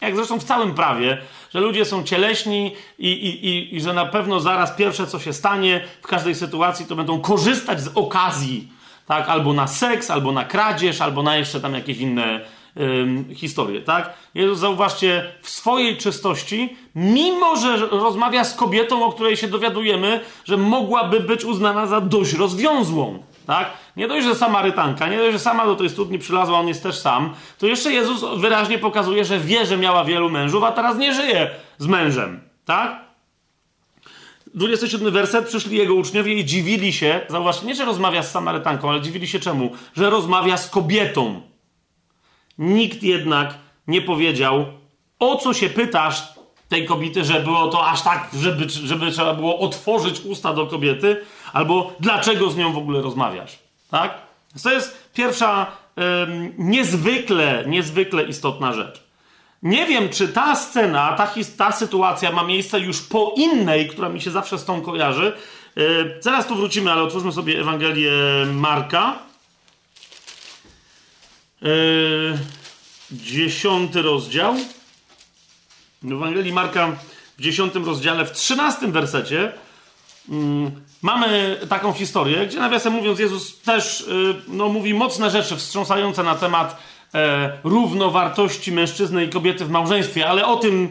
jak zresztą w całym prawie, że ludzie są cieleśni i, i, i, i że na pewno zaraz pierwsze, co się stanie w każdej sytuacji, to będą korzystać z okazji tak? Albo na seks, albo na kradzież, albo na jeszcze tam jakieś inne historie, tak? Jezus, zauważcie, w swojej czystości, mimo że rozmawia z kobietą, o której się dowiadujemy, że mogłaby być uznana za dość rozwiązłą, tak? Nie dość, że Samarytanka, nie dość, że sama do tej studni przylazła, on jest też sam, to jeszcze Jezus wyraźnie pokazuje, że wie, że miała wielu mężów, a teraz nie żyje z mężem, tak? 27 werset, przyszli jego uczniowie i dziwili się, zauważcie, nie, że rozmawia z Samarytanką, ale dziwili się czemu? Że rozmawia z kobietą. Nikt jednak nie powiedział, o co się pytasz tej kobiety, że było to aż tak, żeby, żeby trzeba było otworzyć usta do kobiety, albo dlaczego z nią w ogóle rozmawiasz. Tak? To jest pierwsza niezwykle, niezwykle istotna rzecz. Nie wiem, czy ta scena, ta, ta sytuacja ma miejsce już po innej, która mi się zawsze z tą kojarzy. Yy, zaraz tu wrócimy, ale otwórzmy sobie Ewangelię Marka. Yy, dziesiąty rozdział. W Ewangelii Marka w dziesiątym rozdziale, w trzynastym wersecie yy, mamy taką historię, gdzie nawiasem mówiąc Jezus też y, no, mówi mocne rzeczy wstrząsające na temat e, równowartości mężczyzny i kobiety w małżeństwie, ale o tym,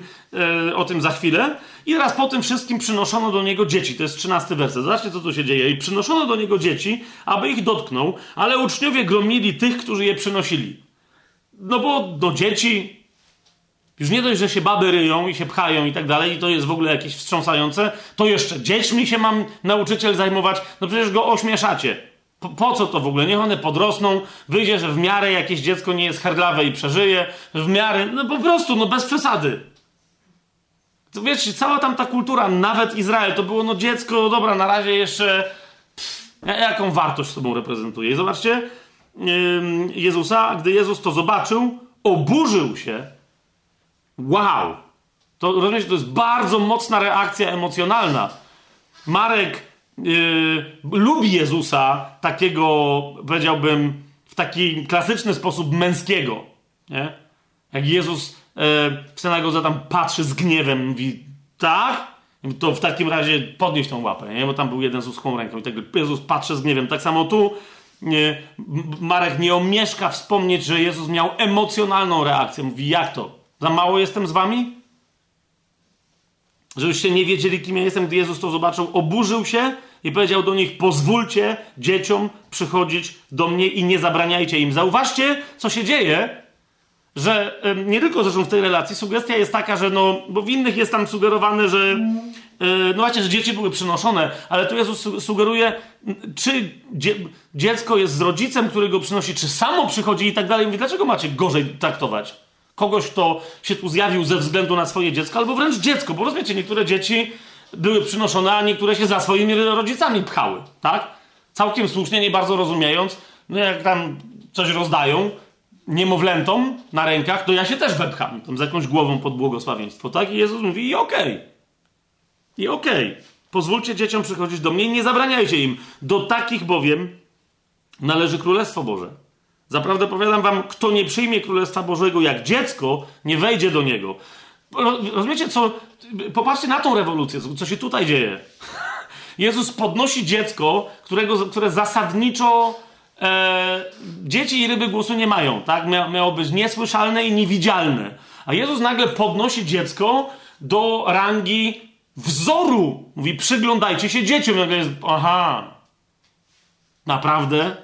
e, o tym za chwilę. I raz po tym wszystkim przynoszono do niego dzieci. To jest trzynasty werset. Zobaczcie, co tu się dzieje. I przynoszono do niego dzieci, aby ich dotknął, ale uczniowie gromili tych, którzy je przynosili. No bo do dzieci już nie dość, że się baby ryją i się pchają i tak dalej, i to jest w ogóle jakieś wstrząsające, to jeszcze dziećmi się mam nauczyciel zajmować, no przecież go ośmieszacie. Po, po, co to w ogóle? Niech one podrosną, wyjdzie, że w miarę jakieś dziecko nie jest herdlawe i przeżyje, w miarę, no po prostu, no bez przesady. To wiecie, cała tam ta kultura, nawet Izrael, to było no dziecko, dobra, na razie jeszcze pff, jaką wartość sobą reprezentuje. I zobaczcie yy, Jezusa, gdy Jezus to zobaczył, oburzył się. Wow! To rozumiecie, to jest bardzo mocna reakcja emocjonalna. Marek yy, lubi Jezusa takiego, powiedziałbym, w taki klasyczny sposób męskiego. Nie? Jak Jezus yy, w synagodze tam patrzy z gniewem, mówi tak, to w takim razie podnieś tą łapę, nie? bo tam był jeden z uschłą ręką i tak Jezus patrzy z gniewem. Tak samo tu nie, Marek nie omieszka wspomnieć, że Jezus miał emocjonalną reakcję. Mówi, jak to? Za mało jestem z wami? Żebyście nie wiedzieli, kim ja jestem, gdy Jezus to zobaczył, oburzył się i powiedział do nich: Pozwólcie dzieciom przychodzić do mnie i nie zabraniajcie im. Zauważcie, co się dzieje, że nie tylko zresztą w tej relacji sugestia jest taka, że no, bo w innych jest tam sugerowane, że e, no właśnie, że dzieci były przynoszone, ale tu Jezus sugeruje, czy dzie dziecko jest z rodzicem, który go przynosi, czy samo przychodzi i tak dalej. Mówi, dlaczego macie gorzej traktować? Kogoś, kto się tu zjawił ze względu na swoje dziecko, albo wręcz dziecko, bo rozumiecie, niektóre dzieci były przynoszone, a niektóre się za swoimi rodzicami pchały, tak? Całkiem słusznie, nie bardzo rozumiejąc, no jak tam coś rozdają, niemowlętom na rękach, to ja się też wepcham tam z jakąś głową pod błogosławieństwo, tak? I Jezus mówi i okej. Okay. I okej. Okay. Pozwólcie dzieciom przychodzić do mnie i nie zabraniajcie im. Do takich bowiem należy Królestwo Boże. Zaprawdę powiadam wam, kto nie przyjmie Królestwa Bożego jak dziecko, nie wejdzie do niego. Rozumiecie, co... Popatrzcie na tą rewolucję, co się tutaj dzieje. Jezus podnosi dziecko, którego, które zasadniczo e, dzieci i ryby głosu nie mają, tak? Mia, miało być niesłyszalne i niewidzialne. A Jezus nagle podnosi dziecko do rangi wzoru. Mówi, przyglądajcie się dzieciom. Jest, aha, naprawdę?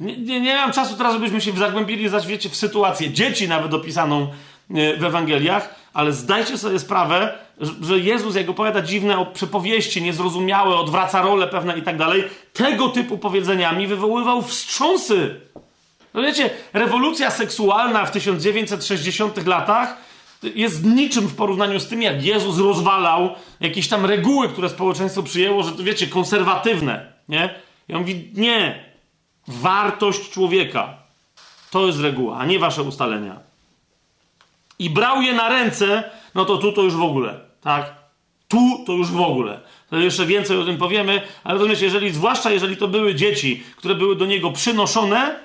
Nie, nie, nie mam czasu teraz, żebyśmy się zagłębili, zaś wiecie, w sytuację dzieci nawet opisaną e, w Ewangeliach, ale zdajcie sobie sprawę, że Jezus, jak opowiada dziwne przypowieści, niezrozumiałe, odwraca rolę pewne i tak dalej, tego typu powiedzeniami wywoływał wstrząsy. No wiecie, rewolucja seksualna w 1960 latach jest niczym w porównaniu z tym, jak Jezus rozwalał jakieś tam reguły, które społeczeństwo przyjęło, że to wiecie, konserwatywne, nie? I on mówi, nie, wartość człowieka to jest reguła, a nie wasze ustalenia. I brał je na ręce, no to tu to już w ogóle, tak? Tu to już w ogóle. To jeszcze więcej o tym powiemy, ale rozumiecie, jeżeli, zwłaszcza jeżeli to były dzieci, które były do niego przynoszone,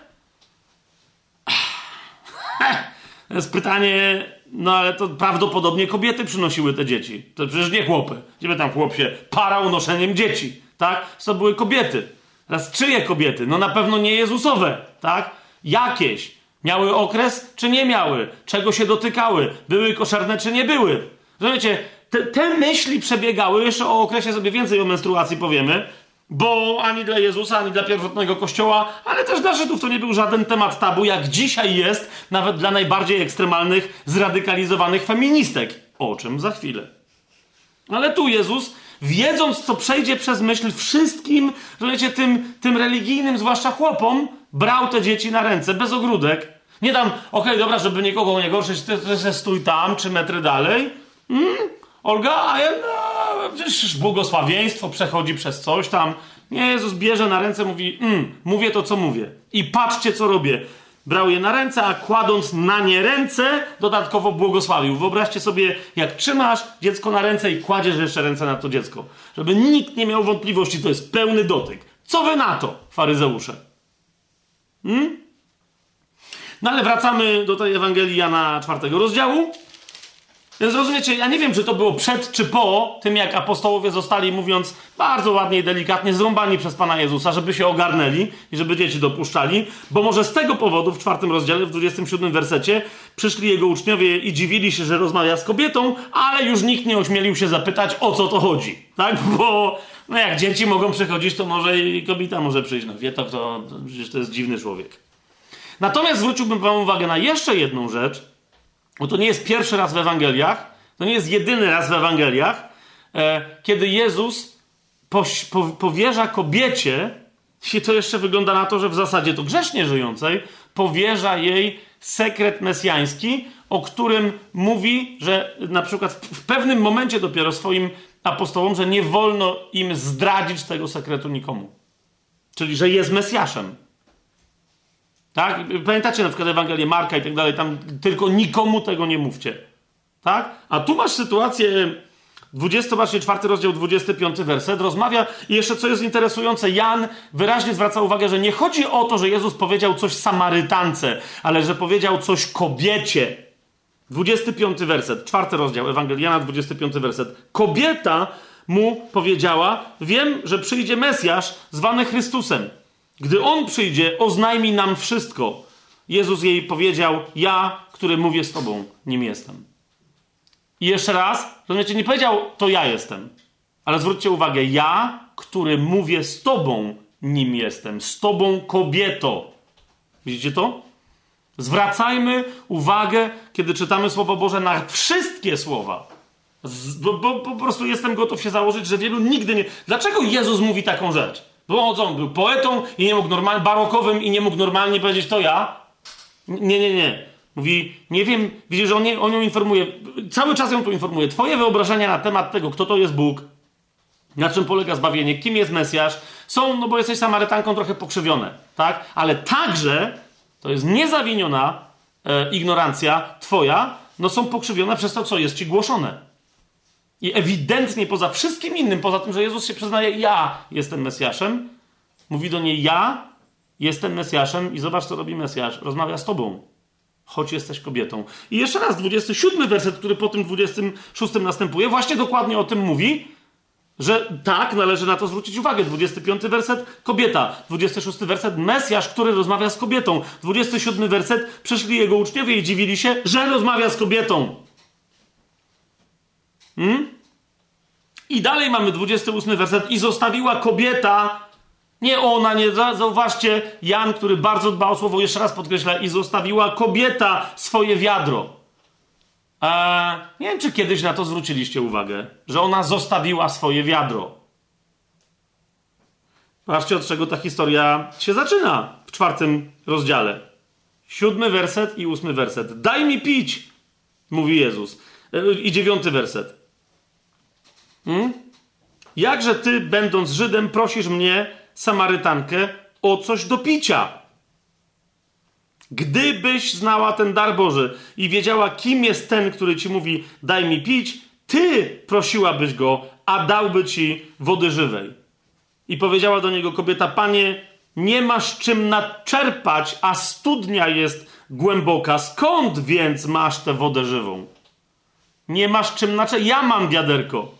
to jest pytanie, no ale to prawdopodobnie kobiety przynosiły te dzieci. To przecież nie chłopy. Gdzie tam chłop się parał noszeniem dzieci, tak? To były kobiety. Teraz czyje kobiety? No na pewno nie Jezusowe, tak? Jakieś. Miały okres, czy nie miały? Czego się dotykały? Były koszerne, czy nie były? Rozumiecie, te, te myśli przebiegały, jeszcze o okresie sobie więcej o menstruacji powiemy, bo ani dla Jezusa, ani dla pierwotnego kościoła, ale też dla Żydów to nie był żaden temat tabu, jak dzisiaj jest, nawet dla najbardziej ekstremalnych, zradykalizowanych feministek. O czym za chwilę. Ale tu Jezus, wiedząc, co przejdzie przez myśl wszystkim, rozumiecie, tym, tym religijnym, zwłaszcza chłopom, brał te dzieci na ręce, bez ogródek. Nie tam, okej, okay, dobra, żeby nikogo nie gorszyć, ty, ty, stój tam, trzy metry dalej. Mm? Olga, a ja, no, przecież błogosławieństwo przechodzi przez coś tam. Nie, Jezus bierze na ręce, mówi, mm, mówię to, co mówię. I patrzcie, co robię. Brał je na ręce, a kładąc na nie ręce, dodatkowo błogosławił. Wyobraźcie sobie, jak trzymasz dziecko na ręce i kładziesz jeszcze ręce na to dziecko. Żeby nikt nie miał wątpliwości, to jest pełny dotyk. Co wy na to, faryzeusze? Hmm? No ale wracamy do tej Ewangelii Jana czwartego rozdziału. Więc rozumiecie, ja nie wiem, czy to było przed czy po tym, jak apostołowie zostali, mówiąc bardzo ładnie i delikatnie, zrąbani przez Pana Jezusa, żeby się ogarnęli i żeby dzieci dopuszczali, bo może z tego powodu w czwartym rozdziale, w 27 wersecie, przyszli jego uczniowie i dziwili się, że rozmawia z kobietą, ale już nikt nie ośmielił się zapytać, o co to chodzi. Tak? Bo no jak dzieci mogą przychodzić, to może i kobieta może przyjść. No wie to, to, to przecież to jest dziwny człowiek. Natomiast zwróciłbym Wam uwagę na jeszcze jedną rzecz, bo to nie jest pierwszy raz w Ewangeliach, to nie jest jedyny raz w Ewangeliach, e, kiedy Jezus poś, po, powierza kobiecie, i to jeszcze wygląda na to, że w zasadzie to grzesznie żyjącej, powierza jej sekret mesjański, o którym mówi, że na przykład w pewnym momencie dopiero swoim apostołom, że nie wolno im zdradzić tego sekretu nikomu. Czyli, że jest Mesjaszem. Tak? Pamiętacie na przykład Ewangelię Marka i tak dalej, tam tylko nikomu tego nie mówcie. Tak? A tu masz sytuację, 24 rozdział, 25 werset, rozmawia i jeszcze co jest interesujące, Jan wyraźnie zwraca uwagę, że nie chodzi o to, że Jezus powiedział coś Samarytance, ale że powiedział coś kobiecie. 25 werset, czwarty rozdział Ewangelii Jana, 25 werset. Kobieta mu powiedziała, wiem, że przyjdzie Mesjasz zwany Chrystusem. Gdy On przyjdzie, oznajmi nam wszystko. Jezus jej powiedział: Ja, który mówię z Tobą, nim jestem. I jeszcze raz, rozumiecie, nie powiedział: To ja jestem. Ale zwróćcie uwagę: Ja, który mówię z Tobą, nim jestem. Z Tobą, kobieto. Widzicie to? Zwracajmy uwagę, kiedy czytamy Słowo Boże, na wszystkie słowa. Z, bo, bo, po prostu jestem gotów się założyć, że wielu nigdy nie. Dlaczego Jezus mówi taką rzecz? Bo on, był poetą i nie mógł normalnie, barokowym i nie mógł normalnie powiedzieć to ja. Nie, nie, nie. Mówi, nie wiem, widzisz, on, nie, on ją informuje, cały czas ją tu informuje. Twoje wyobrażenia na temat tego, kto to jest Bóg, na czym polega zbawienie, kim jest Mesjasz, są, no bo jesteś Samarytanką, trochę pokrzywione, tak? Ale także to jest niezawiniona e, ignorancja twoja, no są pokrzywione przez to, co jest ci głoszone. I ewidentnie poza wszystkim innym, poza tym, że Jezus się przyznaje, ja jestem Mesjaszem, mówi do niej, ja jestem Mesjaszem i zobacz, co robi Mesjasz. Rozmawia z tobą, choć jesteś kobietą. I jeszcze raz, 27 werset, który po tym 26 następuje, właśnie dokładnie o tym mówi, że tak, należy na to zwrócić uwagę. 25 werset, kobieta. 26 werset, Mesjasz, który rozmawia z kobietą. 27 werset, przyszli jego uczniowie i dziwili się, że rozmawia z kobietą. Hmm? I dalej mamy 28 werset. I zostawiła kobieta, nie ona, nie zauważcie, Jan, który bardzo dba o słowo, jeszcze raz podkreśla, i zostawiła kobieta swoje wiadro. A nie wiem, czy kiedyś na to zwróciliście uwagę, że ona zostawiła swoje wiadro. Patrzcie, od czego ta historia się zaczyna w czwartym rozdziale. Siódmy werset i ósmy werset. Daj mi pić, mówi Jezus. E, I dziewiąty werset. Hmm? Jakże ty, będąc Żydem, prosisz mnie, Samarytankę, o coś do picia? Gdybyś znała ten dar Boży i wiedziała, kim jest ten, który ci mówi, daj mi pić, ty prosiłabyś go, a dałby ci wody żywej. I powiedziała do niego kobieta, panie, nie masz czym naczerpać, a studnia jest głęboka. Skąd więc masz tę wodę żywą? Nie masz czym naczerpać. Ja mam wiaderko.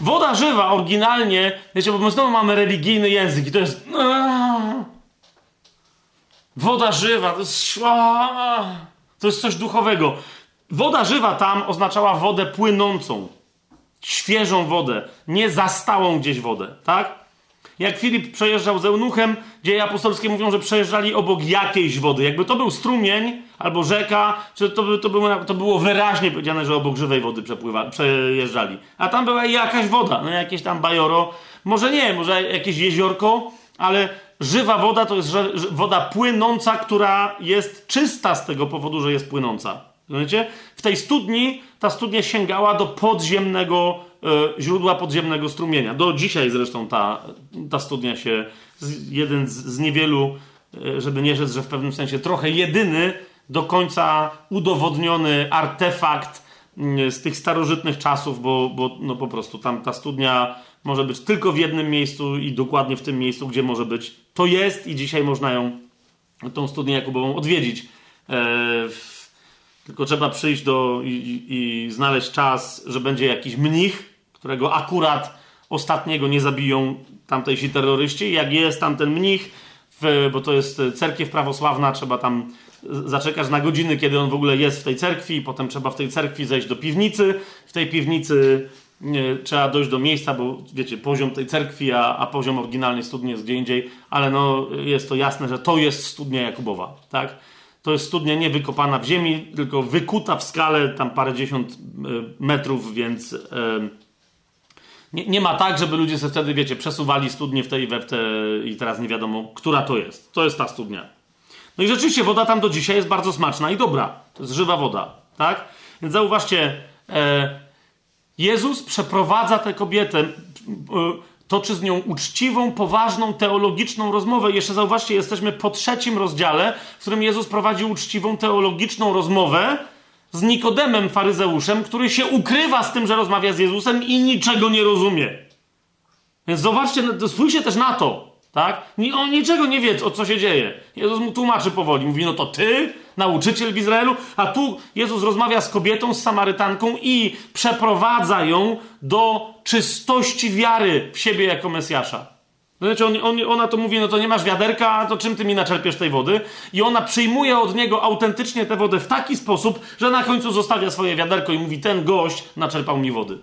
Woda żywa oryginalnie, wiecie, bo my znowu mamy religijny język i to jest... Woda żywa, to jest, to jest coś duchowego. Woda żywa tam oznaczała wodę płynącą, świeżą wodę, nie zastałą gdzieś wodę, tak? Jak Filip przejeżdżał z eunuchem, dzieje apostolskie mówią, że przejeżdżali obok jakiejś wody. Jakby to był strumień albo rzeka, że to, by, to, było, to było wyraźnie powiedziane, że obok żywej wody przepływa, przejeżdżali. A tam była jakaś woda, no jakieś tam bajoro. Może nie, może jakieś jeziorko, ale żywa woda to jest woda płynąca, która jest czysta z tego powodu, że jest płynąca. Rozumiecie? W tej studni ta studnia sięgała do podziemnego źródła podziemnego strumienia. Do dzisiaj zresztą ta, ta studnia się, jeden z, z niewielu, e, żeby nie rzec, że w pewnym sensie trochę jedyny, do końca udowodniony artefakt mm, z tych starożytnych czasów, bo, bo no po prostu tam ta studnia może być tylko w jednym miejscu i dokładnie w tym miejscu, gdzie może być. To jest i dzisiaj można ją, tą studnię Jakubową odwiedzić. E, tylko trzeba przyjść do i, i, znaleźć czas, że będzie jakiś mnich, którego akurat ostatniego nie zabiją tamtejsi terroryści. Jak jest tam ten mnich, w, bo to jest cerkiew prawosławna, trzeba tam zaczekać na godziny, kiedy on w ogóle jest w tej cerkwi, potem trzeba w tej cerkwi zejść do piwnicy. W tej piwnicy nie, trzeba dojść do miejsca, bo wiecie, poziom tej cerkwi, a, a poziom oryginalnej studni jest gdzie indziej, ale no, jest to jasne, że to jest studnia Jakubowa, tak? To jest studnia nie wykopana w ziemi, tylko wykuta w skale tam parę dziesiąt e, metrów, więc e, nie, nie, ma tak, żeby ludzie sobie wtedy, wiecie, przesuwali studnie w tej i we w te i teraz nie wiadomo, która to jest. To jest ta studnia. No i rzeczywiście woda tam do dzisiaj jest bardzo smaczna i dobra. To jest żywa woda, tak? Więc zauważcie, e, Jezus przeprowadza tę kobietę, e, toczy z nią uczciwą, poważną, teologiczną rozmowę. Jeszcze zauważcie, jesteśmy po trzecim rozdziale, w którym Jezus prowadzi uczciwą, teologiczną rozmowę z Nikodemem, faryzeuszem, który się ukrywa z tym, że rozmawia z Jezusem i niczego nie rozumie. Więc zobaczcie, no, spójrzcie też na to. Tak? On niczego nie wie, o co się dzieje. Jezus mu tłumaczy powoli. Mówi, no to ty, nauczyciel w Izraelu, a tu Jezus rozmawia z kobietą, z Samarytanką i przeprowadza ją do czystości wiary w siebie jako Mesjasza. Znaczy on, on, ona to mówi, no to nie masz wiaderka, to czym ty mi naczerpiesz tej wody? I ona przyjmuje od niego autentycznie tę wodę w taki sposób, że na końcu zostawia swoje wiaderko i mówi, ten gość naczerpał mi wody.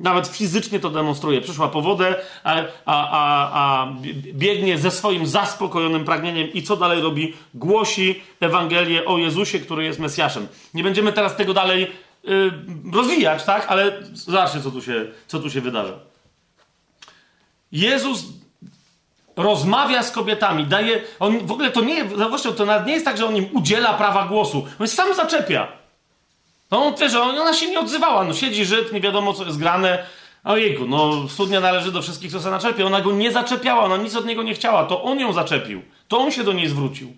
Nawet fizycznie to demonstruje. Przyszła po wodę, a, a, a, a, biegnie ze swoim zaspokojonym pragnieniem i co dalej robi? Głosi Ewangelię o Jezusie, który jest Mesjaszem. Nie będziemy teraz tego dalej y, rozwijać, tak? Ale zobaczcie, co tu się, co tu się wydarza. Jezus rozmawia z kobietami, daje. On w ogóle to nie, zauważcie, to nawet nie jest tak, że on im udziela prawa głosu. On sam zaczepia. No on wiesz, ona się nie odzywała. No siedzi Żyd, nie wiadomo co jest grane. Ojejku, no studnia należy do wszystkich, co się naczepia. Ona go nie zaczepiała, ona nic od niego nie chciała. To on ją zaczepił. To on się do niej zwrócił.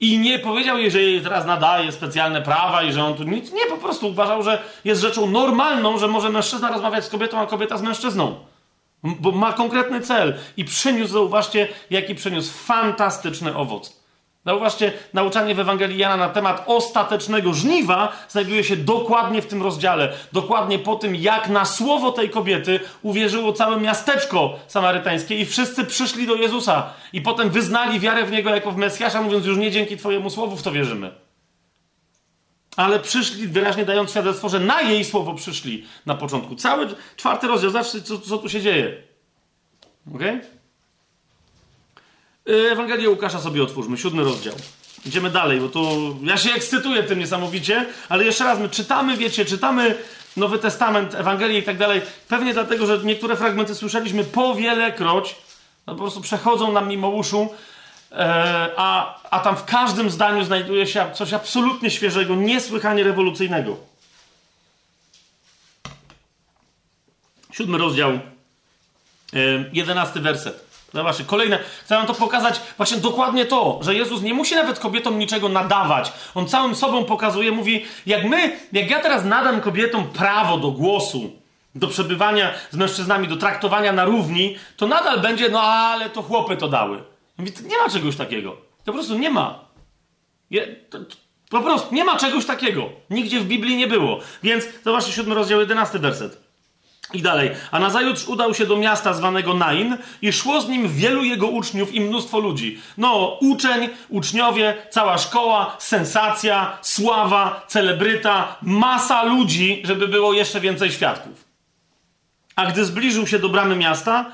I nie powiedział jej, że jej teraz nadaje specjalne prawa i że on tu nic. Nie, po prostu uważał, że jest rzeczą normalną, że może mężczyzna rozmawiać z kobietą, a kobieta z mężczyzną. Bo ma konkretny cel. I przyniósł, zauważcie, jaki przyniósł fantastyczny owoc. Zauważcie, nauczanie w Ewangelii Jana na temat ostatecznego żniwa znajduje się dokładnie w tym rozdziale. Dokładnie po tym, jak na słowo tej kobiety uwierzyło całe miasteczko samarytańskie i wszyscy przyszli do Jezusa. I potem wyznali wiarę w Niego jako w Mesjasza, mówiąc już nie dzięki Twojemu słowu w to wierzymy. Ale przyszli, wyraźnie dając świadectwo, że na jej słowo przyszli na początku. Cały czwarty rozdział, zobaczcie, co, co tu się dzieje. Okej? Okay? Y, Ewangelię Łukasza sobie otwórzmy, siódmy rozdział. Idziemy dalej, bo tu ja się ekscytuję tym niesamowicie, ale jeszcze raz, my czytamy, wiecie, czytamy Nowy Testament, Ewangelię i tak dalej, pewnie dlatego, że niektóre fragmenty słyszeliśmy po wielekroć, no po prostu przechodzą nam mimo uszu, e, a, a tam w każdym zdaniu znajduje się coś absolutnie świeżego, niesłychanie rewolucyjnego. Siódmy rozdział, e, jedenasty werset. No właśnie, kolejne. Chcę wam to pokazać właśnie dokładnie to, że Jezus nie musi nawet kobietom niczego nadawać. On całym sobą pokazuje, mówi, jak my, jak ja teraz nadam kobietom prawo do głosu, do przebywania z mężczyznami, do traktowania na równi, to nadal będzie, no ale to chłopy to dały. Mówi, nie ma czegoś takiego. To po prostu nie ma. Je, to, to, po prostu nie ma czegoś takiego. Nigdzie w Biblii nie było. Więc zobaczcie siódmy rozdział, jedenasty werset. I dalej. A nazajutrz udał się do miasta zwanego Nain i szło z nim wielu jego uczniów i mnóstwo ludzi. No, uczeń, uczniowie, cała szkoła, sensacja, sława, celebryta, masa ludzi, żeby było jeszcze więcej świadków. A gdy zbliżył się do bramy miasta,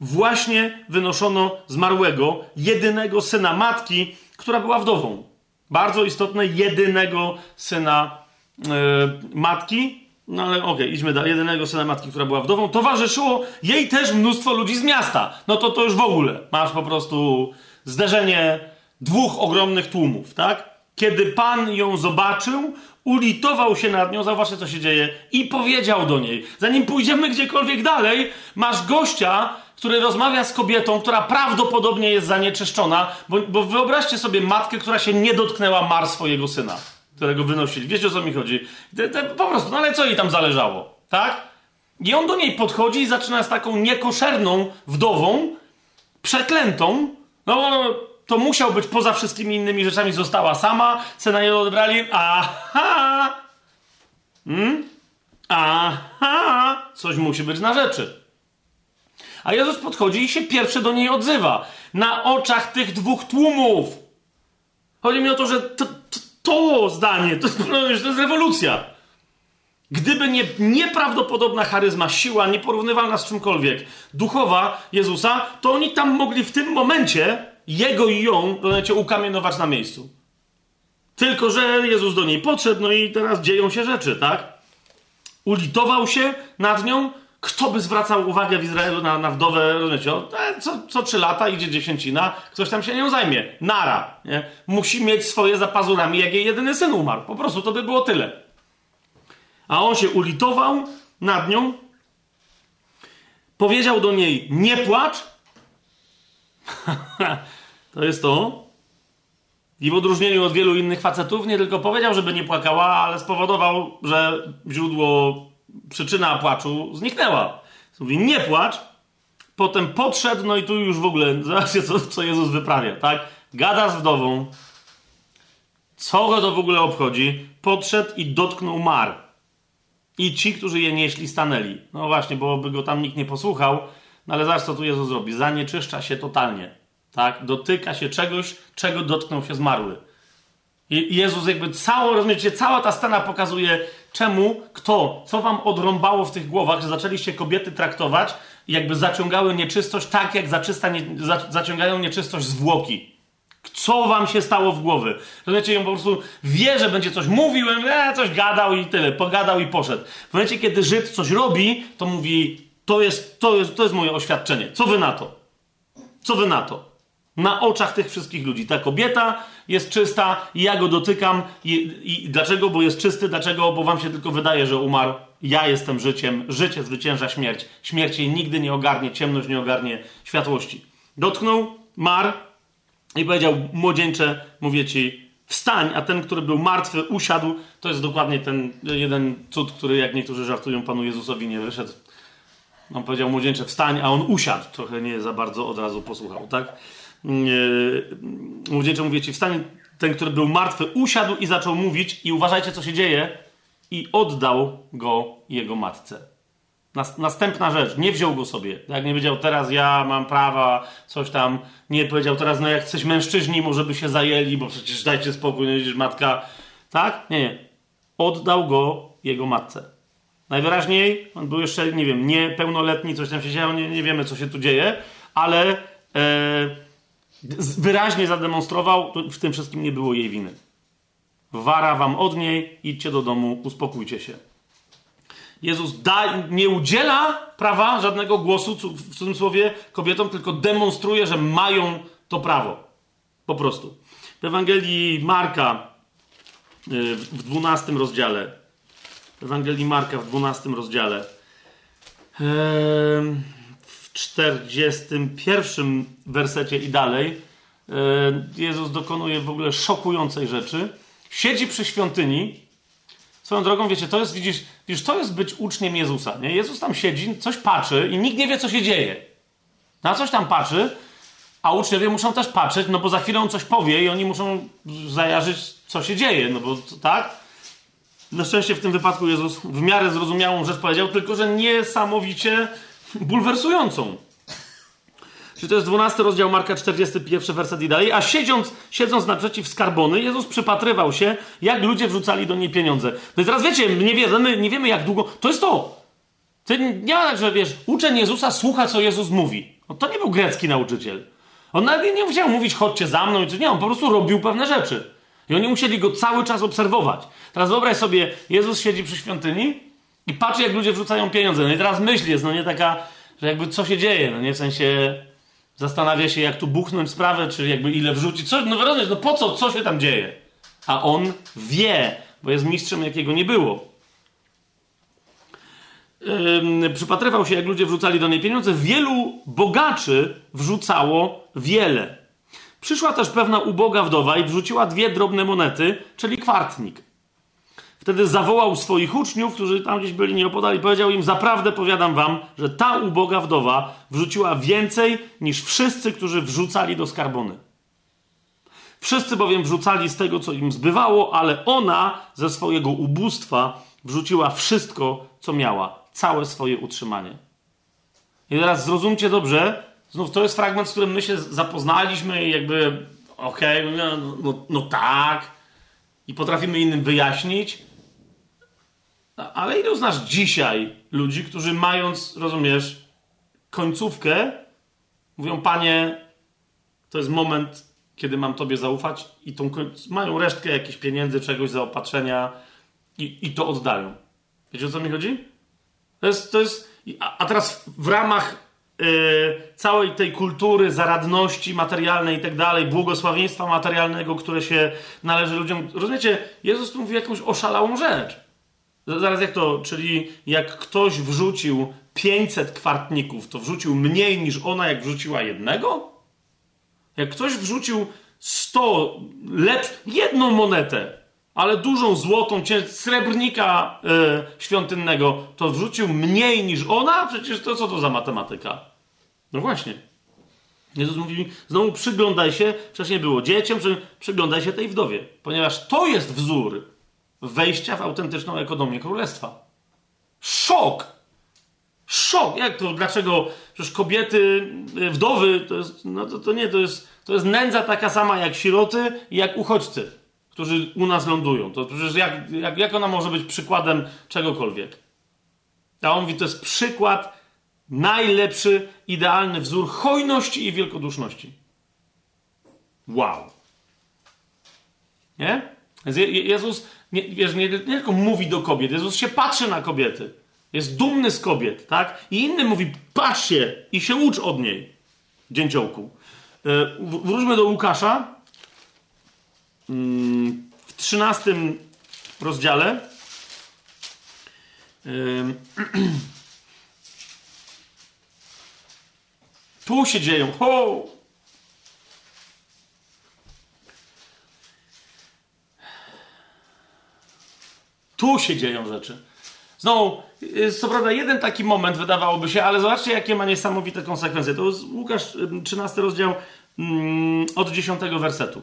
właśnie wynoszono zmarłego, jedynego syna matki, która była wdową. Bardzo istotne, jedynego syna yy, matki, no ale okej, okay, idźmy do jedynego syna matki, która była wdową. Towarzyszyło jej też mnóstwo ludzi z miasta. No to to już w ogóle. Masz po prostu zderzenie dwóch ogromnych tłumów, tak? Kiedy Pan ją zobaczył, ulitował się nad nią, zauważcie co się dzieje, i powiedział do niej, zanim pójdziemy gdziekolwiek dalej, masz gościa, który rozmawia z kobietą, która prawdopodobnie jest zanieczyszczona, bo, bo wyobraźcie sobie matkę, która się nie dotknęła mar swojego syna którego wynosili. Wiecie o co mi chodzi? Te, te, po prostu, no ale co jej tam zależało, tak? I on do niej podchodzi i zaczyna z taką niekoszerną wdową, przeklętą, no bo to musiał być poza wszystkimi innymi rzeczami, została sama, cena jej odebrali, aha, hmm? aha, coś musi być na rzeczy. A Jezus podchodzi i się pierwszy do niej odzywa. Na oczach tych dwóch tłumów. Chodzi mi o to, że to, zdanie, to, to jest rewolucja. Gdyby nie nieprawdopodobna charyzma, siła, nieporównywalna z czymkolwiek, duchowa Jezusa, to oni tam mogli w tym momencie jego i ją, rozumiecie, ukamienować na miejscu. Tylko, że Jezus do niej podszedł, no i teraz dzieją się rzeczy, tak? Ulitował się nad nią. Kto by zwracał uwagę w Izraelu na, na wdowę, rozumiecie? E, co, co trzy lata idzie dziesięcina, ktoś tam się nią zajmie. Nara. Nie? Musi mieć swoje za pazurami, jak jej jedyny syn umarł. Po prostu to by było tyle. A on się ulitował nad nią, powiedział do niej: Nie płacz. to jest to. I w odróżnieniu od wielu innych facetów, nie tylko powiedział, żeby nie płakała, ale spowodował, że źródło, przyczyna płaczu zniknęła. Mówi: Nie płacz. Potem podszedł, no i tu już w ogóle, zobaczcie, co, co Jezus wyprawia, tak? Gada z wdową. Co go to w ogóle obchodzi? Podszedł i dotknął mar. I ci, którzy je nieśli, stanęli. No właśnie, bo by go tam nikt nie posłuchał. No ale zaraz co tu Jezus robi? Zanieczyszcza się totalnie. Tak? Dotyka się czegoś, czego dotknął się zmarły. I Jezus jakby całą, rozumiecie, cała ta scena pokazuje, czemu, kto, co wam odrąbało w tych głowach, że zaczęliście kobiety traktować jakby zaciągały nieczystość tak, jak zaczysta nie, za, zaciągają nieczystość zwłoki. Co wam się stało w głowy? Rozumiecie, on po prostu wie, że będzie coś mówił, e, coś gadał i tyle, pogadał i poszedł. W momencie, kiedy Żyd coś robi, to mówi, to jest, to jest, to jest moje oświadczenie. Co wy na to? Co wy na to? Na oczach tych wszystkich ludzi. Ta kobieta jest czysta i ja go dotykam. I, I dlaczego? Bo jest czysty. Dlaczego? Bo wam się tylko wydaje, że umarł. Ja jestem życiem. Życie zwycięża śmierć. Śmierć jej nigdy nie ogarnie, ciemność nie ogarnie światłości. Dotknął, mar i powiedział, młodzieńcze, mówię ci, wstań, a ten, który był martwy, usiadł. To jest dokładnie ten jeden cud, który, jak niektórzy żartują, Panu Jezusowi nie wyszedł. On powiedział młodzieńcze, wstań, a on usiadł. Trochę nie za bardzo od razu posłuchał, tak? Młodzieńcze mówię ci, wstań, ten, który był martwy, usiadł i zaczął mówić i uważajcie, co się dzieje i oddał go jego matce. Następna rzecz, nie wziął go sobie. Jak nie wiedział, teraz ja mam prawa, coś tam. Nie powiedział teraz, no jak coś mężczyźni, może by się zajęli, bo przecież dajcie spokój, no widzisz, matka. Tak? Nie, nie. Oddał go jego matce. Najwyraźniej on był jeszcze, nie wiem, niepełnoletni, coś tam się działo, nie, nie wiemy, co się tu dzieje, ale e, wyraźnie zademonstrował, w tym wszystkim nie było jej winy. Wara wam od niej, idźcie do domu, uspokójcie się. Jezus da, nie udziela prawa żadnego głosu, w cudzysłowie, kobietom, tylko demonstruje, że mają to prawo. Po prostu. W Ewangelii Marka y, w 12 rozdziale, w Ewangelii Marka w 12 rozdziale, w 41 wersecie i dalej, Jezus dokonuje w ogóle szokującej rzeczy. Siedzi przy świątyni, Swoją drogą, wiecie, to jest, widzisz, widzisz, to jest być uczniem Jezusa, nie? Jezus tam siedzi, coś patrzy i nikt nie wie, co się dzieje. Na coś tam patrzy, a uczniowie muszą też patrzeć, no bo za chwilę on coś powie i oni muszą zajarzyć, co się dzieje, no bo tak? Na szczęście w tym wypadku Jezus w miarę zrozumiałą rzecz powiedział, tylko że niesamowicie bulwersującą. Czyli to jest 12 rozdział Marka 41 werset i dalej. A siedząc, siedząc naprzeciw skarbony, Jezus przypatrywał się, jak ludzie wrzucali do niej pieniądze. No i teraz wiecie, nie wiemy, nie wiemy jak długo. To jest to. To nie ma tak, że wiesz, uczeń Jezusa słucha, co Jezus mówi. No to nie był grecki nauczyciel. On nawet nie chciał mówić, chodźcie za mną. Nie, on po prostu robił pewne rzeczy. I oni musieli go cały czas obserwować. Teraz wyobraź sobie, Jezus siedzi przy świątyni i patrzy, jak ludzie wrzucają pieniądze. No i teraz myśl jest, no nie taka, że jakby co się dzieje, no nie w sensie Zastanawia się, jak tu buchnąć sprawę, czy jakby ile wrzucić. Co, no rozumiesz, no po co, co się tam dzieje? A on wie, bo jest mistrzem, jakiego nie było. Yy, przypatrywał się, jak ludzie wrzucali do niej pieniądze. Wielu bogaczy wrzucało wiele. Przyszła też pewna uboga wdowa i wrzuciła dwie drobne monety, czyli kwartnik. Wtedy zawołał swoich uczniów, którzy tam gdzieś byli nieopodal i powiedział im, zaprawdę powiadam wam, że ta uboga wdowa wrzuciła więcej niż wszyscy, którzy wrzucali do skarbony. Wszyscy bowiem wrzucali z tego, co im zbywało, ale ona ze swojego ubóstwa wrzuciła wszystko, co miała, całe swoje utrzymanie. I teraz zrozumcie dobrze, znów to jest fragment, z którym my się zapoznaliśmy i jakby, okej, okay, no, no, no tak, i potrafimy innym wyjaśnić, ale ilu znasz dzisiaj ludzi, którzy mając, rozumiesz, końcówkę, mówią, panie, to jest moment, kiedy mam tobie zaufać i tą mają resztkę jakichś pieniędzy, czegoś, zaopatrzenia i, i to oddają. Wiecie o co mi chodzi? To jest, to jest a, a teraz w ramach yy, całej tej kultury zaradności materialnej i tak dalej, błogosławieństwa materialnego, które się należy ludziom. Rozumiecie, Jezus tu mówi jakąś oszalałą rzecz. Zaraz jak to, czyli jak ktoś wrzucił 500 kwartników, to wrzucił mniej niż ona, jak wrzuciła jednego? Jak ktoś wrzucił 100, lecz jedną monetę, ale dużą złotą, srebrnika e, świątynnego, to wrzucił mniej niż ona? Przecież to co to za matematyka? No właśnie. Jezus mówi, znowu przyglądaj się, wcześniej było dzieciom, przyglądaj się tej wdowie, ponieważ to jest wzór wejścia w autentyczną ekonomię królestwa. Szok! Szok! Jak to? Dlaczego? Przecież kobiety, y, wdowy, to jest, no to, to nie, to jest, to jest nędza taka sama jak siroty i jak uchodźcy, którzy u nas lądują. To przecież jak, jak, jak ona może być przykładem czegokolwiek? A on mówi, to jest przykład, najlepszy, idealny wzór hojności i wielkoduszności. Wow. Nie? Jezus nie, wiesz, nie, nie tylko mówi do kobiet, Jezus się patrzy na kobiety. Jest dumny z kobiet, tak? I innym mówi, patrz się i się ucz od niej, dzięciołku. E, wróćmy do Łukasza. mm, w 13 rozdziale. Tu się dzieją. Ho! Tu się dzieją rzeczy. Znowu, jest co prawda jeden taki moment, wydawałoby się, ale zobaczcie, jakie ma niesamowite konsekwencje. To jest Łukasz, 13 rozdział mm, od 10 wersetu.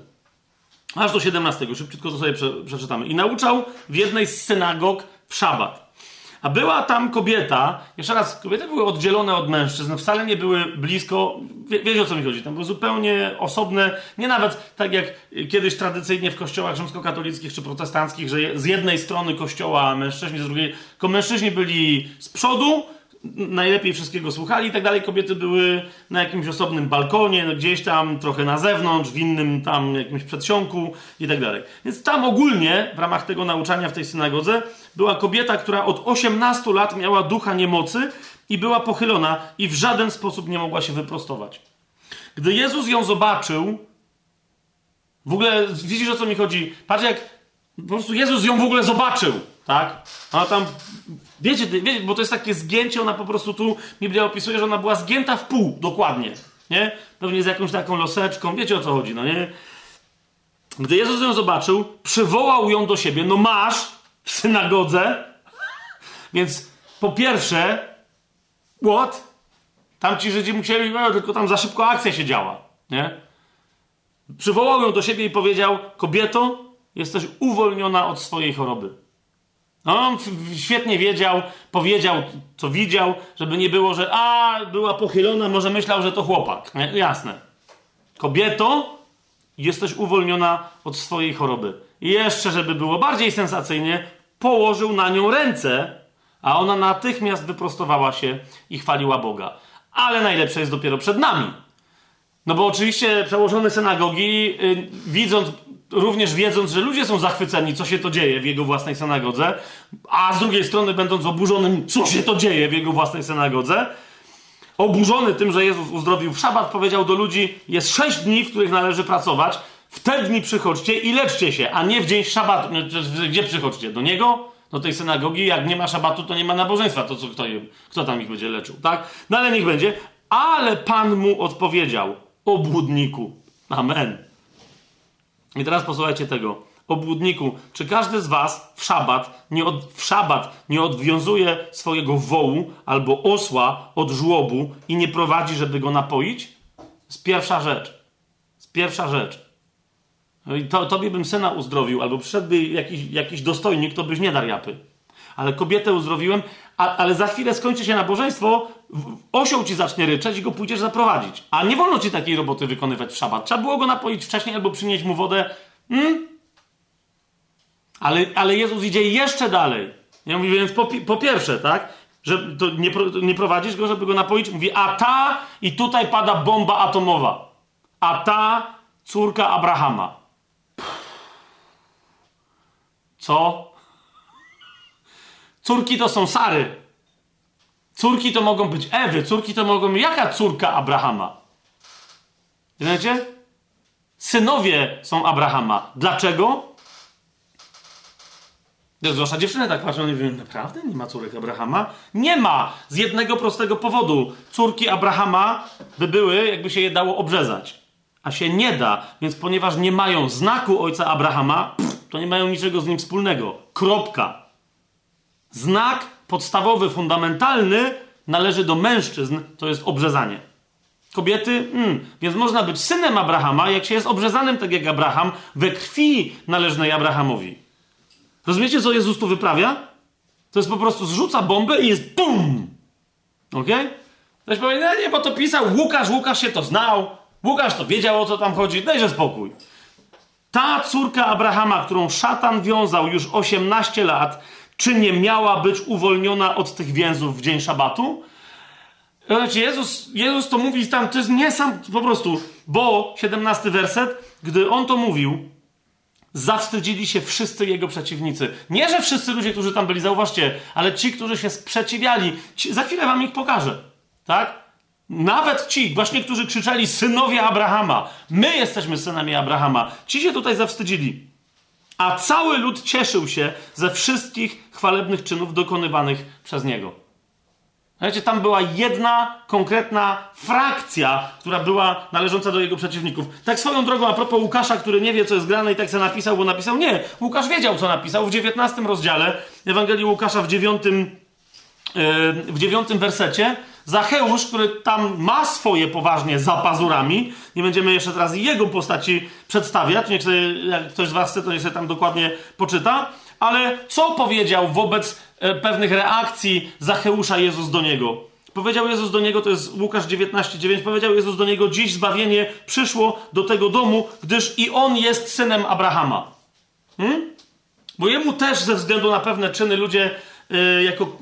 Aż do 17. Szybciutko to sobie prze, przeczytamy. I nauczał w jednej z synagog w szabat. A była tam kobieta, jeszcze raz, kobiety były oddzielone od mężczyzn, wcale nie były blisko, wie, wiecie o co mi chodzi, tam były zupełnie osobne, nie nawet tak jak kiedyś tradycyjnie w kościołach rzymskokatolickich czy protestanckich, że z jednej strony kościoła mężczyźni, z drugiej, tylko mężczyźni byli z przodu, najlepiej wszystkiego słuchali i tak dalej. Kobiety były na jakimś osobnym balkonie, no gdzieś tam trochę na zewnątrz, w innym tam jakimś przedsionku i tak dalej. Więc tam ogólnie w ramach tego nauczania w tej synagodze była kobieta, która od 18 lat miała ducha niemocy i była pochylona i w żaden sposób nie mogła się wyprostować. Gdy Jezus ją zobaczył, w ogóle widzisz o co mi chodzi? Patrz jak po prostu Jezus ją w ogóle zobaczył, tak? Ona tam Wiecie, wiecie, bo to jest takie zgięcie, ona po prostu tu, Biblia opisuje, że ona była zgięta w pół, dokładnie, nie? Pewnie z jakąś taką loseczką, wiecie o co chodzi, no nie? Gdy Jezus ją zobaczył, przywołał ją do siebie, no masz w synagodze, więc po pierwsze, what? Tam ci Żydzi musieli, no, tylko tam za szybko akcja się działa, nie? Przywołał ją do siebie i powiedział, kobieto, jesteś uwolniona od swojej choroby. No, on świetnie wiedział, powiedział, co widział, żeby nie było, że a, była pochylona, może myślał, że to chłopak. Nie? Jasne. Kobieto, jesteś uwolniona od swojej choroby. I jeszcze, żeby było bardziej sensacyjnie, położył na nią ręce, a ona natychmiast wyprostowała się i chwaliła Boga. Ale najlepsze jest dopiero przed nami. No bo oczywiście przełożony synagogi, yy, widząc również wiedząc, że ludzie są zachwyceni, co się to dzieje w jego własnej synagodze, a z drugiej strony będąc oburzonym, co się to dzieje w jego własnej synagodze, oburzony tym, że Jezus uzdrowił w szabat, powiedział do ludzi: Jest sześć dni, w których należy pracować, w te dni przychodźcie i leczcie się, a nie w dzień szabatu. Gdzie przychodźcie? Do niego? Do tej synagogi? Jak nie ma szabatu, to nie ma nabożeństwa. To co, kto, kto tam ich będzie leczył, tak? No ale niech będzie. Ale Pan mu odpowiedział: Obłudniku. Amen. I teraz posłuchajcie tego. Obłudniku, czy każdy z was w szabat, nie od, w szabat nie odwiązuje swojego wołu albo osła od żłobu i nie prowadzi, żeby go napoić? Z pierwsza rzecz. Z pierwsza rzecz. No to, tobie bym syna uzdrowił, albo przyszedłby jakiś, jakiś dostojnik, to byś nie dar japy. Ale kobietę uzdrowiłem, a, ale za chwilę skończy się nabożeństwo, osioł ci zacznie ryczeć i go pójdziesz zaprowadzić. A nie wolno ci takiej roboty wykonywać w szabat. Trzeba było go napoić wcześniej albo przynieść mu wodę. Hmm? Ale, ale Jezus idzie jeszcze dalej. Ja mówię, więc po, po pierwsze, tak? Że to nie, nie prowadzisz go, żeby go napoić? Mówi, a ta, i tutaj pada bomba atomowa. A ta córka Abrahama. Co? Córki to są Sary. Córki to mogą być Ewy, córki to mogą być. Jaka córka Abrahama? Wiecie? Synowie są Abrahama. Dlaczego? Zwłaszcza dziewczyny tak patrzą i mówią, naprawdę nie ma córek Abrahama? Nie ma! Z jednego prostego powodu. Córki Abrahama by były, jakby się je dało obrzezać. A się nie da, więc ponieważ nie mają znaku ojca Abrahama, to nie mają niczego z nim wspólnego. Kropka. Znak podstawowy, fundamentalny należy do mężczyzn, to jest obrzezanie. Kobiety, mm, więc można być synem Abrahama, jak się jest obrzezanym tak jak Abraham, we krwi należnej Abrahamowi. Rozumiecie, co Jezus tu wyprawia? To jest po prostu zrzuca bombę i jest BUM! Ok? Ktoś powie, no nie, bo to pisał Łukasz, Łukasz się to znał, Łukasz to wiedział, o co tam chodzi, dajże spokój. Ta córka Abrahama, którą szatan wiązał już 18 lat, czy nie miała być uwolniona od tych więzów w dzień szabatu? Słuchajcie, Jezus, Jezus to mówi tam, to jest nie sam po prostu, bo 17 werset, gdy on to mówił, zawstydzili się wszyscy jego przeciwnicy. Nie, że wszyscy ludzie, którzy tam byli, zauważcie, ale ci, którzy się sprzeciwiali, ci, za chwilę wam ich pokażę. Tak? Nawet ci, właśnie którzy krzyczeli synowie Abrahama, my jesteśmy synami Abrahama, ci się tutaj zawstydzili. A cały lud cieszył się ze wszystkich chwalebnych czynów dokonywanych przez niego. Słuchajcie, tam była jedna konkretna frakcja, która była należąca do jego przeciwników. Tak swoją drogą, a propos Łukasza, który nie wie, co jest grane i tak se napisał, bo napisał. Nie, Łukasz wiedział, co napisał w 19 rozdziale Ewangelii Łukasza w 9, yy, w 9 wersecie. Zacheusz, który tam ma swoje poważnie za pazurami, nie będziemy jeszcze teraz jego postaci przedstawiać, niech sobie, jak ktoś z was chce, to niech sobie tam dokładnie poczyta, ale co powiedział wobec e, pewnych reakcji Zacheusza Jezus do niego? Powiedział Jezus do niego, to jest Łukasz 19:9, powiedział Jezus do niego, dziś zbawienie przyszło do tego domu, gdyż i on jest synem Abrahama. Hmm? Bo jemu też ze względu na pewne czyny ludzie y, jako,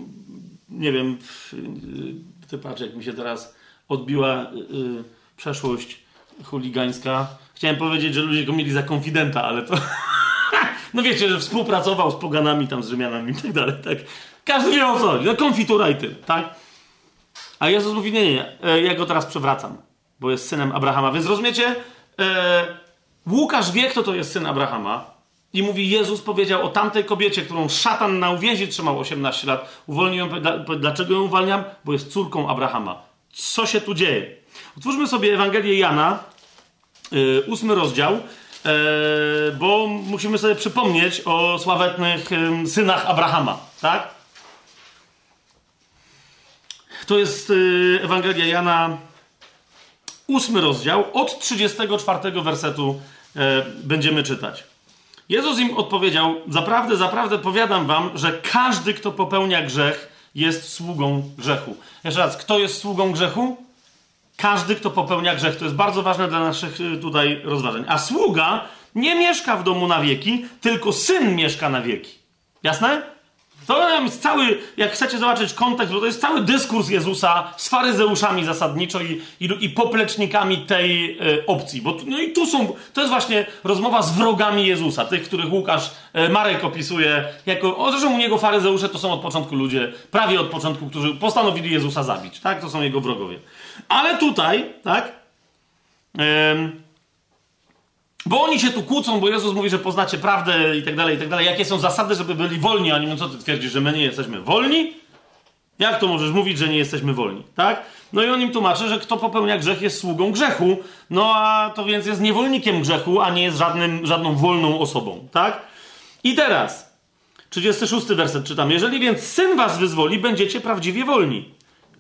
nie wiem, y, ty patrz, jak mi się teraz odbiła y, przeszłość chuligańska. Chciałem powiedzieć, że ludzie go mieli za konfidenta, ale to... no wiecie, że współpracował z poganami tam, z Rzymianami i tak dalej, tak. Każdy wie o co chodzi. No konfitura i ty, tak? A Jezus mówi, nie, nie, nie, ja go teraz przewracam, bo jest synem Abrahama. Więc rozumiecie, e, Łukasz wie, kto to jest syn Abrahama i mówi, Jezus powiedział o tamtej kobiecie, którą szatan na uwięzi trzymał 18 lat. Uwolnił ją, dlaczego ją uwalniam? Bo jest córką Abrahama. Co się tu dzieje? Otwórzmy sobie Ewangelię Jana, yy, ósmy rozdział, yy, bo musimy sobie przypomnieć o sławetnych yy, synach Abrahama, tak? To jest yy, Ewangelia Jana, ósmy rozdział, od 34 wersetu yy, będziemy czytać. Jezus im odpowiedział: Zaprawdę, zaprawdę powiadam wam, że każdy, kto popełnia grzech, jest sługą grzechu. Jeszcze raz, kto jest sługą grzechu? Każdy, kto popełnia grzech. To jest bardzo ważne dla naszych y, tutaj rozważań. A sługa nie mieszka w domu na wieki, tylko syn mieszka na wieki. Jasne? To jest cały, jak chcecie zobaczyć kontekst, bo to jest cały dyskurs Jezusa z faryzeuszami zasadniczo i, i, i poplecznikami tej e, opcji. Bo no i tu są, to jest właśnie rozmowa z wrogami Jezusa, tych, których Łukasz e, Marek opisuje jako, o, zresztą u niego faryzeusze to są od początku ludzie, prawie od początku, którzy postanowili Jezusa zabić, tak? To są jego wrogowie. Ale tutaj, tak? Bo oni się tu kłócą, bo Jezus mówi, że poznacie prawdę i tak dalej, i tak dalej. Jakie są zasady, żeby byli wolni? A oni mówią, co ty twierdzisz, że my nie jesteśmy wolni? Jak to możesz mówić, że nie jesteśmy wolni, tak? No i on im tłumaczy, że kto popełnia grzech jest sługą grzechu, no a to więc jest niewolnikiem grzechu, a nie jest żadnym, żadną wolną osobą, tak? I teraz, 36 werset czytam. Jeżeli więc Syn was wyzwoli, będziecie prawdziwie wolni.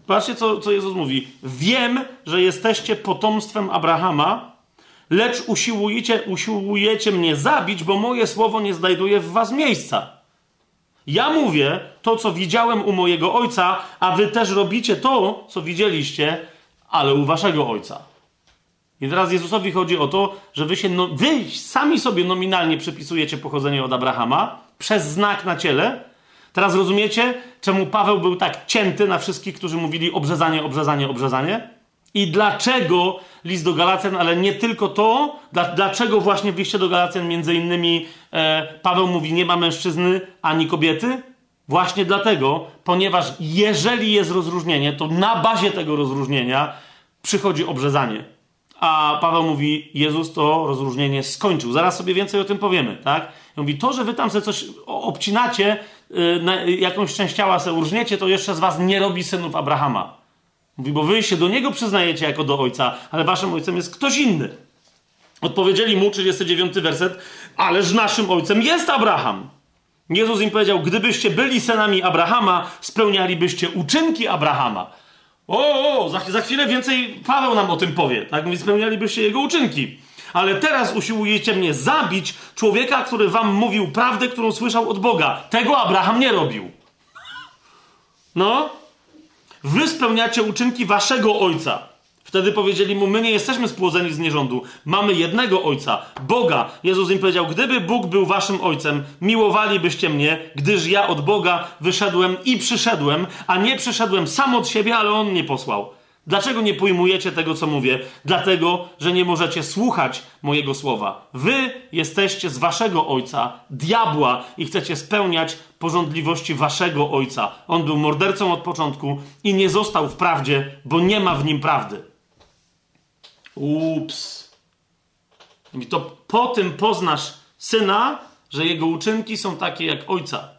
Patrzcie, co, co Jezus mówi. Wiem, że jesteście potomstwem Abrahama, lecz usiłujecie, usiłujecie mnie zabić, bo moje słowo nie znajduje w was miejsca. Ja mówię to, co widziałem u mojego ojca, a wy też robicie to, co widzieliście, ale u waszego ojca. I teraz Jezusowi chodzi o to, że wy się, no, wy sami sobie nominalnie przypisujecie pochodzenie od Abrahama przez znak na ciele. Teraz rozumiecie, czemu Paweł był tak cięty na wszystkich, którzy mówili obrzezanie, obrzezanie, obrzezanie? I dlaczego list do Galacjan, ale nie tylko to, dlaczego właśnie w liście do Galacjan między innymi e, Paweł mówi nie ma mężczyzny ani kobiety? Właśnie dlatego, ponieważ jeżeli jest rozróżnienie, to na bazie tego rozróżnienia przychodzi obrzezanie. A Paweł mówi, Jezus to rozróżnienie skończył. Zaraz sobie więcej o tym powiemy, tak? I mówi, to, że wy tam sobie coś obcinacie, yy, jakąś część ciała sobie urżniecie, to jeszcze z was nie robi synów Abrahama. Mówi, bo wy się do niego przyznajecie jako do ojca, ale waszym ojcem jest ktoś inny. Odpowiedzieli mu, 39 werset, ależ naszym ojcem jest Abraham. Jezus im powiedział, gdybyście byli synami Abrahama, spełnialibyście uczynki Abrahama. O, o za, za chwilę więcej Paweł nam o tym powie, tak? Mówi, spełnialibyście jego uczynki. Ale teraz usiłujecie mnie zabić, człowieka, który wam mówił prawdę, którą słyszał od Boga. Tego Abraham nie robił. No, Wy spełniacie uczynki waszego ojca. Wtedy powiedzieli mu: My nie jesteśmy spłodzeni z nierządu. Mamy jednego ojca, Boga. Jezus im powiedział: Gdyby Bóg był waszym ojcem, miłowalibyście mnie, gdyż ja od Boga wyszedłem i przyszedłem, a nie przyszedłem sam od siebie, ale on mnie posłał. Dlaczego nie pojmujecie tego, co mówię? Dlatego, że nie możecie słuchać mojego słowa. Wy jesteście z waszego ojca, diabła, i chcecie spełniać porządliwości waszego ojca. On był mordercą od początku i nie został w prawdzie, bo nie ma w nim prawdy. Ups. I to po tym poznasz syna, że jego uczynki są takie jak ojca.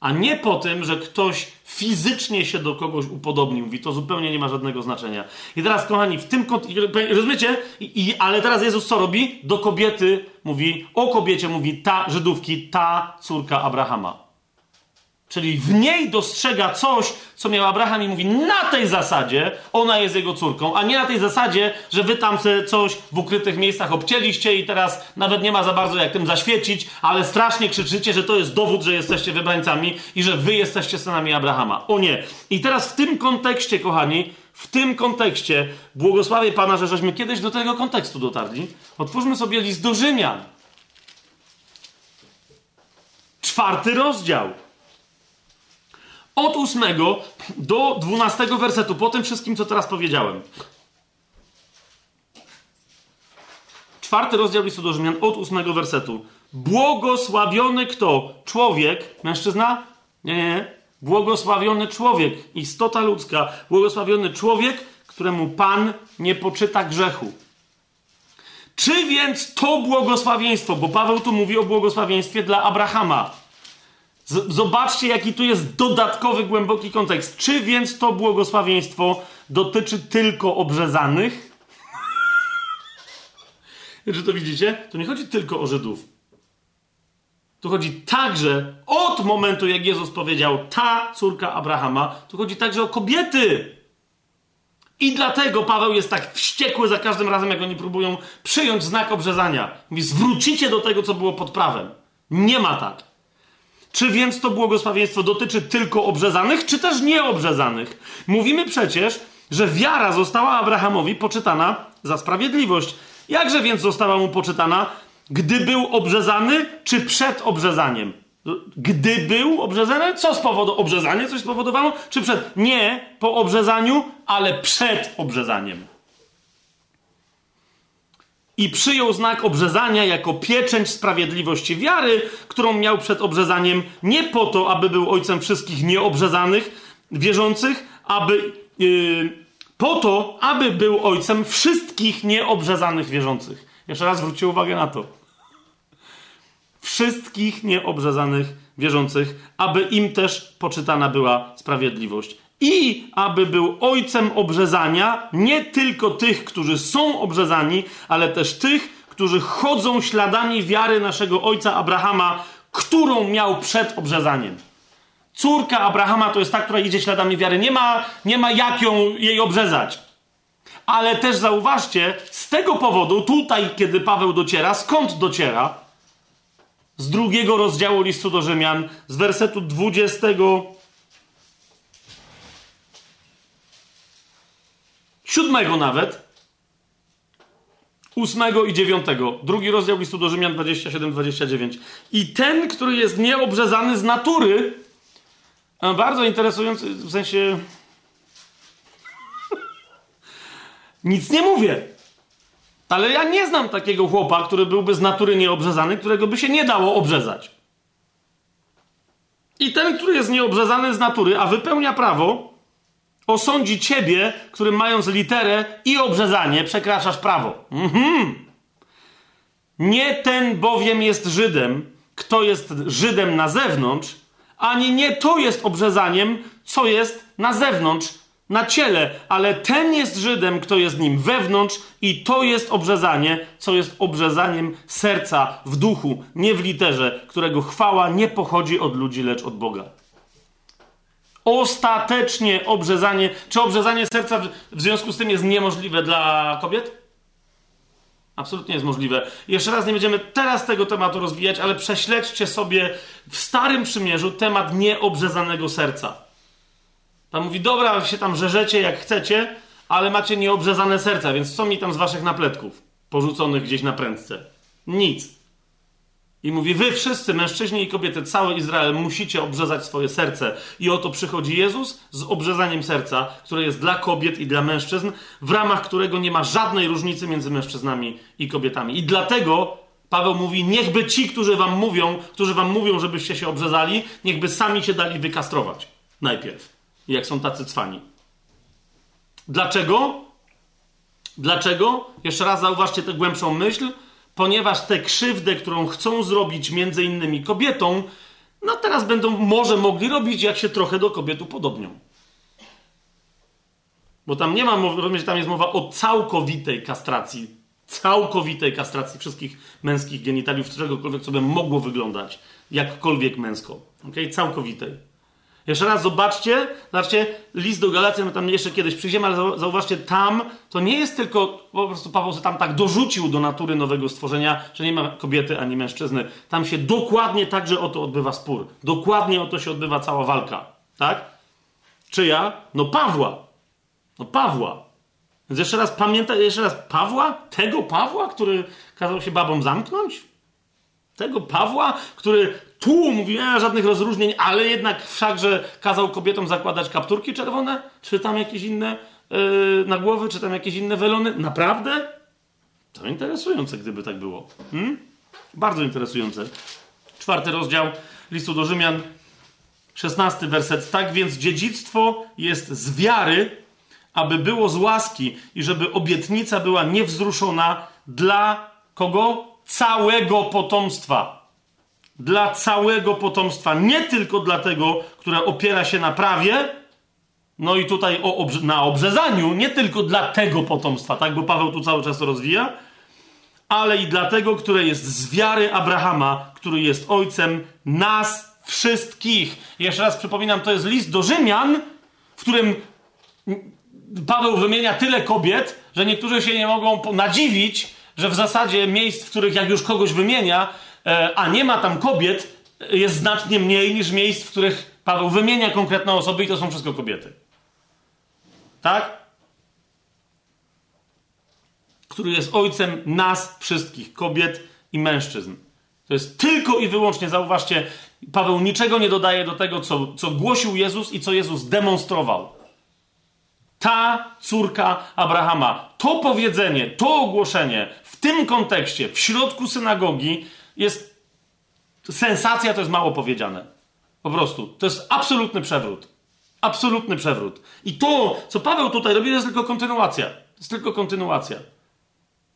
A nie po tym, że ktoś fizycznie się do kogoś upodobnił. Mówi, to zupełnie nie ma żadnego znaczenia. I teraz, kochani, w tym kontekście, rozumiecie? I, I, ale teraz Jezus co robi? Do kobiety mówi, o kobiecie mówi ta Żydówki, ta córka Abrahama. Czyli w niej dostrzega coś, co miał Abraham i mówi, na tej zasadzie ona jest jego córką, a nie na tej zasadzie, że wy tam sobie coś w ukrytych miejscach obcięliście i teraz nawet nie ma za bardzo jak tym zaświecić, ale strasznie krzyczycie, że to jest dowód, że jesteście wybrańcami i że wy jesteście synami Abrahama. O nie. I teraz w tym kontekście, kochani, w tym kontekście błogosławię Pana, że żeśmy kiedyś do tego kontekstu dotarli. Otwórzmy sobie list do Rzymian. Czwarty rozdział od 8 do 12 wersetu, po tym wszystkim, co teraz powiedziałem. Czwarty rozdział listu do Rzymian, od 8 wersetu. Błogosławiony kto? Człowiek, mężczyzna? Nie, nie, nie. Błogosławiony człowiek, istota ludzka. Błogosławiony człowiek, któremu Pan nie poczyta grzechu. Czy więc to błogosławieństwo, bo Paweł tu mówi o błogosławieństwie dla Abrahama, Zobaczcie, jaki tu jest dodatkowy, głęboki kontekst. Czy więc to błogosławieństwo dotyczy tylko obrzezanych? Czy to widzicie? To nie chodzi tylko o Żydów. Tu chodzi także od momentu, jak Jezus powiedział, ta córka Abrahama, tu chodzi także o kobiety. I dlatego Paweł jest tak wściekły za każdym razem, jak oni próbują przyjąć znak obrzezania. Mówi, zwrócicie do tego, co było pod prawem. Nie ma tak. Czy więc to błogosławieństwo dotyczy tylko obrzezanych, czy też nieobrzezanych? Mówimy przecież, że wiara została Abrahamowi poczytana za sprawiedliwość. Jakże więc została mu poczytana, gdy był obrzezany, czy przed obrzezaniem? Gdy był obrzezany, co z powodu obrzezania coś spowodowało? Czy przed? Nie po obrzezaniu, ale przed obrzezaniem i przyjął znak obrzezania jako pieczęć sprawiedliwości wiary, którą miał przed obrzezaniem nie po to, aby był ojcem wszystkich nieobrzezanych wierzących, aby yy, po to, aby był ojcem wszystkich nieobrzezanych wierzących. Jeszcze raz zwróćcie uwagę na to. Wszystkich nieobrzezanych wierzących, aby im też poczytana była sprawiedliwość i aby był ojcem obrzezania nie tylko tych, którzy są obrzezani, ale też tych, którzy chodzą śladami wiary naszego ojca Abrahama, którą miał przed obrzezaniem. Córka Abrahama to jest ta, która idzie śladami wiary. Nie ma, nie ma jak ją jej obrzezać. Ale też zauważcie, z tego powodu, tutaj, kiedy Paweł dociera, skąd dociera? Z drugiego rozdziału listu do Rzymian, z wersetu 20 siódmego nawet, ósmego i dziewiątego. Drugi rozdział listu do Rzymian 27-29. I ten, który jest nieobrzezany z natury, bardzo interesujący, w sensie nic nie mówię. Ale ja nie znam takiego chłopa, który byłby z natury nieobrzezany, którego by się nie dało obrzezać. I ten, który jest nieobrzezany z natury, a wypełnia prawo, osądzi ciebie, który mając literę i obrzezanie przekraczasz prawo. Mhm. Nie ten bowiem jest Żydem, kto jest Żydem na zewnątrz, ani nie to jest obrzezaniem, co jest na zewnątrz, na ciele, ale ten jest Żydem, kto jest nim wewnątrz, i to jest obrzezanie, co jest obrzezaniem serca w duchu, nie w literze, którego chwała nie pochodzi od ludzi, lecz od Boga. Ostatecznie obrzezanie. Czy obrzezanie serca w związku z tym jest niemożliwe dla kobiet? Absolutnie jest możliwe. Jeszcze raz nie będziemy teraz tego tematu rozwijać, ale prześledźcie sobie w Starym Przymierzu temat nieobrzezanego serca. Tam mówi, dobra, się tam rzeżecie jak chcecie, ale macie nieobrzezane serca, więc co mi tam z waszych napletków porzuconych gdzieś na prędce? Nic. I mówi, wy wszyscy, mężczyźni i kobiety, cały Izrael, musicie obrzezać swoje serce. I oto przychodzi Jezus z obrzezaniem serca, które jest dla kobiet i dla mężczyzn, w ramach którego nie ma żadnej różnicy między mężczyznami i kobietami. I dlatego Paweł mówi, niechby ci, którzy wam mówią, którzy wam mówią, żebyście się obrzezali, niechby sami się dali wykastrować. Najpierw. Jak są tacy cwani. Dlaczego? Dlaczego? Jeszcze raz zauważcie tę głębszą myśl ponieważ tę krzywdę, którą chcą zrobić między innymi kobietom, no teraz będą może mogli robić, jak się trochę do kobiet upodobnią. Bo tam nie ma mowy, tam jest mowa o całkowitej kastracji. Całkowitej kastracji wszystkich męskich genitaliów, czegokolwiek, co by mogło wyglądać jakkolwiek męsko. Okay? Całkowitej. Jeszcze raz zobaczcie, zobaczcie, list do Galacji, my tam jeszcze kiedyś przyjdziemy, ale zauważcie, tam to nie jest tylko, po prostu Paweł tam tak dorzucił do natury nowego stworzenia, że nie ma kobiety ani mężczyzny. Tam się dokładnie także o to odbywa spór. Dokładnie o to się odbywa cała walka. Tak? Czyja? No Pawła. No Pawła. Więc jeszcze raz pamiętaj, jeszcze raz Pawła? Tego Pawła, który kazał się babom zamknąć? Tego Pawła, który tu mówi, nie żadnych rozróżnień, ale jednak wszakże kazał kobietom zakładać kapturki czerwone, czy tam jakieś inne yy, na głowy, czy tam jakieś inne welony. Naprawdę? To interesujące, gdyby tak było. Hmm? Bardzo interesujące. Czwarty rozdział listu do Rzymian, szesnasty werset. Tak więc dziedzictwo jest z wiary, aby było z łaski i żeby obietnica była niewzruszona dla kogo? Całego potomstwa dla całego potomstwa, nie tylko dla tego, które opiera się na prawie, no i tutaj o, na obrzezaniu, nie tylko dla tego potomstwa, tak, bo Paweł tu cały czas to rozwija, ale i dla tego, które jest z wiary Abrahama, który jest ojcem nas wszystkich. Jeszcze raz przypominam, to jest list do Rzymian, w którym Paweł wymienia tyle kobiet, że niektórzy się nie mogą nadziwić, że w zasadzie miejsc, w których jak już kogoś wymienia, a nie ma tam kobiet, jest znacznie mniej niż miejsc, w których Paweł wymienia konkretne osoby i to są wszystko kobiety. Tak? Który jest ojcem nas wszystkich, kobiet i mężczyzn. To jest tylko i wyłącznie, zauważcie, Paweł niczego nie dodaje do tego, co, co głosił Jezus i co Jezus demonstrował. Ta córka Abrahama, to powiedzenie, to ogłoszenie w tym kontekście, w środku synagogi, jest sensacja, to jest mało powiedziane. Po prostu. To jest absolutny przewrót. Absolutny przewrót. I to, co Paweł tutaj robi, to jest tylko kontynuacja. To jest tylko kontynuacja.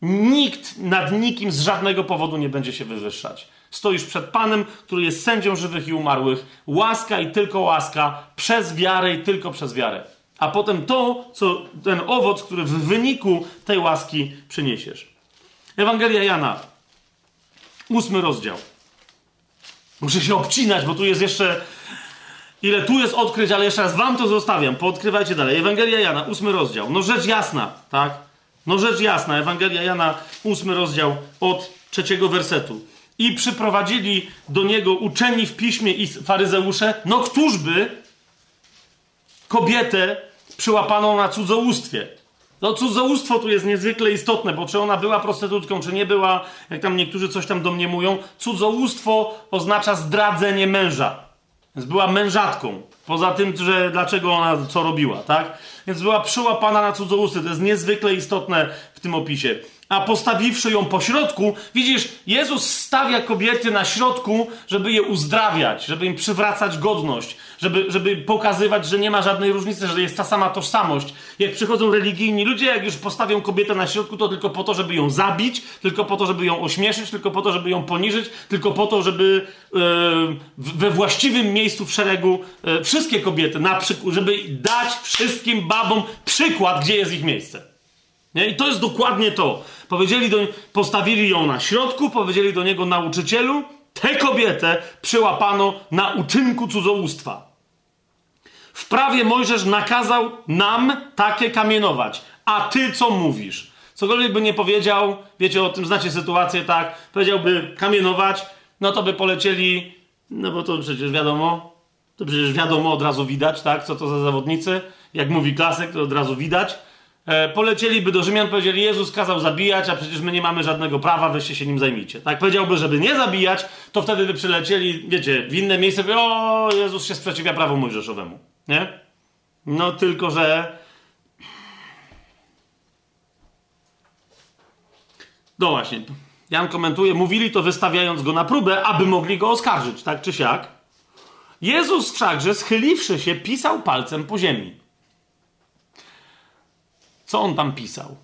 Nikt nad nikim z żadnego powodu nie będzie się wywyższać. Stoisz przed Panem, który jest sędzią żywych i umarłych. Łaska i tylko łaska, przez wiarę i tylko przez wiarę. A potem to, co ten owoc, który w wyniku tej łaski przyniesiesz. Ewangelia Jana, Ósmy rozdział. Muszę się obcinać, bo tu jest jeszcze. Ile tu jest odkryć, ale jeszcze raz wam to zostawiam. Poodkrywajcie dalej. Ewangelia Jana, ósmy rozdział. No rzecz jasna, tak? No rzecz jasna. Ewangelia Jana, ósmy rozdział od trzeciego wersetu. I przyprowadzili do niego uczeni w piśmie i faryzeusze, no któż by kobietę przyłapaną na cudzołóstwie. No cudzołóstwo tu jest niezwykle istotne, bo czy ona była prostytutką, czy nie była, jak tam niektórzy coś tam domniemują, cudzołóstwo oznacza zdradzenie męża. Więc była mężatką. Poza tym, że dlaczego ona co robiła, tak? Więc była przyłapana na cudzołóstwie. To jest niezwykle istotne w tym opisie a postawiwszy ją po środku, widzisz, Jezus stawia kobiety na środku, żeby je uzdrawiać, żeby im przywracać godność, żeby, żeby pokazywać, że nie ma żadnej różnicy, że jest ta sama tożsamość. Jak przychodzą religijni ludzie, jak już postawią kobietę na środku, to tylko po to, żeby ją zabić, tylko po to, żeby ją ośmieszyć, tylko po to, żeby ją poniżyć, tylko po to, żeby e, we właściwym miejscu w szeregu e, wszystkie kobiety, na przykład, żeby dać wszystkim babom przykład, gdzie jest ich miejsce. Nie? I to jest dokładnie to. Powiedzieli do, postawili ją na środku, powiedzieli do niego nauczycielu, tę kobietę przyłapano na uczynku cudzołóstwa. W prawie Mojżesz nakazał nam takie kamienować. A ty co mówisz? Cokolwiek by nie powiedział, wiecie o tym, znacie sytuację, tak? Powiedziałby kamienować, no to by polecieli, no bo to przecież wiadomo, to przecież wiadomo, od razu widać, tak? Co to za zawodnicy. Jak mówi klasyk, to od razu widać. E, polecieliby do Rzymian, powiedzieli, Jezus kazał zabijać, a przecież my nie mamy żadnego prawa, weźcie się nim zajmijcie. Tak powiedziałby, żeby nie zabijać, to wtedy by przylecieli, wiecie, w inne miejsce, by, o, Jezus się sprzeciwia prawu mojżeszowemu. Nie? No tylko, że... No właśnie, Jan komentuje, mówili to wystawiając go na próbę, aby mogli go oskarżyć, tak czy siak. Jezus wszakże, schyliwszy się, pisał palcem po ziemi. Co on tam pisał?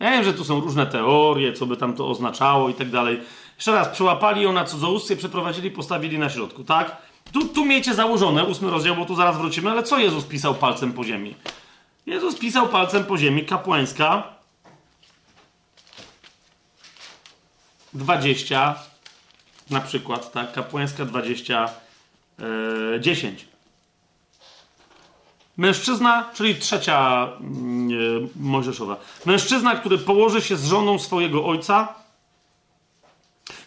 Ja wiem, że tu są różne teorie, co by tam to oznaczało i tak dalej. Jeszcze raz, przyłapali ją na cudzołóstwie, przeprowadzili, postawili na środku, tak? Tu, tu miejcie założone, ósmy rozdział, bo tu zaraz wrócimy, ale co Jezus pisał palcem po ziemi? Jezus pisał palcem po ziemi, kapłańska, 20, na przykład, tak, kapłańska 20, e, 10. Mężczyzna, czyli trzecia yy, Mojżeszowa. Mężczyzna, który położy się z żoną swojego ojca.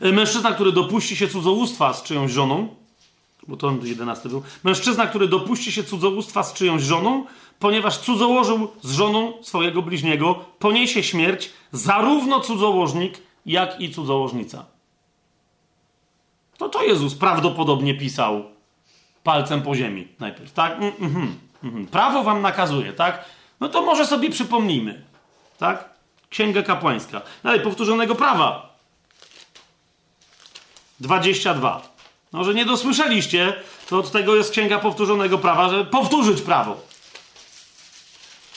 Yy, mężczyzna, który dopuści się cudzołóstwa z czyjąś żoną. Bo to on jedenasty był. Mężczyzna, który dopuści się cudzołóstwa z czyjąś żoną, ponieważ cudzołożył z żoną swojego bliźniego, poniesie śmierć zarówno cudzołożnik, jak i cudzołożnica. No to Jezus prawdopodobnie pisał palcem po ziemi najpierw, tak? Mm -hmm. Mhm. Prawo wam nakazuje, tak? No to może sobie przypomnijmy, tak? Księga kapłańska. Dalej, powtórzonego prawa. 22. No, że nie dosłyszeliście, to od tego jest księga powtórzonego prawa, żeby powtórzyć prawo.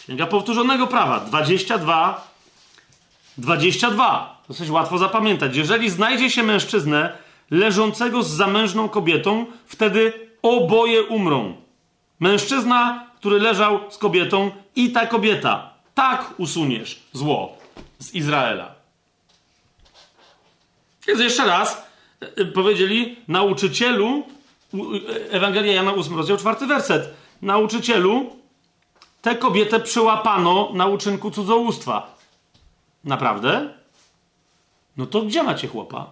Księga powtórzonego prawa. 22. 22. Dosyć łatwo zapamiętać. Jeżeli znajdzie się mężczyznę leżącego z zamężną kobietą, wtedy oboje umrą. Mężczyzna, który leżał z kobietą i ta kobieta. Tak usuniesz zło z Izraela. Więc jeszcze raz e, e, powiedzieli nauczycielu, e, Ewangelia Jana 8, rozdział 4, werset. Nauczycielu, tę kobietę przyłapano na uczynku cudzołóstwa. Naprawdę? No to gdzie macie chłopa?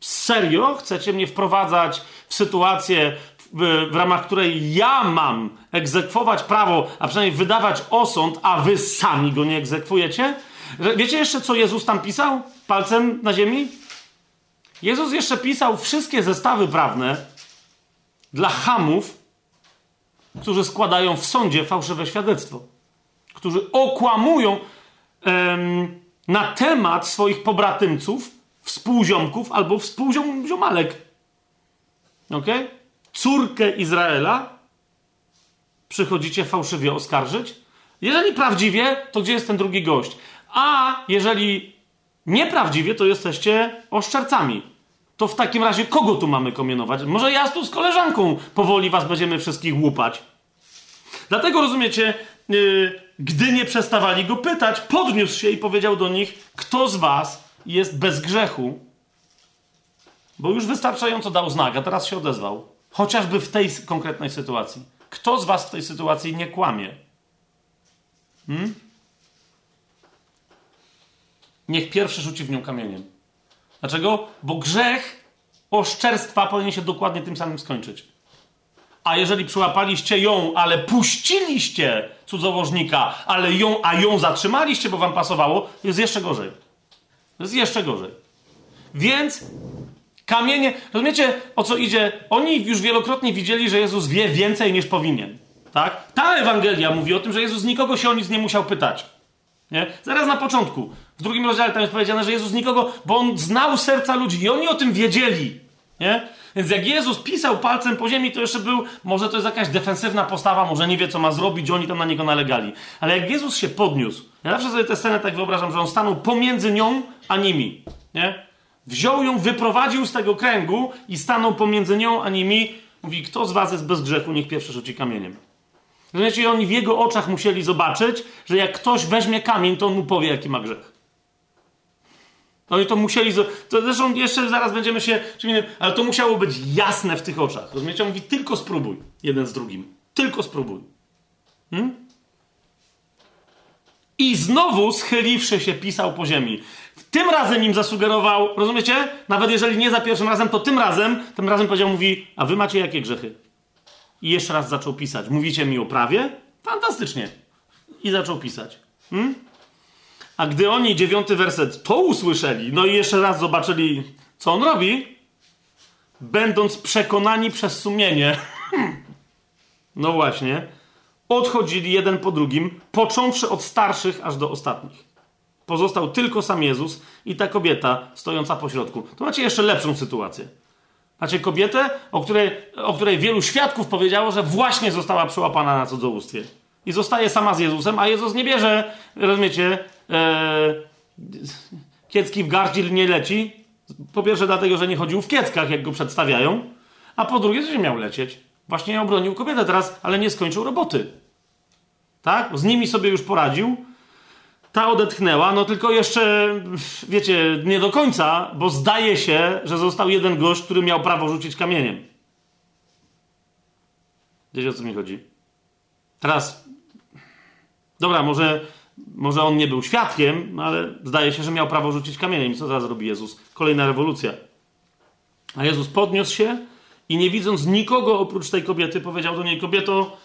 Serio? Chcecie mnie wprowadzać w sytuację, w, ramach której ja mam egzekwować prawo, a przynajmniej wydawać osąd, a wy sami go nie egzekwujecie? Wiecie jeszcze, co Jezus tam pisał palcem na ziemi? Jezus jeszcze pisał wszystkie zestawy prawne dla hamów, którzy składają w sądzie fałszywe świadectwo, którzy okłamują em, na temat swoich pobratymców, współziomków albo współziomalek. Okej? Okay? Córkę Izraela przychodzicie fałszywie oskarżyć? Jeżeli prawdziwie, to gdzie jest ten drugi gość? A jeżeli nieprawdziwie, to jesteście oszczercami. To w takim razie kogo tu mamy komienować? Może ja tu z koleżanką powoli was będziemy wszystkich łupać. Dlatego rozumiecie, yy, gdy nie przestawali go pytać, podniósł się i powiedział do nich: Kto z was jest bez grzechu? Bo już wystarczająco dał znak, a teraz się odezwał. Chociażby w tej konkretnej sytuacji. Kto z Was w tej sytuacji nie kłamie? Hmm? Niech pierwszy rzuci w nią kamieniem. Dlaczego? Bo grzech oszczerstwa powinien się dokładnie tym samym skończyć. A jeżeli przyłapaliście ją, ale puściliście cudzołożnika, ale ją, a ją zatrzymaliście, bo wam pasowało, jest jeszcze gorzej. Jest jeszcze gorzej. Więc Kamienie, rozumiecie o co idzie? Oni już wielokrotnie widzieli, że Jezus wie więcej niż powinien. Tak? Ta Ewangelia mówi o tym, że Jezus nikogo się o nic nie musiał pytać. Nie? Zaraz na początku, w drugim rozdziale tam jest powiedziane, że Jezus nikogo, bo on znał serca ludzi i oni o tym wiedzieli. Nie? Więc jak Jezus pisał palcem po ziemi, to jeszcze był, może to jest jakaś defensywna postawa, może nie wie, co ma zrobić, oni tam na niego nalegali. Ale jak Jezus się podniósł, ja zawsze sobie tę scenę tak wyobrażam, że on stanął pomiędzy nią a nimi. Nie? Wziął ją, wyprowadził z tego kręgu i stanął pomiędzy nią a nimi. Mówi, kto z was jest bez grzechu, niech pierwszy rzuci kamieniem. Rozumiecie, oni w jego oczach musieli zobaczyć, że jak ktoś weźmie kamień, to on mu powie, jaki ma grzech. Oni to musieli. To zresztą jeszcze zaraz będziemy się. Ale to musiało być jasne w tych oczach. Rozumiecie? On mówi, tylko spróbuj jeden z drugim. Tylko spróbuj. Hmm? I znowu schyliwszy się, pisał po ziemi. Tym razem im zasugerował, rozumiecie? Nawet jeżeli nie za pierwszym razem, to tym razem, tym razem powiedział, mówi, a wy macie jakie grzechy? I jeszcze raz zaczął pisać. Mówicie mi o prawie? Fantastycznie. I zaczął pisać. Hmm? A gdy oni, dziewiąty werset, to usłyszeli, no i jeszcze raz zobaczyli, co on robi, będąc przekonani przez sumienie, no właśnie, odchodzili jeden po drugim, począwszy od starszych aż do ostatnich. Pozostał tylko sam Jezus i ta kobieta stojąca po środku. To macie jeszcze lepszą sytuację. Macie kobietę, o której, o której wielu świadków powiedziało, że właśnie została przyłapana na cudzołóstwie. I zostaje sama z Jezusem, a Jezus nie bierze, rozumiecie, e, kiecki w gardziel nie leci. Po pierwsze dlatego, że nie chodził w kieckach, jak go przedstawiają, a po drugie, że miał lecieć. Właśnie obronił kobietę teraz, ale nie skończył roboty. Tak? Z nimi sobie już poradził. Ta odetchnęła, no tylko jeszcze, wiecie, nie do końca, bo zdaje się, że został jeden gość, który miał prawo rzucić kamieniem. Wiecie o co mi chodzi? Teraz, dobra, może, może on nie był świadkiem, ale zdaje się, że miał prawo rzucić kamieniem. I co teraz robi Jezus? Kolejna rewolucja. A Jezus podniósł się i nie widząc nikogo oprócz tej kobiety, powiedział do niej: Kobieto,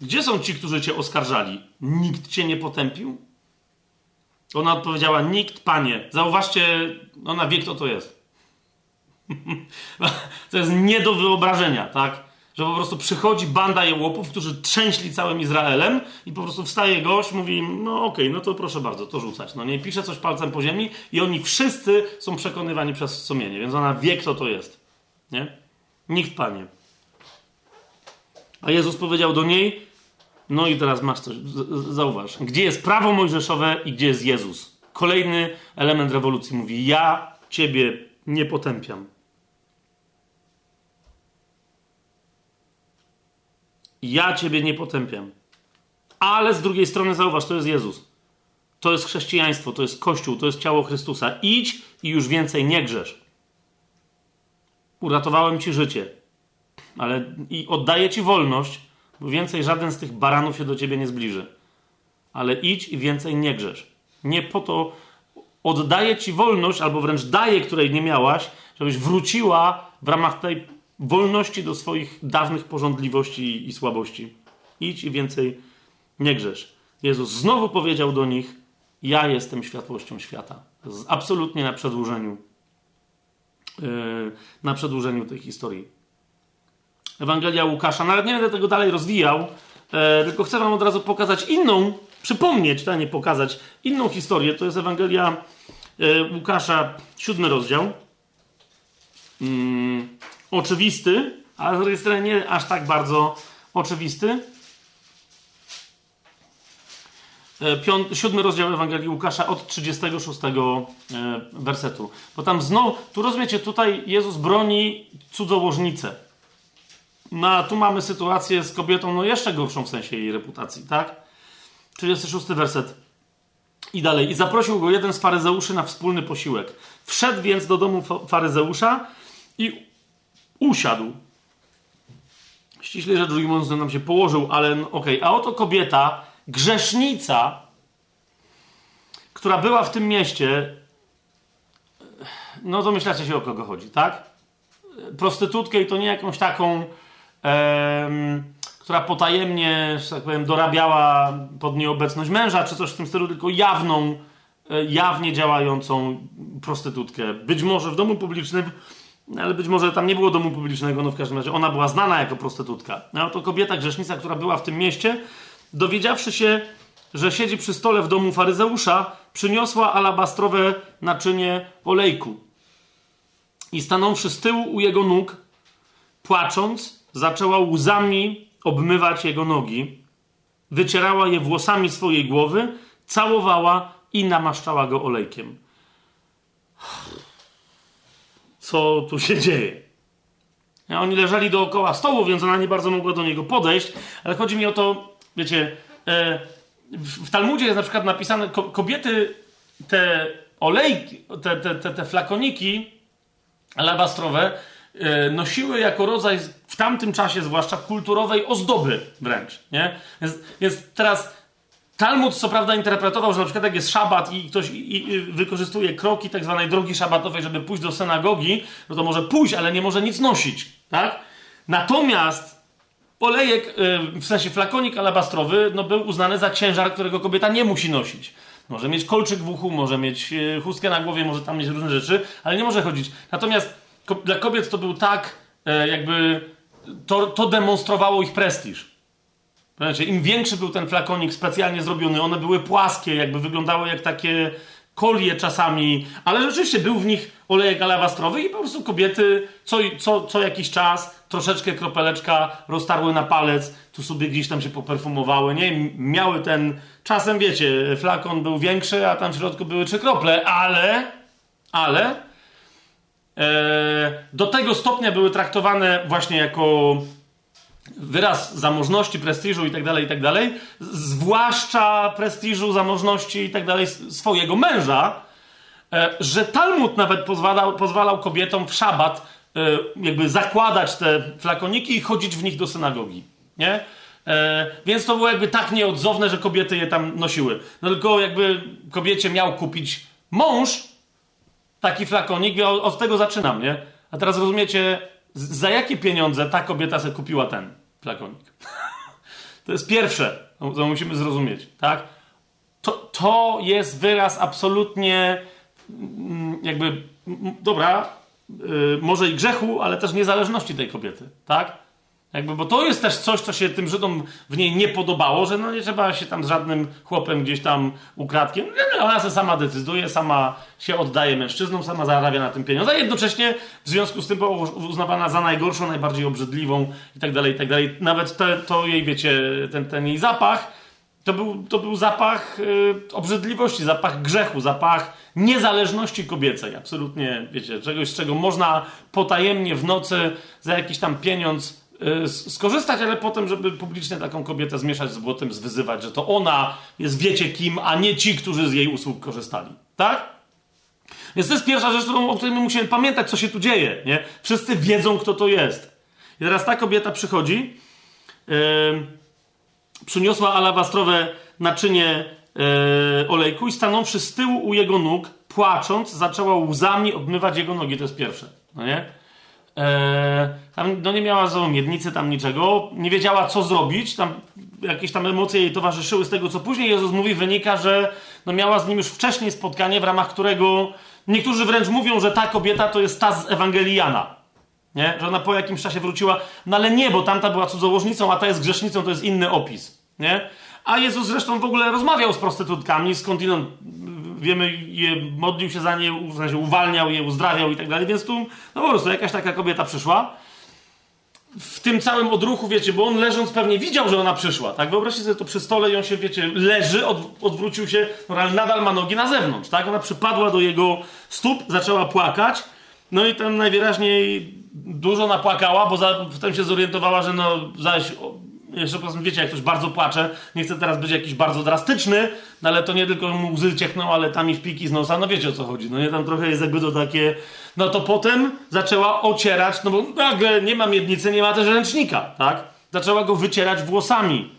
gdzie są ci, którzy cię oskarżali? Nikt cię nie potępił? Ona odpowiedziała: Nikt, panie. Zauważcie, ona wie, kto to jest. to jest nie do wyobrażenia, tak? Że po prostu przychodzi banda jełopów, którzy trzęśli całym Izraelem i po prostu wstaje gość, mówi, no okej, okay, no to proszę bardzo, to rzucać. No nie, pisze coś palcem po ziemi i oni wszyscy są przekonywani przez sumienie, więc ona wie, kto to jest. Nie? Nikt, panie. A Jezus powiedział do niej, no i teraz masz coś, zauważ, gdzie jest prawo mojżeszowe i gdzie jest Jezus. Kolejny element rewolucji mówi, ja ciebie nie potępiam. Ja ciebie nie potępiam. Ale z drugiej strony zauważ, to jest Jezus. To jest chrześcijaństwo, to jest Kościół, to jest ciało Chrystusa. Idź i już więcej nie grzesz. Uratowałem ci życie. Ale i oddaję ci wolność, więcej żaden z tych baranów się do ciebie nie zbliży. Ale idź i więcej nie grzesz. Nie po to oddaję ci wolność, albo wręcz daję, której nie miałaś, żebyś wróciła w ramach tej wolności do swoich dawnych porządliwości i słabości. Idź i więcej nie grzesz. Jezus znowu powiedział do nich: Ja jestem światłością świata. Absolutnie na przedłużeniu, yy, na przedłużeniu tej historii. Ewangelia Łukasza. Nawet nie będę tego dalej rozwijał, yy, tylko chcę Wam od razu pokazać inną, przypomnieć, a nie pokazać inną historię. To jest Ewangelia yy, Łukasza, siódmy rozdział. Mm, oczywisty, ale z nie aż tak bardzo oczywisty. E, siódmy rozdział Ewangelii Łukasza od 36 e, wersetu. Bo tam znowu, tu rozumiecie, tutaj Jezus broni cudzołożnicę. No a tu mamy sytuację z kobietą, no jeszcze gorszą w sensie jej reputacji, tak? 36 werset. I dalej. I zaprosił go jeden z faryzeuszy na wspólny posiłek. Wszedł więc do domu faryzeusza i usiadł. Ściśle rzecz ujmując, nam się położył, ale no, okej. Okay. A oto kobieta, grzesznica, która była w tym mieście, no to myślacie się o kogo chodzi, tak? Prostytutkę i to nie jakąś taką, która potajemnie, że tak powiem, dorabiała pod nieobecność męża, czy coś w tym stylu, tylko jawną, e, jawnie działającą prostytutkę. Być może w domu publicznym ale być może tam nie było domu publicznego, no w każdym razie ona była znana jako prostytutka. No to kobieta grzesznica, która była w tym mieście, dowiedziawszy się, że siedzi przy stole w domu faryzeusza, przyniosła alabastrowe naczynie olejku. I stanąwszy z tyłu u jego nóg, płacząc, zaczęła łzami obmywać jego nogi, wycierała je włosami swojej głowy, całowała i namaszczała go olejkiem co tu się dzieje. Oni leżeli dookoła stołu, więc ona nie bardzo mogła do niego podejść, ale chodzi mi o to, wiecie, e, w Talmudzie jest na przykład napisane, kobiety te olejki, te, te, te, te flakoniki alabastrowe nosiły jako rodzaj w tamtym czasie zwłaszcza kulturowej ozdoby wręcz, nie? Więc, więc teraz Talmud co prawda interpretował, że na przykład jak jest szabat i ktoś i, i wykorzystuje kroki tak zwanej drogi szabatowej, żeby pójść do synagogi, no to może pójść, ale nie może nic nosić, tak? Natomiast olejek, yy, w sensie flakonik alabastrowy, no był uznany za ciężar, którego kobieta nie musi nosić. Może mieć kolczyk w uchu, może mieć yy, chustkę na głowie, może tam mieć różne rzeczy, ale nie może chodzić. Natomiast ko dla kobiet to był tak, yy, jakby to, to demonstrowało ich prestiż. Znaczy, Im większy był ten flakonik specjalnie zrobiony, one były płaskie, jakby wyglądały jak takie kolie czasami, ale rzeczywiście był w nich olejek alabastrowy i po prostu kobiety co, co, co jakiś czas troszeczkę kropeleczka roztarły na palec, tu sobie gdzieś tam się poperfumowały, nie? Miały ten, czasem wiecie, flakon był większy, a tam w środku były trzy krople, ale, ale e, do tego stopnia były traktowane właśnie jako wyraz zamożności, prestiżu i tak dalej, i tak zwłaszcza prestiżu, zamożności i tak swojego męża, e, że Talmud nawet pozwalał, pozwalał kobietom w szabat e, jakby zakładać te flakoniki i chodzić w nich do synagogi, nie? E, więc to było jakby tak nieodzowne, że kobiety je tam nosiły. No tylko jakby kobiecie miał kupić mąż taki flakonik, od tego zaczynam, nie? A teraz rozumiecie, za jakie pieniądze ta kobieta sobie kupiła ten flakonik? to jest pierwsze, co musimy zrozumieć, tak? To, to jest wyraz absolutnie mm, jakby, dobra, yy, może i grzechu, ale też niezależności tej kobiety, tak? Jakby, bo to jest też coś, co się tym Żydom w niej nie podobało, że no nie trzeba się tam z żadnym chłopem gdzieś tam ukradkiem. Ona się sama decyduje, sama się oddaje mężczyznom, sama zarabia na tym pieniądze, a jednocześnie w związku z tym była uznawana za najgorszą, najbardziej obrzydliwą i tak dalej, i tak dalej. Nawet te, to jej, wiecie, ten, ten jej zapach, to był, to był zapach yy, obrzydliwości, zapach grzechu, zapach niezależności kobiecej. Absolutnie, wiecie, czegoś, z czego można potajemnie w nocy za jakiś tam pieniądz skorzystać, ale potem, żeby publicznie taką kobietę zmieszać z błotem, zwyzywać, że to ona jest wiecie kim, a nie ci, którzy z jej usług korzystali. Tak? Więc to jest pierwsza rzecz, o której my musimy pamiętać, co się tu dzieje. Nie? Wszyscy wiedzą, kto to jest. I teraz ta kobieta przychodzi, yy, przyniosła alabastrowe naczynie yy, olejku i stanąwszy z tyłu u jego nóg, płacząc, zaczęła łzami obmywać jego nogi. To jest pierwsze. No nie? Eee, tam no nie miała ze miednicy, tam niczego. Nie wiedziała, co zrobić. Tam jakieś tam emocje jej towarzyszyły z tego, co później Jezus mówi, wynika, że no miała z nim już wcześniej spotkanie, w ramach którego niektórzy wręcz mówią, że ta kobieta to jest ta z Ewangelii Jana. Nie? Że ona po jakimś czasie wróciła. No ale nie, bo tamta była cudzołożnicą, a ta jest grzesznicą, to jest inny opis. Nie? A Jezus zresztą w ogóle rozmawiał z prostytutkami, skądinąd wiemy, je, modlił się za nie, w sensie uwalniał je, uzdrawiał i tak dalej, więc tu no po prostu jakaś taka kobieta przyszła. W tym całym odruchu, wiecie, bo on leżąc pewnie widział, że ona przyszła, tak? Wyobraźcie sobie to przy stole i on się, wiecie, leży, od, odwrócił się, no, ale nadal ma nogi na zewnątrz, tak? Ona przypadła do jego stóp, zaczęła płakać, no i tam najwyraźniej dużo napłakała, bo za, potem się zorientowała, że no zaś jeszcze po prostu wiecie, jak ktoś bardzo płacze, nie chce teraz być jakiś bardzo drastyczny, no ale to nie tylko mu łzy ciechną, ale tam i wpiki z nosa, no wiecie o co chodzi, no nie, tam trochę jest jakby to takie, no to potem zaczęła ocierać, no bo nagle nie ma miednicy, nie ma też ręcznika, tak? Zaczęła go wycierać włosami.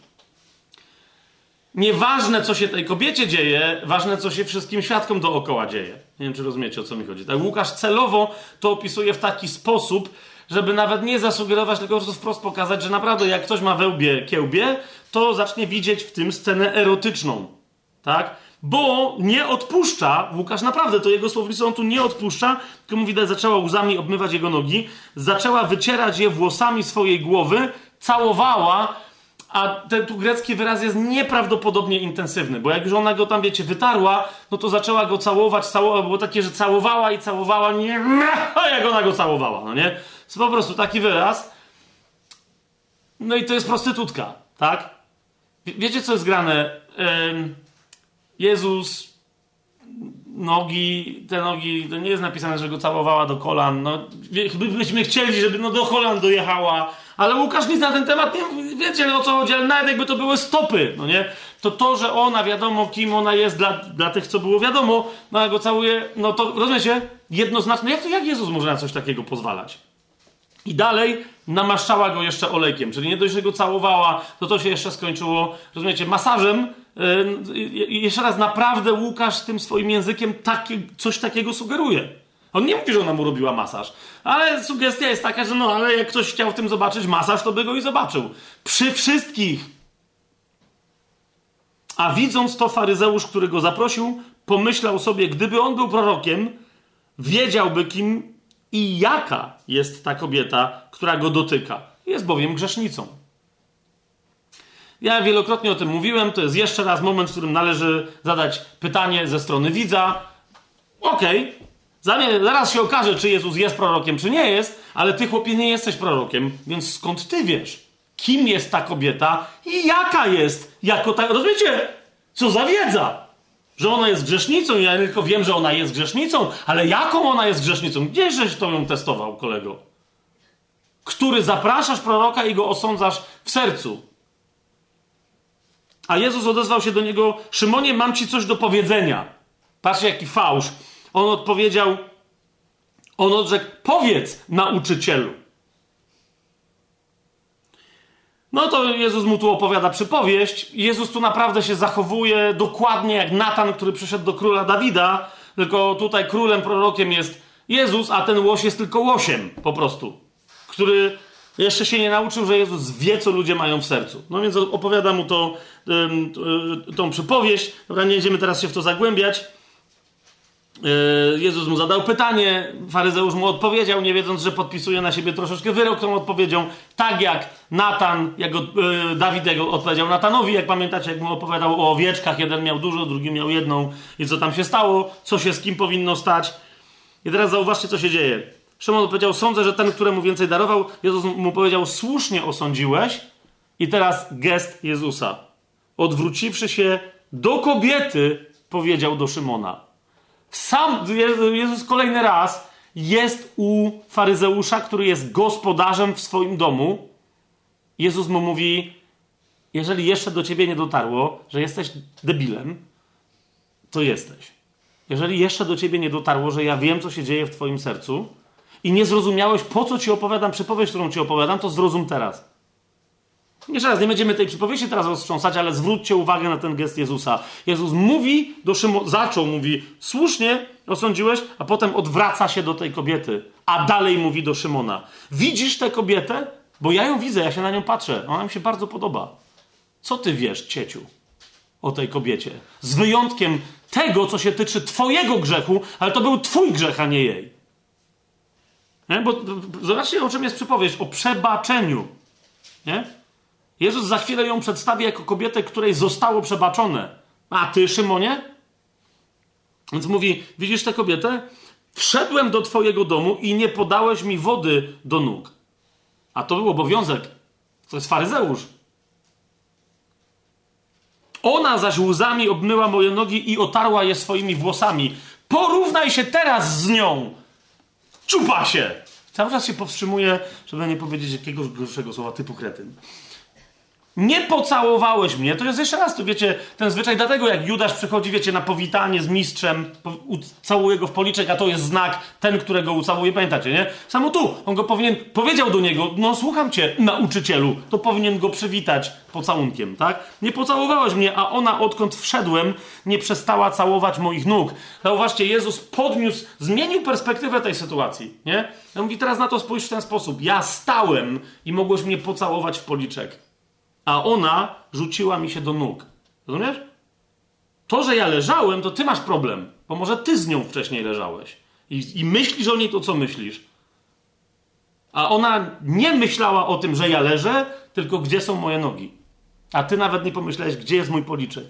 Nieważne, co się tej kobiecie dzieje, ważne, co się wszystkim świadkom dookoła dzieje. Nie wiem, czy rozumiecie, o co mi chodzi. Tak, Łukasz celowo to opisuje w taki sposób, żeby nawet nie zasugerować, tylko po prostu wprost pokazać, że naprawdę jak ktoś ma we łbie kiełbie, to zacznie widzieć w tym scenę erotyczną. Tak? Bo nie odpuszcza, Łukasz naprawdę, to jego słownictwo on tu nie odpuszcza, tylko mówi, że zaczęła łzami obmywać jego nogi, zaczęła wycierać je włosami swojej głowy, całowała, a ten tu grecki wyraz jest nieprawdopodobnie intensywny, bo jak już ona go tam, wiecie, wytarła, no to zaczęła go całować, całować, było takie, że całowała i całowała, nie, jak ona go całowała, no nie? Jest po prostu taki wyraz. No i to jest prostytutka, tak? Wiecie, co jest grane? Jezus, nogi, te nogi, to nie jest napisane, że go całowała do kolan. No, byśmy chcieli, żeby no do kolan dojechała, ale Łukasz nic na ten temat nie wiecie o co chodzi, ale nawet jakby to były stopy, no nie? To to, że ona wiadomo, kim ona jest dla, dla tych, co było wiadomo, no a go całuje, no to rozumiecie? Jednoznacznie, jak, to, jak Jezus może na coś takiego pozwalać? I dalej namaszczała go jeszcze olejkiem, czyli nie dość, że go całowała, to to się jeszcze skończyło, rozumiecie, masażem. Yy, jeszcze raz, naprawdę Łukasz tym swoim językiem coś takiego sugeruje. On nie mówi, że ona mu robiła masaż, ale sugestia jest taka, że no, ale jak ktoś chciał w tym zobaczyć masaż, to by go i zobaczył. Przy wszystkich. A widząc to, faryzeusz, który go zaprosił, pomyślał sobie, gdyby on był prorokiem, wiedziałby, kim i jaka jest ta kobieta, która go dotyka. Jest bowiem grzesznicą. Ja wielokrotnie o tym mówiłem, to jest jeszcze raz moment, w którym należy zadać pytanie ze strony widza. Okej, okay. zaraz się okaże, czy Jezus jest prorokiem, czy nie jest, ale ty, chłopie, nie jesteś prorokiem, więc skąd ty wiesz, kim jest ta kobieta i jaka jest jako ta... Rozumiecie? Co za wiedza! Że ona jest grzesznicą, ja tylko wiem, że ona jest grzesznicą, ale jaką ona jest grzesznicą? Gdzieżeś to ją testował, kolego? Który zapraszasz proroka i go osądzasz w sercu. A Jezus odezwał się do niego: Szymonie, mam ci coś do powiedzenia. Patrzcie, jaki fałsz. On odpowiedział, on odrzekł: Powiedz nauczycielu. No to Jezus mu tu opowiada przypowieść. Jezus tu naprawdę się zachowuje dokładnie jak Natan, który przyszedł do króla Dawida, tylko tutaj królem, prorokiem jest Jezus, a ten łoś jest tylko łosiem po prostu, który jeszcze się nie nauczył, że Jezus wie, co ludzie mają w sercu. No więc opowiada mu to, tą przypowieść. Dobra, nie będziemy teraz się w to zagłębiać. E, Jezus mu zadał pytanie, faryzeusz mu odpowiedział, nie wiedząc, że podpisuje na siebie troszeczkę wyrok tą odpowiedzią. Tak jak Natan, jak e, Dawid jego odpowiedział Natanowi, jak pamiętacie, jak mu opowiadał o owieczkach, jeden miał dużo, drugi miał jedną i co tam się stało, co się z kim powinno stać. I teraz zauważcie, co się dzieje. Szymon powiedział, sądzę, że ten, któremu więcej darował, Jezus mu powiedział, słusznie osądziłeś. I teraz gest Jezusa. Odwróciwszy się do kobiety, powiedział do Szymona. Sam Jezus kolejny raz jest u faryzeusza, który jest gospodarzem w swoim domu. Jezus mu mówi: Jeżeli jeszcze do ciebie nie dotarło, że jesteś debilem, to jesteś. Jeżeli jeszcze do ciebie nie dotarło, że ja wiem, co się dzieje w twoim sercu, i nie zrozumiałeś, po co ci opowiadam przypowieść, którą ci opowiadam, to zrozum teraz. Jeszcze raz, nie będziemy tej przypowieści teraz roztrząsać, ale zwróćcie uwagę na ten gest Jezusa. Jezus mówi do Szymona, zaczął, mówi, słusznie osądziłeś, a potem odwraca się do tej kobiety, a dalej mówi do Szymona. Widzisz tę kobietę? Bo ja ją widzę, ja się na nią patrzę. Ona mi się bardzo podoba. Co ty wiesz, cieciu, o tej kobiecie? Z wyjątkiem tego, co się tyczy twojego grzechu, ale to był twój grzech, a nie jej. Nie? Bo zobaczcie, o czym jest przypowieść. O przebaczeniu. Nie? Jezus za chwilę ją przedstawi jako kobietę, której zostało przebaczone. A ty, Szymonie? Więc mówi, widzisz tę kobietę? Wszedłem do twojego domu i nie podałeś mi wody do nóg. A to był obowiązek. To jest faryzeusz. Ona zaś łzami obmyła moje nogi i otarła je swoimi włosami. Porównaj się teraz z nią. Czupa się! Cały czas się powstrzymuje, żeby nie powiedzieć jakiegoś gorszego słowa typu kretyn. Nie pocałowałeś mnie. To jest jeszcze raz, to wiecie, ten zwyczaj, dlatego jak Judasz przychodzi, wiecie, na powitanie z mistrzem, całuje go w policzek, a to jest znak, ten, którego ucałuje, pamiętacie, nie? Samo tu, on go powinien, powiedział do niego, no słucham cię, nauczycielu, to powinien go przywitać pocałunkiem, tak? Nie pocałowałeś mnie, a ona, odkąd wszedłem, nie przestała całować moich nóg. Zauważcie, Jezus podniósł, zmienił perspektywę tej sytuacji, nie? Ja mówi, teraz na to spójrz w ten sposób. Ja stałem i mogłeś mnie pocałować w policzek a ona rzuciła mi się do nóg. Rozumiesz? To, że ja leżałem, to ty masz problem, bo może ty z nią wcześniej leżałeś. I, I myślisz o niej to, co myślisz. A ona nie myślała o tym, że ja leżę, tylko gdzie są moje nogi. A ty nawet nie pomyślałeś, gdzie jest mój policzek.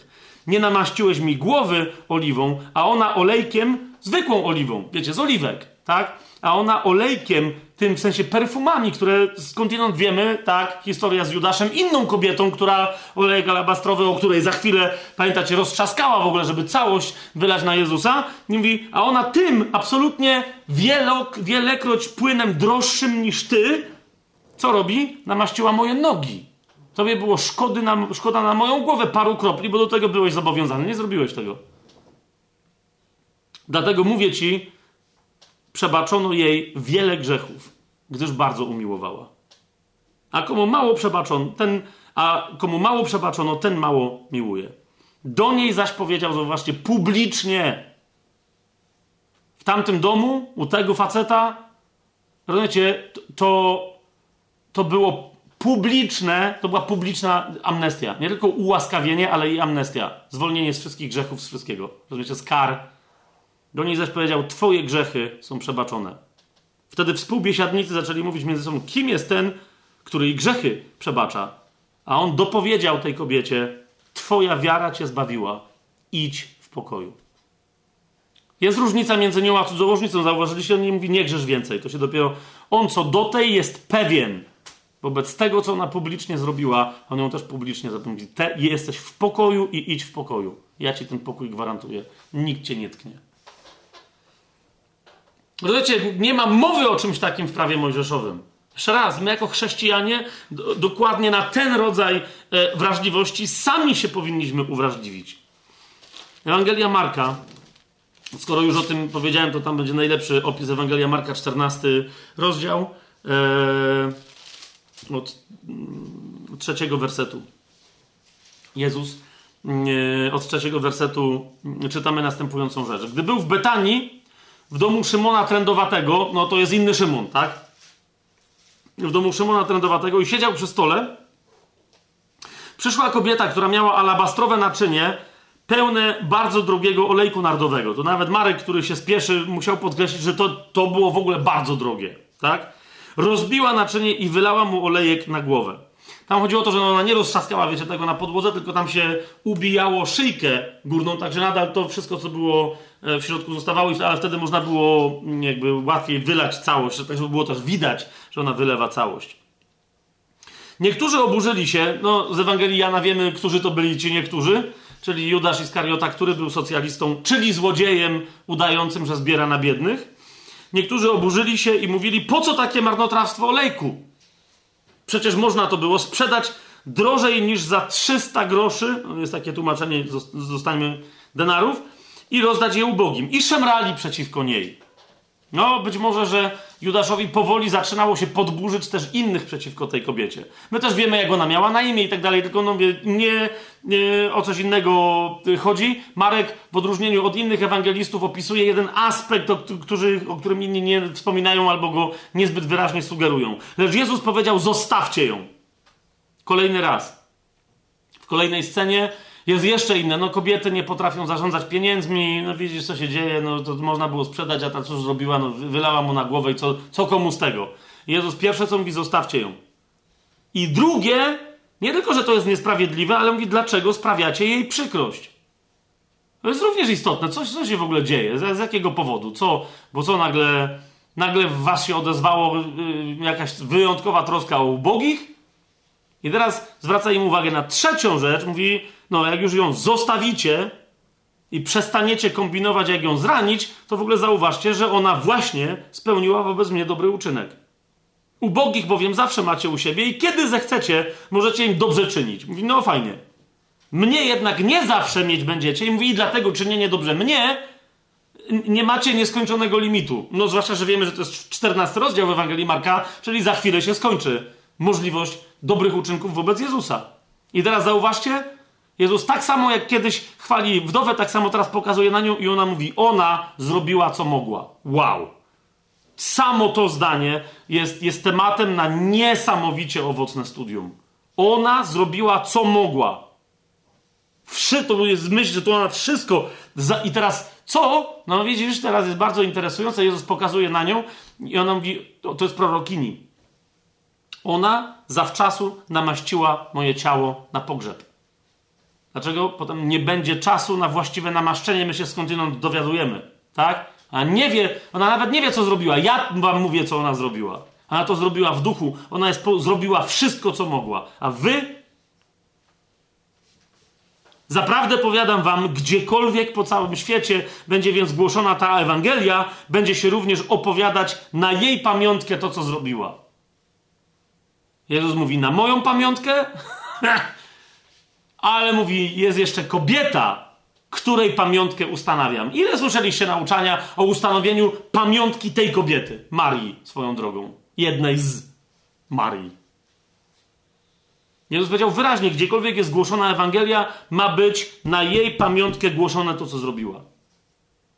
Nie namaściłeś mi głowy oliwą, a ona olejkiem, zwykłą oliwą, wiecie, z oliwek, tak? A ona olejkiem tym w sensie perfumami, które skądinąd wiemy, tak, historia z Judaszem, inną kobietą, która olejek alabastrowy, o której za chwilę, pamiętacie, roztrzaskała w ogóle, żeby całość wylać na Jezusa, I mówi, a ona tym absolutnie wielok, wielekroć płynem droższym niż ty, co robi? Namaściła moje nogi. Tobie było szkody na, szkoda na moją głowę paru kropli, bo do tego byłeś zobowiązany. Nie zrobiłeś tego. Dlatego mówię ci, przebaczono jej wiele grzechów, gdyż bardzo umiłowała. A komu mało przebaczono, ten, a komu mało przebaczono, ten mało miłuje. Do niej zaś powiedział, zauważcie, publicznie. tamtym domu, u tego faceta, rozumiecie, to, to było publiczne, to była publiczna amnestia. Nie tylko ułaskawienie, ale i amnestia. Zwolnienie z wszystkich grzechów, z wszystkiego. Rozumiecie, z kar. Do niej zaś powiedział, twoje grzechy są przebaczone. Wtedy współbiesiadnicy zaczęli mówić między sobą, kim jest ten, który jej grzechy przebacza. A on dopowiedział tej kobiecie, twoja wiara cię zbawiła. Idź w pokoju. Jest różnica między nią a cudzołożnicą. Zauważyliście, on nie mówi, nie grzesz więcej. To się dopiero, on co do tej jest pewien, wobec tego, co ona publicznie zrobiła, on ją też publicznie zapomni. Te, jesteś w pokoju i idź w pokoju. Ja ci ten pokój gwarantuję. Nikt cię nie tknie. Rozumiecie, nie ma mowy o czymś takim w prawie mojżeszowym. Jeszcze raz, my jako chrześcijanie do, dokładnie na ten rodzaj e, wrażliwości sami się powinniśmy uwrażliwić. Ewangelia Marka, skoro już o tym powiedziałem, to tam będzie najlepszy opis Ewangelia Marka, 14 rozdział. E, od mm, trzeciego wersetu. Jezus mm, od trzeciego wersetu mm, czytamy następującą rzecz. Gdy był w Betanii, w domu Szymona Trędowatego, no to jest inny Szymon, tak? W domu Szymona Trędowatego i siedział przy stole, przyszła kobieta, która miała alabastrowe naczynie, pełne bardzo drogiego olejku nardowego. To nawet Marek, który się spieszy, musiał podkreślić, że to, to było w ogóle bardzo drogie, tak? rozbiła naczynie i wylała mu olejek na głowę. Tam chodziło o to, że ona nie roztrzaskała, wiecie, tego na podłodze, tylko tam się ubijało szyjkę górną, także nadal to wszystko, co było w środku zostawało, ale wtedy można było mm, jakby łatwiej wylać całość, tak żeby było też widać, że ona wylewa całość. Niektórzy oburzyli się, no z Ewangelii Jana wiemy, którzy to byli ci niektórzy, czyli Judasz Iskariota, który był socjalistą, czyli złodziejem udającym, że zbiera na biednych. Niektórzy oburzyli się i mówili, po co takie marnotrawstwo olejku? Przecież można to było sprzedać drożej niż za 300 groszy, no jest takie tłumaczenie, zostańmy denarów, i rozdać je ubogim. I szemrali przeciwko niej. No, być może, że Judaszowi powoli zaczynało się podburzyć też innych przeciwko tej kobiecie. My też wiemy, jak ona miała na imię i tak dalej, tylko no, nie, nie o coś innego chodzi. Marek w odróżnieniu od innych ewangelistów opisuje jeden aspekt, o, który, o którym inni nie wspominają albo go niezbyt wyraźnie sugerują. Lecz Jezus powiedział, zostawcie ją. Kolejny raz. W kolejnej scenie jest jeszcze inne. No kobiety nie potrafią zarządzać pieniędzmi. No widzisz, co się dzieje. No to można było sprzedać, a ta cóż zrobiła? No wylała mu na głowę i co, co komu z tego? Jezus pierwsze co mówi, zostawcie ją. I drugie, nie tylko, że to jest niesprawiedliwe, ale mówi, dlaczego sprawiacie jej przykrość. To jest również istotne. Co, co się w ogóle dzieje? Z, z jakiego powodu? Co? Bo co nagle, nagle w was się odezwało yy, jakaś wyjątkowa troska o ubogich? I teraz zwraca im uwagę na trzecią rzecz. Mówi, no jak już ją zostawicie i przestaniecie kombinować, jak ją zranić, to w ogóle zauważcie, że ona właśnie spełniła wobec mnie dobry uczynek. Ubogich bowiem zawsze macie u siebie i kiedy zechcecie, możecie im dobrze czynić. Mówi, no fajnie. Mnie jednak nie zawsze mieć będziecie i mówi, i dlatego czynienie dobrze mnie nie macie nieskończonego limitu. No zwłaszcza, że wiemy, że to jest 14 rozdział w Ewangelii Marka, czyli za chwilę się skończy możliwość dobrych uczynków wobec Jezusa. I teraz zauważcie, Jezus tak samo jak kiedyś chwali wdowę, tak samo teraz pokazuje na nią i ona mówi, ona zrobiła co mogła. Wow. Samo to zdanie jest, jest tematem na niesamowicie owocne studium. Ona zrobiła co mogła. Wszy, to jest myśl, że to ona wszystko. Za, I teraz co? No widzisz, teraz jest bardzo interesujące. Jezus pokazuje na nią i ona mówi, to, to jest prorokini. Ona zawczasu namaściła moje ciało na pogrzeb. Dlaczego potem nie będzie czasu na właściwe namaszczenie? My się skądinąd dowiadujemy, tak? A nie wie, ona nawet nie wie, co zrobiła. Ja wam mówię, co ona zrobiła. Ona to zrobiła w duchu. Ona jest, zrobiła wszystko, co mogła. A wy? Zaprawdę powiadam wam, gdziekolwiek po całym świecie będzie więc głoszona ta Ewangelia, będzie się również opowiadać na jej pamiątkę to, co zrobiła. Jezus mówi, na moją pamiątkę? ale mówi, jest jeszcze kobieta, której pamiątkę ustanawiam. Ile słyszeliście nauczania o ustanowieniu pamiątki tej kobiety? Marii, swoją drogą. Jednej z Marii. Jezus powiedział wyraźnie, gdziekolwiek jest głoszona Ewangelia, ma być na jej pamiątkę głoszone to, co zrobiła.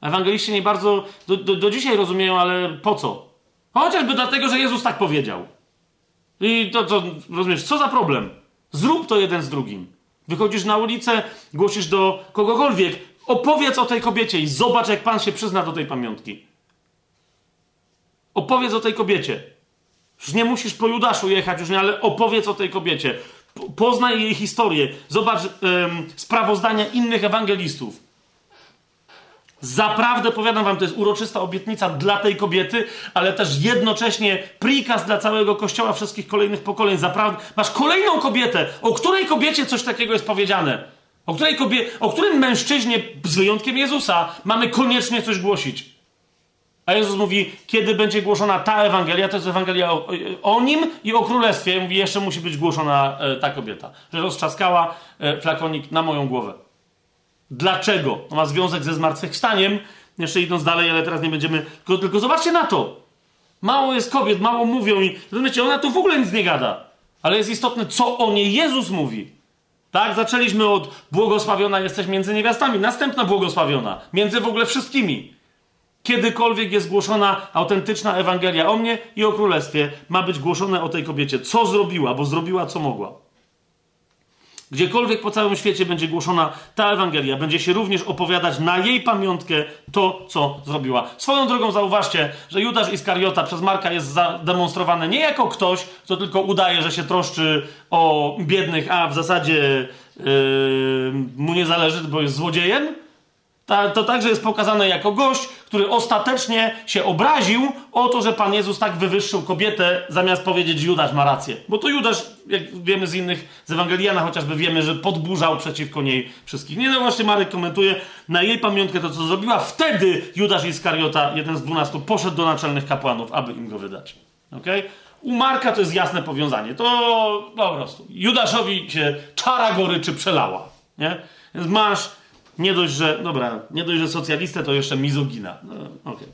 Ewangeliści nie bardzo do, do, do dzisiaj rozumieją, ale po co? Chociażby dlatego, że Jezus tak powiedział. I to, to rozumiesz, co za problem? Zrób to jeden z drugim. Wychodzisz na ulicę, głosisz do kogokolwiek, opowiedz o tej kobiecie i zobacz, jak Pan się przyzna do tej pamiątki. Opowiedz o tej kobiecie. Już nie musisz po Judaszu jechać, już nie, ale opowiedz o tej kobiecie. Poznaj jej historię. Zobacz ym, sprawozdania innych ewangelistów. Zaprawdę powiadam wam, to jest uroczysta obietnica dla tej kobiety, ale też jednocześnie prikaz dla całego kościoła wszystkich kolejnych pokoleń. Zaprawdę masz kolejną kobietę, o której kobiecie coś takiego jest powiedziane. O, której kobie... o którym mężczyźnie, z wyjątkiem Jezusa, mamy koniecznie coś głosić. A Jezus mówi, kiedy będzie głoszona ta Ewangelia, to jest Ewangelia o, o nim i o królestwie. Mówi, jeszcze musi być głoszona e, ta kobieta, że roztrzaskała e, flakonik na moją głowę. Dlaczego? To ma związek ze zmartwychwstaniem. Jeszcze idąc dalej, ale teraz nie będziemy. Tylko, tylko zobaczcie na to. Mało jest kobiet, mało mówią i rozumiecie, ona tu w ogóle nic nie gada. Ale jest istotne, co o niej Jezus mówi. Tak, zaczęliśmy od błogosławiona jesteś między niewiastami. Następna błogosławiona. Między w ogóle wszystkimi. Kiedykolwiek jest głoszona autentyczna Ewangelia o mnie i o Królestwie, ma być głoszone o tej kobiecie. Co zrobiła, bo zrobiła co mogła. Gdziekolwiek po całym świecie będzie głoszona ta Ewangelia, będzie się również opowiadać na jej pamiątkę to, co zrobiła. Swoją drogą zauważcie, że Judasz Iskariota przez Marka jest zademonstrowany nie jako ktoś, kto tylko udaje, że się troszczy o biednych, a w zasadzie yy, mu nie zależy, bo jest złodziejem, ta, to także jest pokazane jako gość, który ostatecznie się obraził o to, że Pan Jezus tak wywyższył kobietę, zamiast powiedzieć Judasz ma rację. Bo to Judasz, jak wiemy z innych, z Ewangeliana chociażby wiemy, że podburzał przeciwko niej wszystkich. Nie no właśnie Marek komentuje na jej pamiątkę to, co zrobiła. Wtedy Judasz Iskariota, jeden z dwunastu, poszedł do naczelnych kapłanów, aby im go wydać. Okay? U Marka to jest jasne powiązanie. To po prostu. Judaszowi się czara goryczy przelała. Nie? Więc masz nie dość, że, dobra, nie dość, że socjalistę, to jeszcze mizogina. No, okej.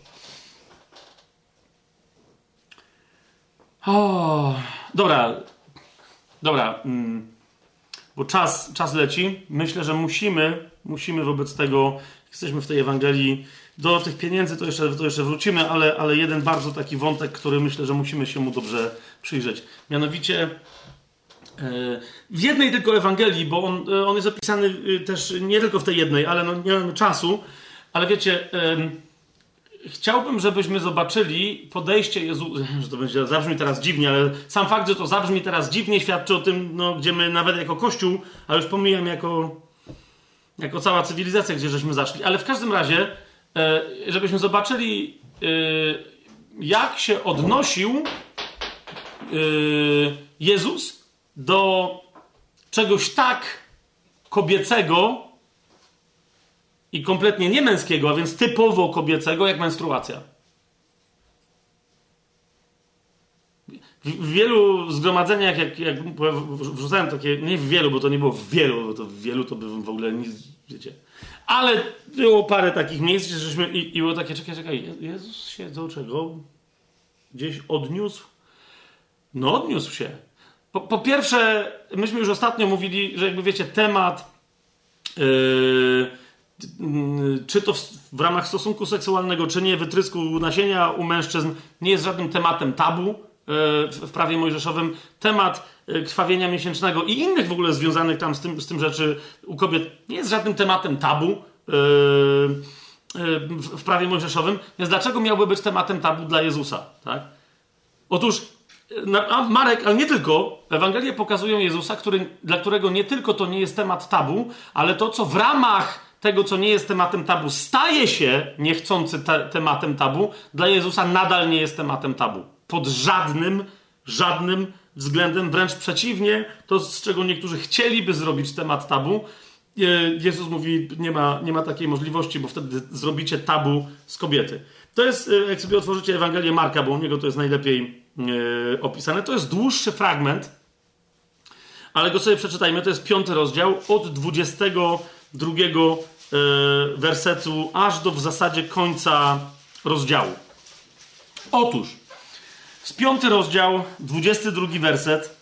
Okay. Dobra, dobra, mm, bo czas, czas leci. Myślę, że musimy, musimy wobec tego, jesteśmy w tej Ewangelii, do tych pieniędzy to jeszcze, to jeszcze wrócimy, ale, ale jeden bardzo taki wątek, który myślę, że musimy się mu dobrze przyjrzeć. Mianowicie w jednej tylko Ewangelii, bo on, e, on jest opisany y, też nie tylko w tej jednej, ale no, nie mamy czasu. Ale wiecie, chciałbym, żebyśmy zobaczyli podejście Jezusa, że to będzie zabrzmi teraz dziwnie, ale sam fakt, że to zabrzmi teraz dziwnie, świadczy o tym, no, gdzie my nawet jako Kościół, a już pomijam jako, jako cała cywilizacja, gdzie żeśmy zaszli. Ale w każdym razie, e, żebyśmy zobaczyli, e, jak się odnosił Jezus do czegoś tak kobiecego i kompletnie niemęskiego, a więc typowo kobiecego, jak menstruacja. W wielu zgromadzeniach, jak, jak wrzucałem takie, nie w wielu, bo to nie było w wielu, bo to w wielu to by w ogóle nic, wiecie. Ale było parę takich miejsc, żeśmy, i, i było takie, czekaj, czekaj, Jezus się do czego? Gdzieś odniósł? No odniósł się. Po, po, pierwsze, myśmy już ostatnio mówili, że jakby wiecie, temat yy, czy to w, w, ramach stosunku seksualnego, czy nie, wytrysku nasienia u mężczyzn nie jest żadnym tematem tabu yy, w, prawie mojżeszowym. Temat yy, krwawienia miesięcznego i innych w ogóle związanych tam z tym, z tym rzeczy u kobiet nie jest żadnym tematem tabu yy, w, w prawie mojżeszowym. Więc dlaczego miałby być tematem tabu dla Jezusa? Tak? Otóż a Marek, ale nie tylko, Ewangelie pokazują Jezusa, który, dla którego nie tylko to nie jest temat tabu, ale to, co w ramach tego, co nie jest tematem tabu, staje się niechcący te, tematem tabu, dla Jezusa nadal nie jest tematem tabu. Pod żadnym, żadnym względem, wręcz przeciwnie, to z czego niektórzy chcieliby zrobić temat tabu, e, Jezus mówi, nie ma, nie ma takiej możliwości, bo wtedy zrobicie tabu z kobiety. To jest, e, jak sobie otworzycie Ewangelię Marka, bo u niego to jest najlepiej opisane. To jest dłuższy fragment, ale go sobie przeczytajmy. To jest piąty rozdział, od 22 yy, wersetu aż do w zasadzie końca rozdziału. Otóż, z piąty rozdział, 22 werset.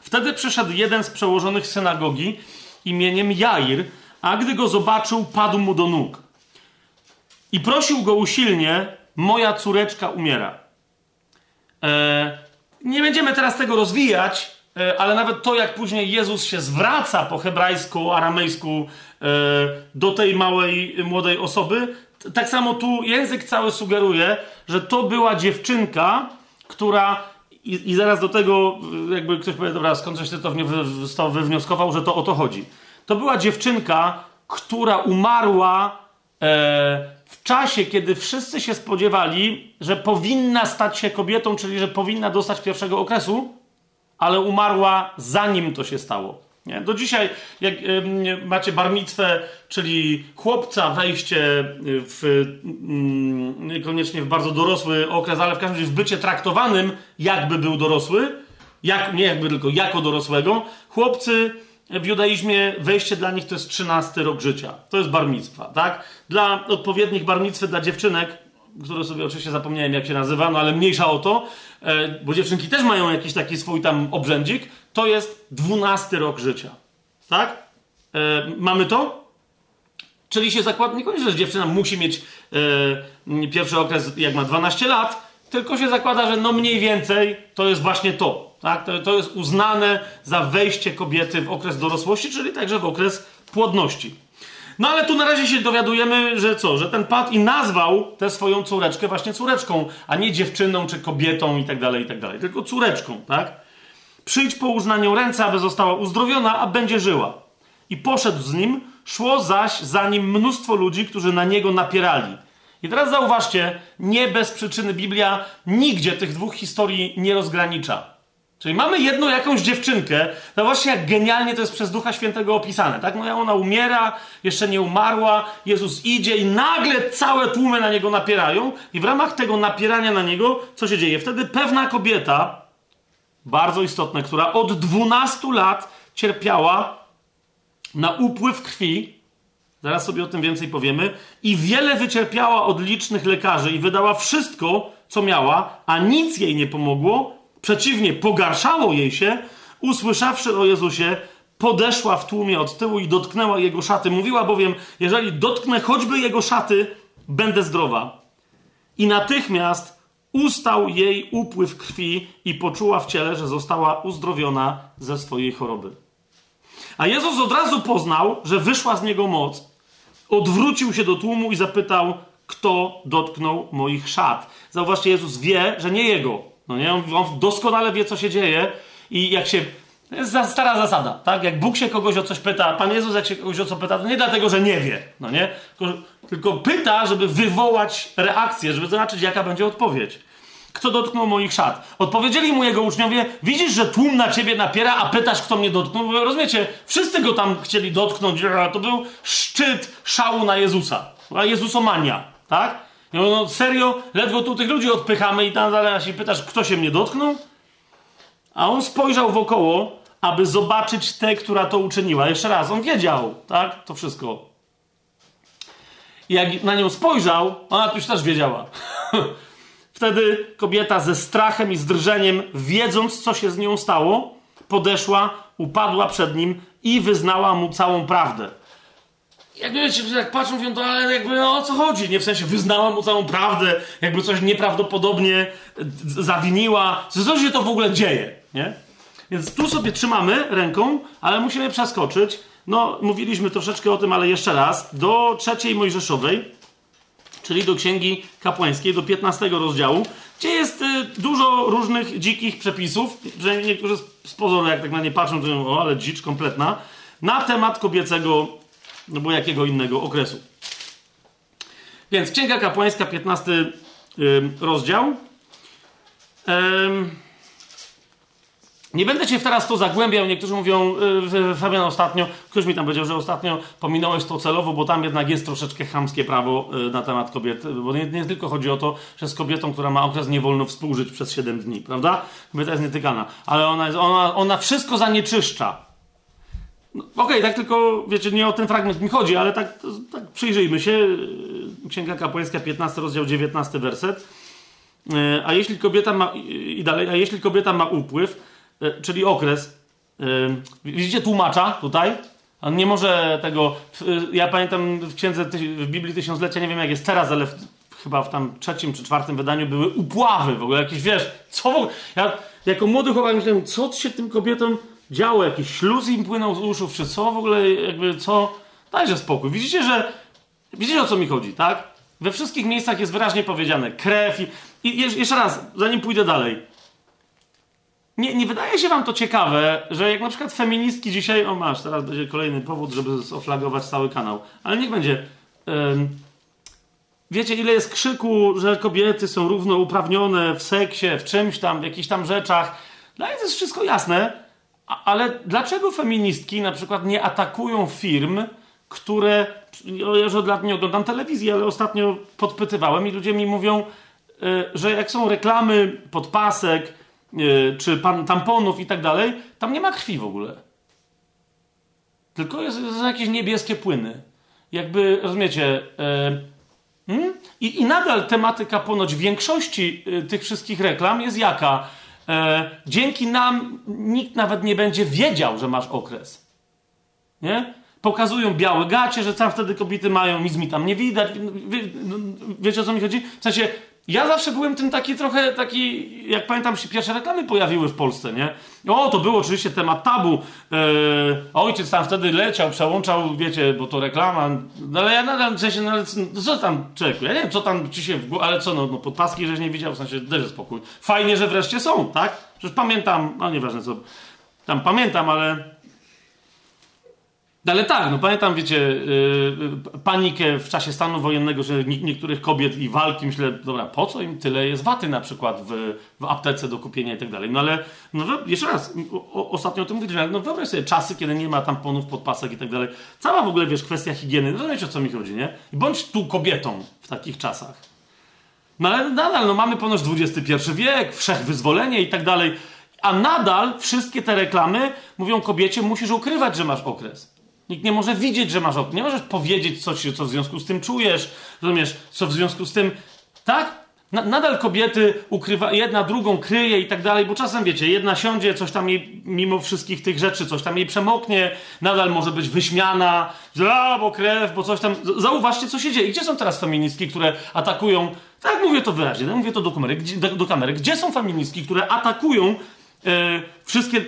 Wtedy przyszedł jeden z przełożonych synagogi imieniem Jair, a gdy go zobaczył, padł mu do nóg i prosił go usilnie: Moja córeczka umiera. E, nie będziemy teraz tego rozwijać, e, ale nawet to, jak później Jezus się zwraca po hebrajsku, aramejsku e, do tej małej, młodej osoby, tak samo tu język cały sugeruje, że to była dziewczynka, która. I, I, zaraz do tego, jakby ktoś powie, dobra, skąd coś ty to, to wywnioskował, że to o to chodzi. To była dziewczynka, która umarła e, w czasie, kiedy wszyscy się spodziewali, że powinna stać się kobietą, czyli że powinna dostać pierwszego okresu, ale umarła zanim to się stało. Nie? Do dzisiaj, jak y, macie barmitwę, czyli chłopca, wejście w y, niekoniecznie w bardzo dorosły okres, ale w każdym razie w bycie traktowanym, jakby był dorosły, jak, nie jakby tylko jako dorosłego, chłopcy w judaizmie wejście dla nich to jest 13 rok życia. To jest barmitwa, tak? Dla odpowiednich barmitwy dla dziewczynek, które sobie oczywiście zapomniałem jak się nazywa, no ale mniejsza o to, e, bo dziewczynki też mają jakiś taki swój tam obrzędzik, to jest 12 rok życia. Tak? E, mamy to? Czyli się zakłada, niekoniecznie, że dziewczyna musi mieć e, pierwszy okres jak ma 12 lat, tylko się zakłada, że no mniej więcej to jest właśnie to. Tak? To, to jest uznane za wejście kobiety w okres dorosłości, czyli także w okres płodności. No ale tu na razie się dowiadujemy, że co? Że ten pat i nazwał tę swoją córeczkę właśnie córeczką, a nie dziewczyną czy kobietą i tak dalej, i tak dalej. Tylko córeczką, tak? Przyjdź połóż na nią ręce, aby została uzdrowiona, a będzie żyła. I poszedł z nim, szło zaś za nim mnóstwo ludzi, którzy na niego napierali. I teraz zauważcie, nie bez przyczyny Biblia nigdzie tych dwóch historii nie rozgranicza. Czyli mamy jedną jakąś dziewczynkę, no właśnie jak genialnie to jest przez Ducha Świętego opisane, tak? No ona umiera, jeszcze nie umarła, Jezus idzie i nagle całe tłumy na niego napierają i w ramach tego napierania na niego, co się dzieje? Wtedy pewna kobieta, bardzo istotna, która od 12 lat cierpiała na upływ krwi, zaraz sobie o tym więcej powiemy, i wiele wycierpiała od licznych lekarzy i wydała wszystko, co miała, a nic jej nie pomogło, Przeciwnie, pogarszało jej się, usłyszawszy o Jezusie, podeszła w tłumie od tyłu i dotknęła jego szaty. Mówiła bowiem: Jeżeli dotknę choćby jego szaty, będę zdrowa. I natychmiast ustał jej upływ krwi i poczuła w ciele, że została uzdrowiona ze swojej choroby. A Jezus od razu poznał, że wyszła z niego moc. Odwrócił się do tłumu i zapytał, kto dotknął moich szat. Zauważcie, Jezus wie, że nie jego. No nie? On, on doskonale wie, co się dzieje i jak się... To jest stara zasada, tak? Jak Bóg się kogoś o coś pyta, Pan Jezus jak się kogoś o co pyta, to nie dlatego, że nie wie, no nie? Tylko, tylko pyta, żeby wywołać reakcję, żeby zobaczyć, jaka będzie odpowiedź. Kto dotknął moich szat? Odpowiedzieli mu jego uczniowie, widzisz, że tłum na ciebie napiera, a pytasz, kto mnie dotknął? Bo rozumiecie, wszyscy go tam chcieli dotknąć, to był szczyt szału na Jezusa. Jezusomania, tak? No, no serio, ledwo tu tych ludzi odpychamy i tam dalej się pytasz, kto się mnie dotknął? A on spojrzał wokoło, aby zobaczyć tę, która to uczyniła. Jeszcze raz, on wiedział, tak? To wszystko. I jak na nią spojrzał, ona już też wiedziała. Wtedy kobieta ze strachem i z drżeniem, wiedząc, co się z nią stało, podeszła, upadła przed nim i wyznała mu całą prawdę jakby wiecie, jak patrzą, mówią to, ale jakby no, o co chodzi? Nie w sensie wyznała mu całą prawdę, jakby coś nieprawdopodobnie zawiniła. Co się to w ogóle dzieje, nie? Więc tu sobie trzymamy ręką, ale musimy przeskoczyć. No, mówiliśmy troszeczkę o tym, ale jeszcze raz. Do trzeciej Mojżeszowej, czyli do Księgi Kapłańskiej, do 15 rozdziału, gdzie jest y, dużo różnych dzikich przepisów, że niektórzy z pozoru, jak tak na nie patrzą, to mówią, o, ale dzicz kompletna, na temat kobiecego no bo jakiego innego okresu. Więc Księga Kapłańska, 15 yy, rozdział. Nie będę się teraz to zagłębiał. Niektórzy mówią, yy, Fabian, ostatnio, ktoś mi tam powiedział, że ostatnio pominąłeś to celowo, bo tam jednak jest troszeczkę chamskie prawo yy, na temat kobiet. Bo nie, nie, tylko chodzi o to, że z kobietą, która ma okres, nie wolno współżyć przez 7 dni, prawda? Kobieta jest nietykana. Ale ona, jest, ona, ona wszystko zanieczyszcza. No, Okej, okay, tak tylko, wiecie, nie o ten fragment mi chodzi, ale tak, tak przyjrzyjmy się. Księga Kapłańska, 15 rozdział, 19 werset. E, a jeśli kobieta ma, i dalej, a jeśli kobieta ma upływ, e, czyli okres, e, widzicie tłumacza tutaj? On nie może tego. Ja pamiętam w księdze, w Biblii Tysiąclecia, nie wiem jak jest teraz, ale w, chyba w tam trzecim czy czwartym wydaniu były upławy w ogóle, jakieś wiesz, co w ogóle. Ja jako młody chłopak myślałem, co się tym kobietom działo, jakiś śluz im płynął z uszów, czy co w ogóle, jakby co. Dajże spokój. Widzicie, że. Widzicie o co mi chodzi, tak? We wszystkich miejscach jest wyraźnie powiedziane krew i. I jeszcze raz, zanim pójdę dalej. Nie, nie wydaje się wam to ciekawe, że jak na przykład feministki dzisiaj, o masz, teraz będzie kolejny powód, żeby oflagować cały kanał, ale niech będzie. Ym, wiecie, ile jest krzyku, że kobiety są równouprawnione w seksie, w czymś tam, w jakichś tam rzeczach. Dla nich to jest wszystko jasne, ale dlaczego feministki na przykład nie atakują firm, które. Ja już od lat nie oglądam telewizji, ale ostatnio podpytywałem i ludzie mi mówią, yy, że jak są reklamy, podpasek, E, czy tamponów i tak dalej, tam nie ma krwi w ogóle. Tylko jest, jest jakieś niebieskie płyny. Jakby, rozumiecie, e, hmm? I, I nadal tematyka ponoć większości e, tych wszystkich reklam jest jaka? E, dzięki nam nikt nawet nie będzie wiedział, że masz okres. Nie? Pokazują białe gacie, że tam wtedy kobiety mają, nic mi tam nie widać. Wie, no, wiecie o co mi chodzi? W sensie, ja zawsze byłem tym taki trochę taki, jak pamiętam się pierwsze reklamy pojawiły w Polsce, nie? O, to był oczywiście temat tabu. Eee, ojciec tam wtedy leciał, przełączał, wiecie, bo to reklama. No ale ja nadal w sensie, no no, co tam, człowieku, ja nie wiem, co tam ci się w ale co, no, no podpaski, żeś nie widział, w sensie, dajże spokój. Fajnie, że wreszcie są, tak? Przecież pamiętam, no nieważne co, tam pamiętam, ale ale tak, no pamiętam, wiecie, yy, panikę w czasie stanu wojennego, że niektórych kobiet i walki, myślę, dobra, po co im tyle jest waty na przykład w, w aptece do kupienia i tak dalej. No ale, no jeszcze raz, o, ostatnio o tym mówiliśmy, no wyobraź sobie czasy, kiedy nie ma tamponów, podpasek i tak dalej. Cała w ogóle, wiesz, kwestia higieny, no wiecie o co mi chodzi, nie? Bądź tu kobietą w takich czasach. No ale nadal, no mamy ponoć XXI wiek, wszechwyzwolenie i tak dalej, a nadal wszystkie te reklamy mówią kobiecie, musisz ukrywać, że masz okres. Nikt nie może widzieć, że masz okno. Nie możesz powiedzieć, co, ci, co w związku z tym czujesz. Rozumiesz, co w związku z tym. Tak? Na, nadal kobiety ukrywa, jedna drugą kryje i tak dalej, bo czasem wiecie, jedna siądzie, coś tam jej, mimo wszystkich tych rzeczy, coś tam jej przemoknie, nadal może być wyśmiana, a, bo krew, bo coś tam. Zauważcie, co się dzieje. Gdzie są teraz feministki, które atakują, tak mówię to wyraźnie, no mówię to do kamery, gdzie, do, do kamery. gdzie są feministki, które atakują e, wszystkie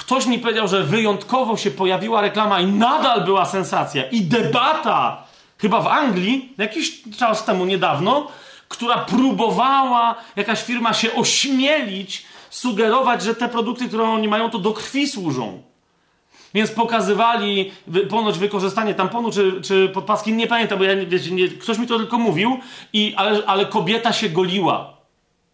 Ktoś mi powiedział, że wyjątkowo się pojawiła reklama i nadal była sensacja. I debata, chyba w Anglii, jakiś czas temu niedawno, która próbowała jakaś firma się ośmielić, sugerować, że te produkty, które oni mają, to do krwi służą. Więc pokazywali ponoć wykorzystanie tamponu czy, czy podpaski, nie pamiętam, bo ja, wiecie, nie, ktoś mi to tylko mówił, i, ale, ale kobieta się goliła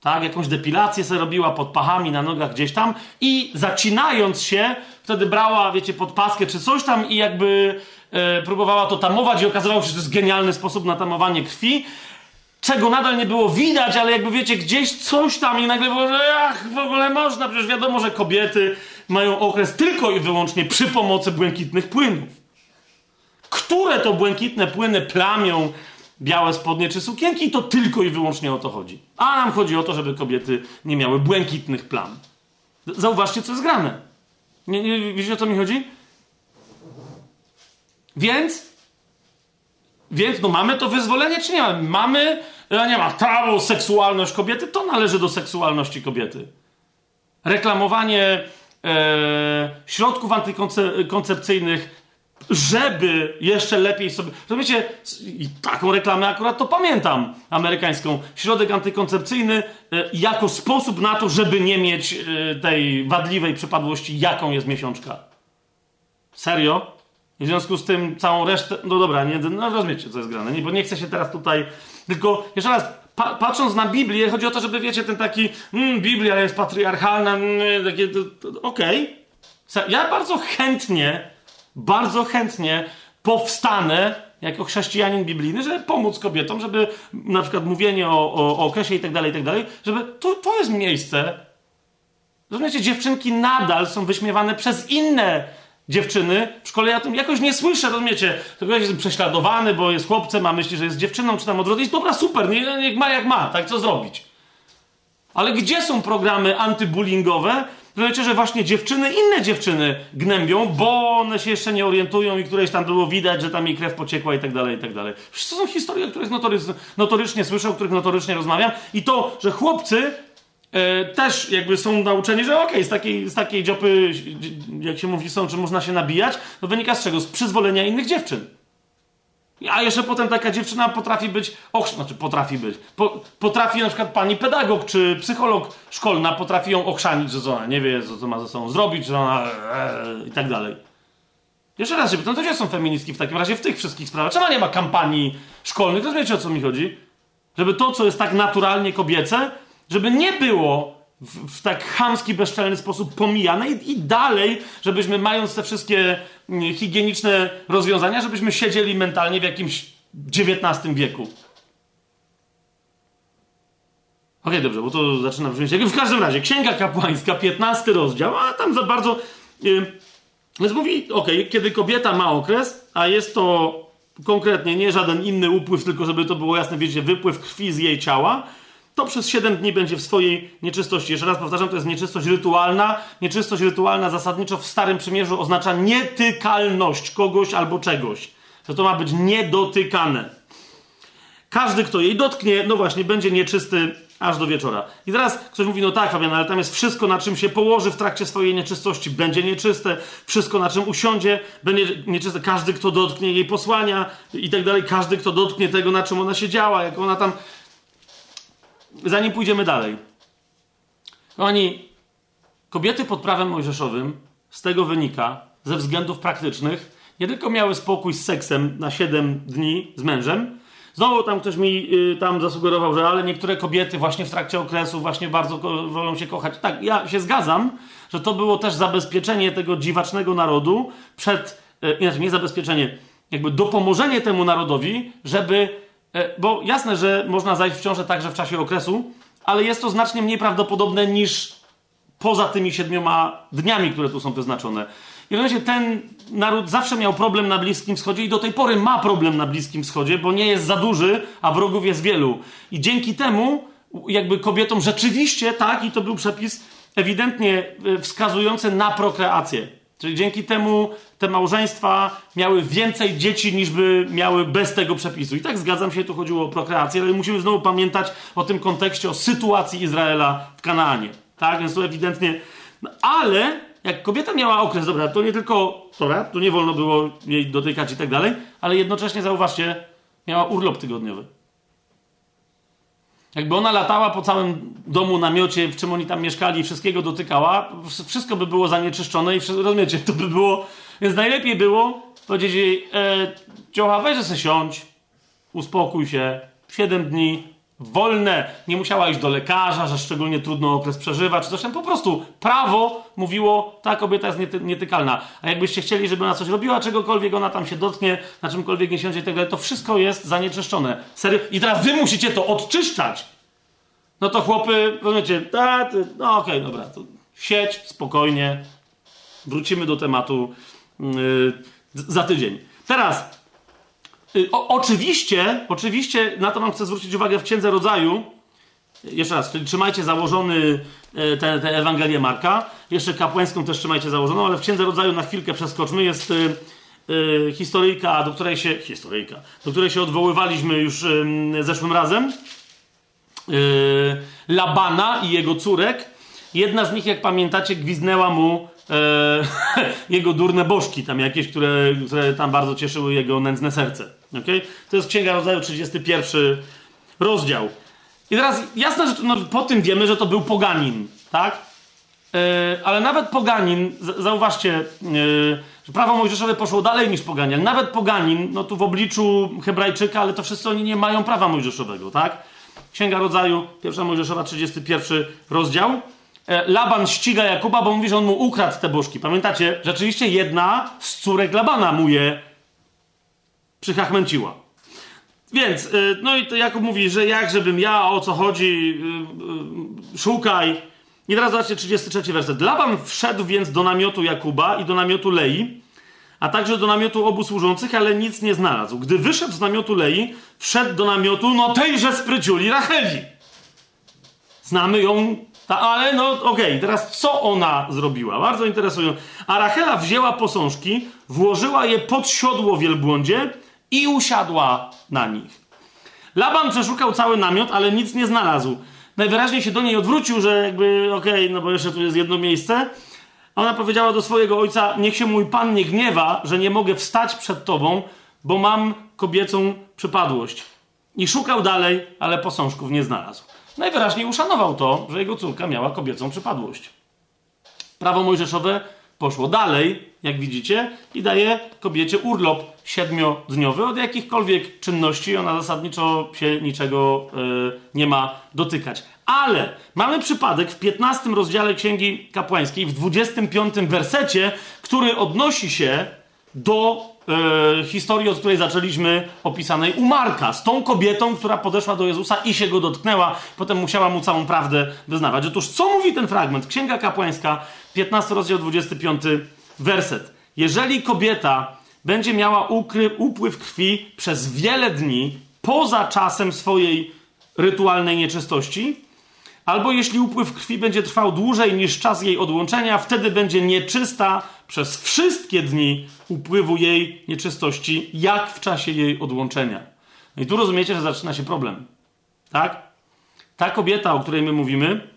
tak? Jakąś depilację sobie robiła pod pachami, na nogach gdzieś tam i zacinając się, wtedy brała, wiecie, podpaskę czy coś tam i jakby e, próbowała to tamować i okazywało się, że to jest genialny sposób na tamowanie krwi, czego nadal nie było widać, ale jakby wiecie, gdzieś coś tam i nagle było, że ach, w ogóle można, przecież wiadomo, że kobiety mają okres tylko i wyłącznie przy pomocy błękitnych płynów. Które to błękitne płyny plamią białe spodnie czy sukienki, to tylko i wyłącznie o to chodzi. A nam chodzi o to, żeby kobiety nie miały błękitnych plam. Zauważcie, co jest grane. Nie, nie, wiecie, o co mi chodzi? Więc, więc, no mamy to wyzwolenie, czy nie mamy? Mamy, nie ma, prawo, seksualność kobiety, to należy do seksualności kobiety. Reklamowanie e, środków antykoncepcyjnych żeby jeszcze lepiej sobie. Rozumiecie, taką reklamę akurat to pamiętam, amerykańską. Środek antykoncepcyjny e, jako sposób na to, żeby nie mieć e, tej wadliwej przypadłości, jaką jest miesiączka. Serio? W związku z tym całą resztę. No dobra, nie, no rozumiecie, co jest grane, nie, bo nie chcę się teraz tutaj. Tylko jeszcze raz, pa, patrząc na Biblię, chodzi o to, żeby wiecie, ten taki. Mm, Biblia jest patriarchalna, mm, takie. Okej. Okay. Ja bardzo chętnie bardzo chętnie powstanę jako chrześcijanin biblijny, żeby pomóc kobietom, żeby na przykład mówienie o, o, o okresie i tak dalej, i tak dalej, żeby to, to jest miejsce. Rozumiecie, dziewczynki nadal są wyśmiewane przez inne dziewczyny. W szkole ja tym jakoś nie słyszę, rozumiecie? To ktoś prześladowany, bo jest chłopcem, a myśli, że jest dziewczyną, czy tam odwrotnie. Dobra, super, niech ma jak ma, tak co zrobić. Ale gdzie są programy antybullyingowe, Rozumiecie, że właśnie dziewczyny, inne dziewczyny gnębią, bo one się jeszcze nie orientują i któreś tam było widać, że tam jej krew pociekła i tak dalej, i tak dalej. To są historie, o których notorycznie, notorycznie słyszę, o których notorycznie rozmawiam. I to, że chłopcy e, też jakby są nauczeni, że okej, okay, z, takiej, z takiej dziopy, jak się mówi, są, czy można się nabijać, to wynika z czego? Z przyzwolenia innych dziewczyn. A jeszcze potem taka dziewczyna potrafi być, och, znaczy potrafi być, po, potrafi na przykład pani pedagog czy psycholog szkolna potrafi ją ochrzanić, że ona nie wie, co, co ma ze sobą zrobić, że ona ee, i tak dalej. Jeszcze raz się pytam, to gdzie są feministki w takim razie w tych wszystkich sprawach? Czemu nie ma kampanii szkolnych? Rozumiecie o co mi chodzi? Żeby to, co jest tak naturalnie kobiece, żeby nie było w, w, tak chamski, bezczelny sposób pomijane i, i, dalej, żebyśmy mając te wszystkie mm, higieniczne rozwiązania, żebyśmy siedzieli mentalnie w jakimś XIX wieku. Okej, okay, dobrze, bo to zaczyna brzmieć. W każdym razie, Księga Kapłańska, 15 rozdział, a tam za bardzo. Yy, więc mówi, okay, kiedy kobieta ma okres, a jest to konkretnie nie żaden inny upływ, tylko żeby to było jasne, wiecie, wypływ krwi z jej ciała, to przez 7 dni będzie w swojej nieczystości. Jeszcze raz powtarzam, to jest nieczystość rytualna. Nieczystość rytualna zasadniczo w Starym Przymierzu oznacza nietykalność kogoś albo czegoś. Że to ma być niedotykane. Każdy, kto jej dotknie, no właśnie, będzie nieczysty aż do wieczora. I teraz ktoś mówi, no tak, Fabian, ale tam jest wszystko, na czym się położy w trakcie swojej nieczystości, będzie nieczyste, wszystko, na czym usiądzie, będzie nieczyste. Każdy, kto dotknie jej posłania i tak dalej, każdy, kto dotknie tego, na czym ona się działa, jak ona tam zanim pójdziemy dalej. Oni, kobiety pod prawem mojżeszowym, z tego wynika, ze względów praktycznych, nie tylko miały spokój z seksem na 7 dni z mężem, Znowu tam ktoś mi y, tam zasugerował, że ale niektóre kobiety właśnie w trakcie okresu właśnie bardzo wolą się kochać. Tak, ja się zgadzam, że to było też zabezpieczenie tego dziwacznego narodu przed, y, inaczej nie zabezpieczenie, jakby dopomożenie temu narodowi, żeby bo jasne, że można zajść w ciążę także w czasie okresu, ale jest to znacznie mniej prawdopodobne niż poza tymi siedmioma dniami, które tu są wyznaczone. I w ten naród zawsze miał problem na Bliskim Wschodzie i do tej pory ma problem na Bliskim Wschodzie, bo nie jest za duży, a wrogów jest wielu. I dzięki temu jakby kobietom rzeczywiście, tak, i to był przepis ewidentnie e, wskazujący na prokreację. Czyli dzięki temu te małżeństwa miały więcej dzieci niż by miały bez tego przepisu. I tak zgadzam się, tu chodziło o prokreację, ale musimy znowu pamiętać o tym kontekście, o sytuacji Izraela w Kanaanie. Tak, więc to ewidentnie. No, ale jak kobieta miała okres, dobra, to nie tylko, dobra, to nie wolno było jej dotykać i tak dalej, ale jednocześnie zauważcie, miała urlop tygodniowy. Jakby ona latała po całym domu, namiocie, w czym oni tam mieszkali, wszystkiego dotykała, wszystko by było zanieczyszczone i rozumiecie, to by było... Więc najlepiej było powiedzieć jej, e, ciocha, weź se siądź, uspokój się, 7 dni, wolne, nie musiała iść do lekarza, że szczególnie trudno okres przeżywa, czy tam. Po prostu prawo mówiło, ta kobieta jest niety, nietykalna. A jakbyście chcieli, żeby ona coś robiła, czegokolwiek ona tam się dotknie, na czymkolwiek nie siądzie i tak dalej, to wszystko jest zanieczyszczone. Serio. I teraz wy musicie to odczyszczać. No to chłopy, rozumiecie, ta, no okej, okay, dobra, to siedź spokojnie, wrócimy do tematu yy, za tydzień. Teraz o, oczywiście, oczywiście, na to wam chcę zwrócić uwagę w Księdze Rodzaju. Jeszcze raz, czyli trzymajcie założony tę te, Ewangelię Marka. Jeszcze kapłańską też trzymajcie założoną, ale w Księdze Rodzaju na chwilkę przeskoczmy. Jest y, y, historyjka, do której się... Historyjka. Do której się odwoływaliśmy już y, zeszłym razem. Y, Labana i jego córek. Jedna z nich, jak pamiętacie, gwiznęła mu e, jego durne bożki, tam jakieś, które, które tam bardzo cieszyły jego nędzne serce. Okay? To jest Księga Rodzaju 31 rozdział. I teraz jasne, że no, po tym wiemy, że to był poganin, tak? E, ale nawet poganin, zauważcie, e, że prawo mojżeszowe poszło dalej niż poganin. Nawet poganin, no tu w obliczu Hebrajczyka, ale to wszyscy oni nie mają prawa mojżeszowego, tak? Księga Rodzaju, pierwsza Mojżeszowa, 31 rozdział. E, Laban ściga Jakuba, bo mówi, że on mu ukradł te bożki. Pamiętacie? Rzeczywiście jedna z córek Labana mu je przychachmęciła. Więc, y, no i to Jakub mówi, że jak, żebym ja, o co chodzi, y, szukaj. I teraz zobaczcie 33 werset. Laban wszedł więc do namiotu Jakuba i do namiotu Lei, a także do namiotu obu służących, ale nic nie znalazł. Gdy wyszedł z namiotu Lei, wszedł do namiotu, no tejże spryciuli Racheli. Znamy ją Ta, ale no okej, okay. teraz co ona zrobiła? Bardzo interesujące. A Rachela wzięła posążki, włożyła je pod siodło wielbłądzie i usiadła na nich. Laban przeszukał cały namiot, ale nic nie znalazł. Najwyraźniej się do niej odwrócił, że jakby okej, okay, no bo jeszcze tu jest jedno miejsce. Ona powiedziała do swojego ojca: Niech się mój pan nie gniewa, że nie mogę wstać przed tobą, bo mam kobiecą przypadłość. I szukał dalej, ale posążków nie znalazł. Najwyraźniej uszanował to, że jego córka miała kobiecą przypadłość. Prawo mojżeszowe poszło dalej, jak widzicie, i daje kobiecie urlop siedmiodniowy od jakichkolwiek czynności. Ona zasadniczo się niczego yy, nie ma dotykać. Ale mamy przypadek w 15 rozdziale Księgi Kapłańskiej, w 25 wersecie, który odnosi się do e, historii, od której zaczęliśmy, opisanej u Marka, z tą kobietą, która podeszła do Jezusa i się go dotknęła, potem musiała mu całą prawdę wyznawać. Otóż co mówi ten fragment? Księga Kapłańska, 15 rozdział, 25 werset. Jeżeli kobieta będzie miała ukry, upływ krwi przez wiele dni poza czasem swojej rytualnej nieczystości, albo jeśli upływ krwi będzie trwał dłużej niż czas jej odłączenia, wtedy będzie nieczysta przez wszystkie dni upływu jej nieczystości, jak w czasie jej odłączenia. No i tu rozumiecie, że zaczyna się problem. Tak? Ta kobieta, o której my mówimy,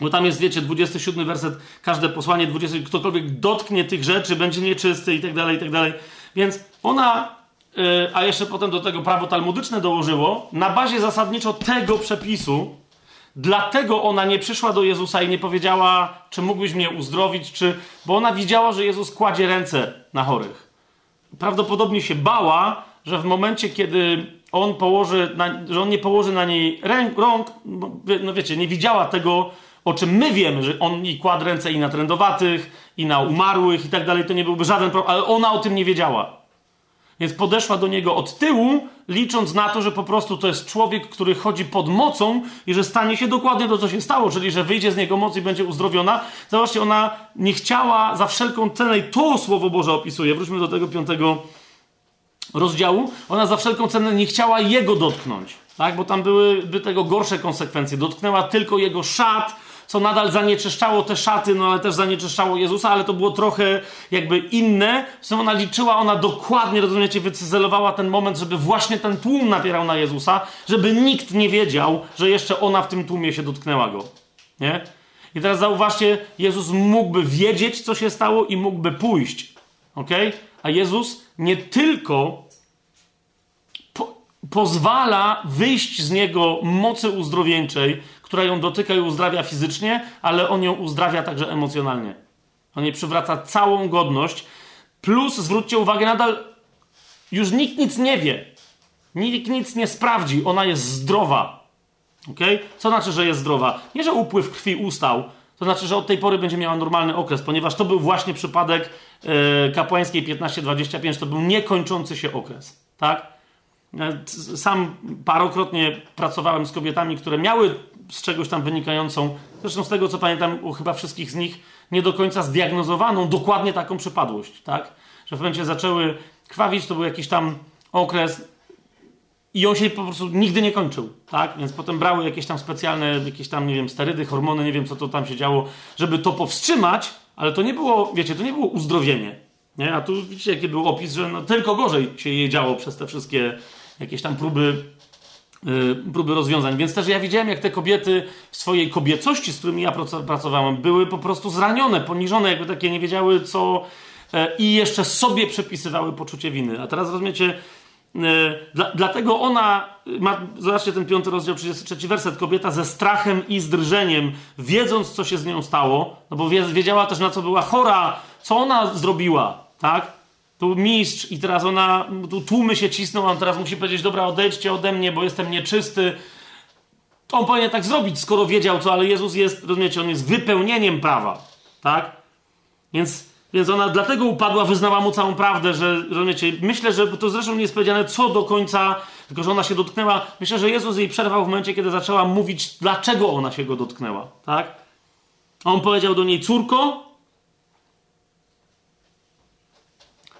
bo tam jest, wiecie, 27 werset, każde posłanie, 20, ktokolwiek dotknie tych rzeczy, będzie nieczysty i tak dalej, i tak dalej. Więc ona, yy, a jeszcze potem do tego prawo talmudyczne dołożyło, na bazie zasadniczo tego przepisu, Dlatego ona nie przyszła do Jezusa i nie powiedziała, czy mógłbyś mnie uzdrowić, czy. Bo ona widziała, że Jezus kładzie ręce na chorych. Prawdopodobnie się bała, że w momencie, kiedy on położy, na, że on nie położy na niej ręk, rąk, no wiecie, nie widziała tego, o czym my wiemy, że on i kładł ręce i na trędowatych, i na umarłych i tak dalej, to nie byłby żaden problem, ale ona o tym nie wiedziała. Więc podeszła do niego od tyłu, licząc na to, że po prostu to jest człowiek, który chodzi pod mocą i że stanie się dokładnie to, co się stało, czyli że wyjdzie z niego moc i będzie uzdrowiona. Zobaczcie, ona nie chciała za wszelką cenę, i to Słowo Boże opisuje, wróćmy do tego piątego rozdziału, ona za wszelką cenę nie chciała jego dotknąć, tak? bo tam byłyby tego gorsze konsekwencje. Dotknęła tylko jego szat, co nadal zanieczyszczało te szaty, no ale też zanieczyszczało Jezusa, ale to było trochę jakby inne. Zresztą ona liczyła, ona dokładnie, rozumiecie, wycyzelowała ten moment, żeby właśnie ten tłum napierał na Jezusa, żeby nikt nie wiedział, że jeszcze ona w tym tłumie się dotknęła go. Nie? I teraz zauważcie, Jezus mógłby wiedzieć, co się stało i mógłby pójść. Ok? A Jezus nie tylko po pozwala wyjść z niego mocy uzdrowieńczej, która ją dotyka i uzdrawia fizycznie, ale on ją uzdrawia także emocjonalnie. On jej przywraca całą godność. Plus, zwróćcie uwagę, nadal już nikt nic nie wie. Nikt nic nie sprawdzi. Ona jest zdrowa. ok? Co znaczy, że jest zdrowa? Nie, że upływ krwi ustał. To znaczy, że od tej pory będzie miała normalny okres, ponieważ to był właśnie przypadek yy, kapłańskiej 15-25. To był niekończący się okres. Tak? E, sam parokrotnie pracowałem z kobietami, które miały z czegoś tam wynikającą, zresztą z tego co pamiętam, u chyba wszystkich z nich nie do końca zdiagnozowaną dokładnie taką przypadłość, tak? Że w momencie zaczęły krwawić, to był jakiś tam okres i on się po prostu nigdy nie kończył, tak? Więc potem brały jakieś tam specjalne, jakieś tam, nie wiem, sterydy, hormony, nie wiem co to tam się działo, żeby to powstrzymać, ale to nie było, wiecie, to nie było uzdrowienie, nie? A tu widzicie, jaki był opis, że no, tylko gorzej się jej działo przez te wszystkie jakieś tam próby próby rozwiązań. Więc też ja widziałem, jak te kobiety w swojej kobiecości, z którymi ja pracowałem, były po prostu zranione, poniżone, jakby takie nie wiedziały co e, i jeszcze sobie przepisywały poczucie winy. A teraz rozumiecie, e, dla, dlatego ona, ma, zobaczcie ten piąty rozdział, 33 werset, kobieta ze strachem i z drżeniem, wiedząc co się z nią stało, no bo wiedziała też na co była chora, co ona zrobiła, tak? Tu mistrz i teraz ona, tu tłumy się cisną, on teraz musi powiedzieć, dobra, odejdźcie ode mnie, bo jestem nieczysty. On powinien tak zrobić, skoro wiedział co, ale Jezus jest, rozumiecie, on jest wypełnieniem prawa, tak? Więc, więc ona dlatego upadła, wyznała mu całą prawdę, że, rozumiecie, myślę, że to zresztą nie jest powiedziane co do końca, tylko że ona się dotknęła. Myślę, że Jezus jej przerwał w momencie, kiedy zaczęła mówić, dlaczego ona się go dotknęła, tak? On powiedział do niej, córko,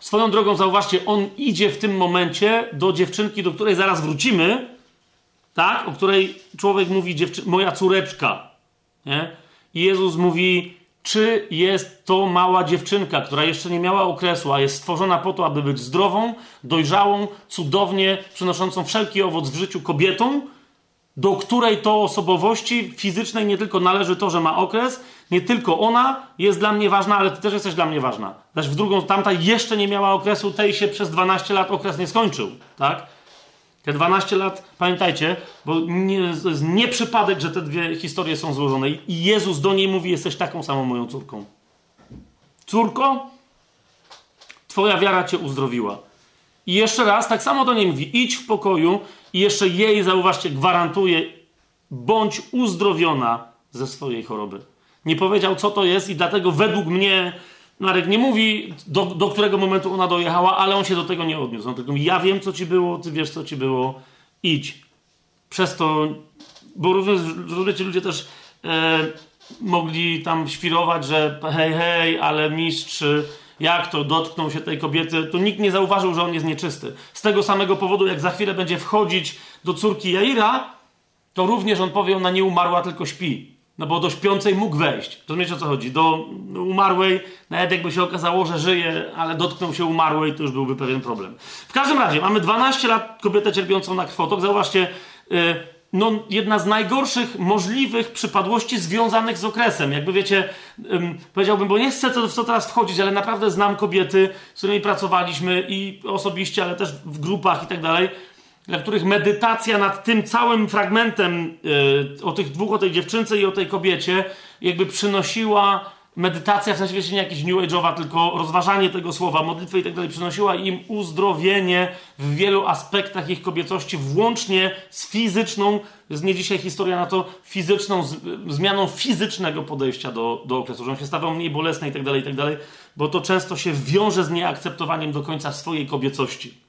Swoją drogą, zauważcie, on idzie w tym momencie do dziewczynki, do której zaraz wrócimy, tak? O której człowiek mówi, dziewczy- moja córeczka. Nie? I Jezus mówi, czy jest to mała dziewczynka, która jeszcze nie miała okresu, a jest stworzona po to, aby być zdrową, dojrzałą, cudownie przynoszącą wszelki owoc w życiu kobietą, do której to osobowości fizycznej nie tylko należy to, że ma okres, nie tylko ona jest dla mnie ważna, ale ty też jesteś dla mnie ważna. Znaczy w drugą, tamta jeszcze nie miała okresu, tej się przez 12 lat okres nie skończył, tak? Te 12 lat, pamiętajcie, bo nie, to jest nie przypadek, że te dwie historie są złożone. I Jezus do niej mówi: Jesteś taką samą moją córką. Córko, Twoja wiara cię uzdrowiła. I jeszcze raz, tak samo do niej mówi: idź w pokoju, i jeszcze jej, zauważcie, gwarantuje: bądź uzdrowiona ze swojej choroby. Nie powiedział, co to jest, i dlatego według mnie Marek nie mówi, do, do którego momentu ona dojechała, ale on się do tego nie odniósł. On tylko mówi, ja wiem, co ci było, ty wiesz, co ci było, idź. Przez to, bo również, rozumiecie, ludzie też e, mogli tam świrować, że hej, hej, ale mistrz, jak to dotknął się tej kobiety, to nikt nie zauważył, że on jest nieczysty. Z tego samego powodu, jak za chwilę będzie wchodzić do córki Jaira, to również on powie, ona nie umarła, tylko śpi. No bo do śpiącej mógł wejść. Rozumiecie o co chodzi? Do umarłej, nawet jakby się okazało, że żyje, ale dotknął się umarłej, to już byłby pewien problem. W każdym razie, mamy 12 lat kobietę cierpiącą na krwotok. Zauważcie, yy, no, jedna z najgorszych możliwych przypadłości związanych z okresem. Jakby wiecie, powiedziałbym, bo nie chcę w to teraz wchodzić, ale naprawdę znam kobiety, z którymi pracowaliśmy i osobiście, ale też w grupach i tak dalej dla których medytacja nad tym całym fragmentem yy, o tych dwóch, o tej dziewczynce i o tej kobiecie, jakby przynosiła medytacja, w sensie nie jakiś New Age'owa, tylko rozważanie tego słowa, modlitwy i tak dalej, przynosiła im uzdrowienie w wielu aspektach ich kobiecości, włącznie z fizyczną, jest nie dzisiaj historia na to, fizyczną, z, zmianą fizycznego podejścia do, do okresu, że on się stawał mniej bolesny i tak dalej, i tak dalej, bo to często się wiąże z nieakceptowaniem do końca swojej kobiecości.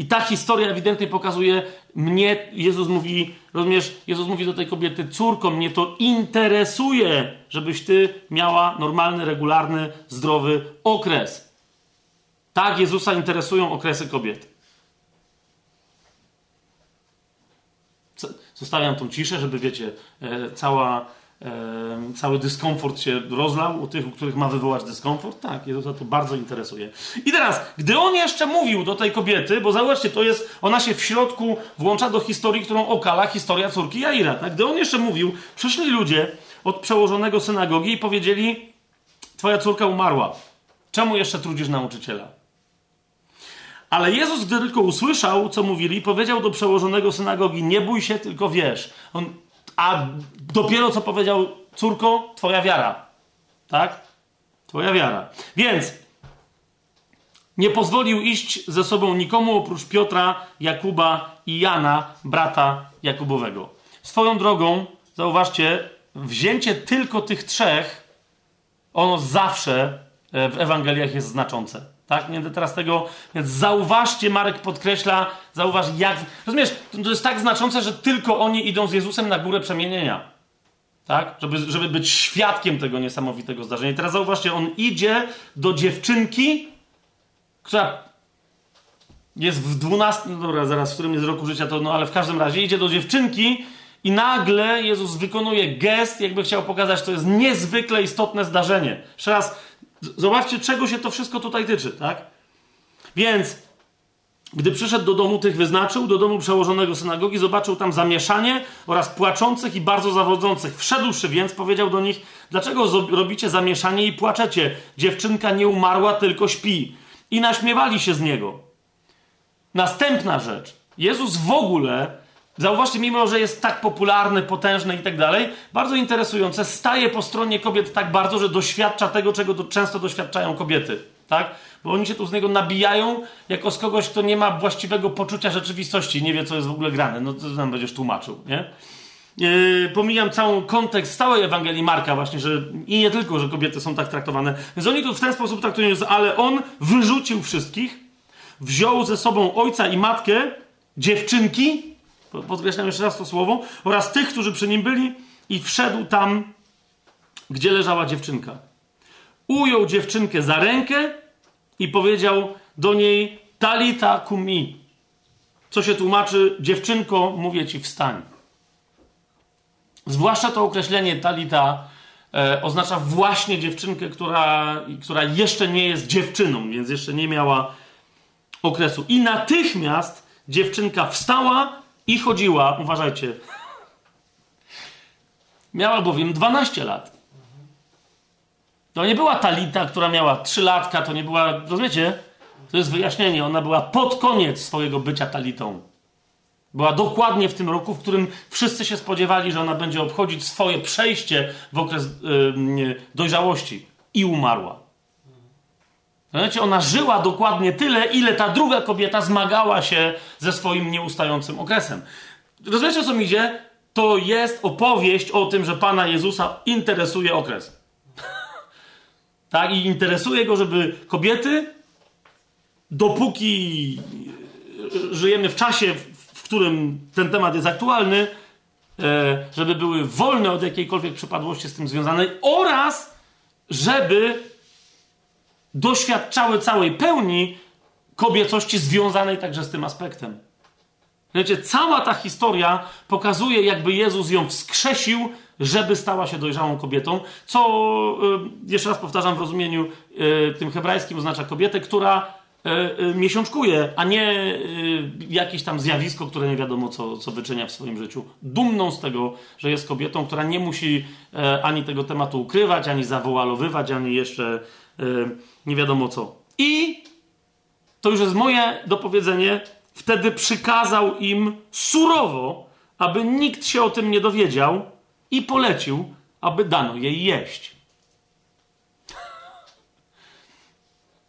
I ta historia ewidentnie pokazuje mnie, Jezus mówi, rozumiesz, Jezus mówi do tej kobiety, córko, mnie to interesuje, żebyś ty miała normalny, regularny, zdrowy okres. Tak Jezusa interesują okresy kobiet. Zostawiam tą ciszę, żeby wiecie, e, cała cały dyskomfort się rozlał u tych, u których ma wywołać dyskomfort? Tak, Jezusa to bardzo interesuje. I teraz, gdy on jeszcze mówił do tej kobiety, bo zauważcie, to jest, ona się w środku włącza do historii, którą okala historia córki Jaira. Tak? Gdy on jeszcze mówił, przyszli ludzie od przełożonego synagogi i powiedzieli, twoja córka umarła. Czemu jeszcze trudzisz nauczyciela? Ale Jezus, gdy tylko usłyszał, co mówili, powiedział do przełożonego synagogi: Nie bój się, tylko wiesz. On a dopiero co powiedział córko, twoja wiara. Tak? Twoja wiara. Więc nie pozwolił iść ze sobą nikomu oprócz Piotra, Jakuba i Jana, brata Jakubowego. Swoją drogą, zauważcie, wzięcie tylko tych trzech, ono zawsze e, w Ewangeliach jest znaczące. Tak? Nie będę teraz tego. Więc zauważcie, Marek podkreśla, zauważ jak. Rozumiesz, to jest tak znaczące, że tylko oni idą z Jezusem na górę przemienienia. Tak? Żeby, żeby być świadkiem tego niesamowitego zdarzenia. I teraz zauważcie, on idzie do dziewczynki, która jest w 12. No dobra, zaraz, w którym jest roku życia, to no ale w każdym razie idzie do dziewczynki. I nagle Jezus wykonuje gest, jakby chciał pokazać, to jest niezwykle istotne zdarzenie. Jeszcze raz, Zobaczcie, czego się to wszystko tutaj tyczy, tak? Więc, gdy przyszedł do domu tych wyznaczył, do domu przełożonego synagogi, zobaczył tam zamieszanie oraz płaczących i bardzo zawodzących. Wszedłszy więc, powiedział do nich, dlaczego robicie zamieszanie i płaczecie? Dziewczynka nie umarła, tylko śpi. I naśmiewali się z niego. Następna rzecz. Jezus w ogóle Zauważcie, mimo że jest tak popularny, potężny i tak dalej, bardzo interesujące, staje po stronie kobiet tak bardzo, że doświadcza tego, czego to często doświadczają kobiety. Tak? Bo oni się tu z niego nabijają jako z kogoś, kto nie ma właściwego poczucia rzeczywistości, nie wie, co jest w ogóle grane. No to nam będziesz tłumaczył, nie? Yy, pomijam cały kontekst całej Ewangelii Marka właśnie, że i nie tylko, że kobiety są tak traktowane. Więc oni tu w ten sposób traktują, ale on wyrzucił wszystkich, wziął ze sobą ojca i matkę, dziewczynki, podkreślam jeszcze raz to słowo, oraz tych, którzy przy nim byli, i wszedł tam, gdzie leżała dziewczynka. Ujął dziewczynkę za rękę i powiedział do niej: Talita kumi. Co się tłumaczy, dziewczynko, mówię ci, wstań. Zwłaszcza to określenie talita e, oznacza właśnie dziewczynkę, która, która jeszcze nie jest dziewczyną, więc jeszcze nie miała okresu. I natychmiast dziewczynka wstała i chodziła, uważajcie. Miała bowiem 12 lat. To nie była Talita, która miała 3 latka, to nie była, rozumiecie? To jest wyjaśnienie. Ona była pod koniec swojego bycia Talitą. Była dokładnie w tym roku, w którym wszyscy się spodziewali, że ona będzie obchodzić swoje przejście w okres yy, dojrzałości i umarła. Wiecie, ona żyła dokładnie tyle, ile ta druga kobieta zmagała się ze swoim nieustającym okresem. Rozumiecie, co mi idzie? To jest opowieść o tym, że Pana Jezusa interesuje okres. tak? I interesuje go, żeby kobiety, dopóki żyjemy w czasie, w którym ten temat jest aktualny, e, żeby były wolne od jakiejkolwiek przypadłości z tym związanej oraz żeby doświadczały całej pełni kobiecości związanej także z tym aspektem. Wiecie, cała ta historia pokazuje, jakby Jezus ją wskrzesił, żeby stała się dojrzałą kobietą, co, y, jeszcze raz powtarzam, w rozumieniu y, tym hebrajskim oznacza kobietę, która y, miesiączkuje, a nie jakieś tam zjawisko, które nie wiadomo co, co wyczynia w swoim życiu. Dumną z tego, że jest kobietą, która nie musi ani tego tematu ukrywać, ani zawoalowywać, ani jeszcze nie wiadomo co. I to już jest moje dopowiedzenie. Wtedy przykazał im surowo, aby nikt się o tym nie dowiedział, i polecił, aby dano jej jeść.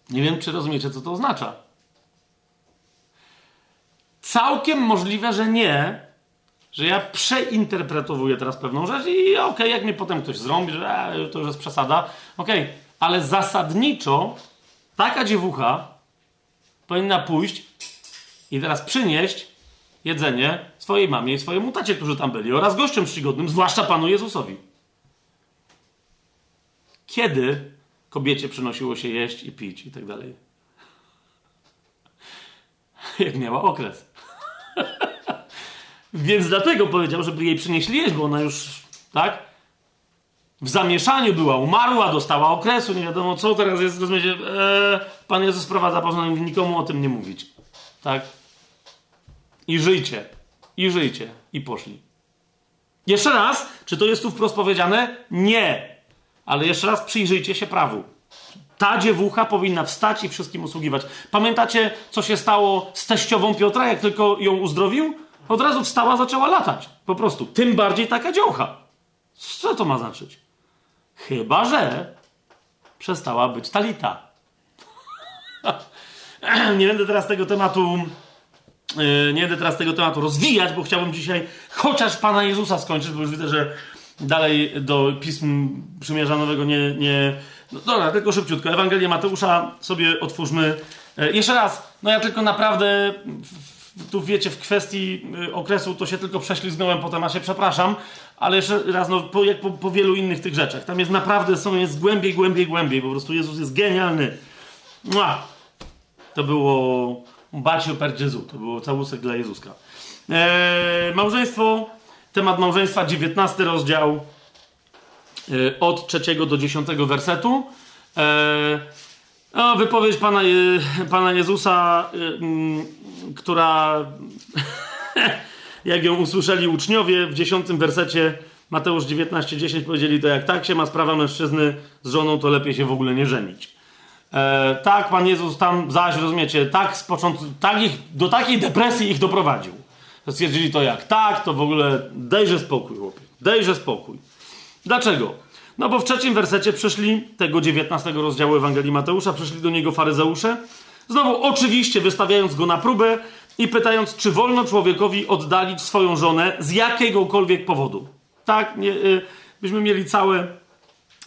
Nie wiem, czy rozumiecie, co to oznacza. Całkiem możliwe, że nie, że ja przeinterpretowuję teraz pewną rzecz i okej, okay, jak mnie potem ktoś zrobi, że e, to już jest przesada, okej, okay. Ale zasadniczo taka dziewucha powinna pójść i teraz przynieść jedzenie swojej mamie i swojemu tacie, którzy tam byli, oraz gościom czcigodnym, zwłaszcza Panu Jezusowi. Kiedy kobiecie przynosiło się jeść i pić i tak dalej? Jak miała okres. Więc dlatego powiedział, żeby jej przynieśli jeść, bo ona już, tak? W zamieszaniu była, umarła, dostała okresu, nie wiadomo co, teraz jest, rozumiecie, ee, Pan Jezus prowadza poznanie, nikomu o tym nie mówić. Tak? I żyjcie. I żyjcie. I poszli. Jeszcze raz, czy to jest tu wprost powiedziane? Nie. Ale jeszcze raz przyjrzyjcie się prawu. Ta dziewucha powinna wstać i wszystkim usługiwać. Pamiętacie, co się stało z teściową Piotra, jak tylko ją uzdrowił? Od razu wstała, zaczęła latać. Po prostu. Tym bardziej taka dziołcha. Co to ma znaczyć? Chyba, że przestała być talita. Nie będę teraz tego tematu E, nie będę teraz tego tematu rozwijać, bo chciałbym dzisiaj chociaż Pana Jezusa skończyć, bo już widzę, że dalej do Pism Przymierza Nowego nie... nie... No dobra, tylko szybciutko. Ewangelię Mateusza sobie otwórzmy. E, jeszcze raz, no ja tylko naprawdę tu wiecie, w kwestii e, okresu to się tylko prześlizgnąłem po temacie, przepraszam, ale jeszcze raz, no, po, jak po, po wielu innych tych rzeczach. Tam jest naprawdę, są, jest głębiej, głębiej, głębiej. Po prostu Jezus jest genialny. Mua! To było Bacio per Gesù. To było całusek dla Jezuska. Eee, małżeństwo, temat małżeństwa, 19 rozdział e, od trzeciego do dziesiątego wersetu. Eee, no, wypowiedź Pana, Je, Pana Jezusa, y, która jak ją usłyszeli uczniowie w dziesiątym wersecie Mateusz 19:10 powiedzieli to jak tak się ma sprawa mężczyzny z żoną, to lepiej się w ogóle nie żenić. E, tak, Pan Jezus tam zaś, rozumiecie, tak z początku, tak ich, do takiej depresji ich doprowadził. Stwierdzili to jak tak, to w ogóle dejże spokój, chłopie. Dejże spokój. Dlaczego? No bo w trzecim wersecie przyszli, tego 19 rozdziału Ewangelii Mateusza, przyszli do niego faryzeusze, znowu oczywiście wystawiając go na próbę i pytając, czy wolno człowiekowi oddalić swoją żonę z jakiegokolwiek powodu. Tak, nie, y, byśmy mieli całe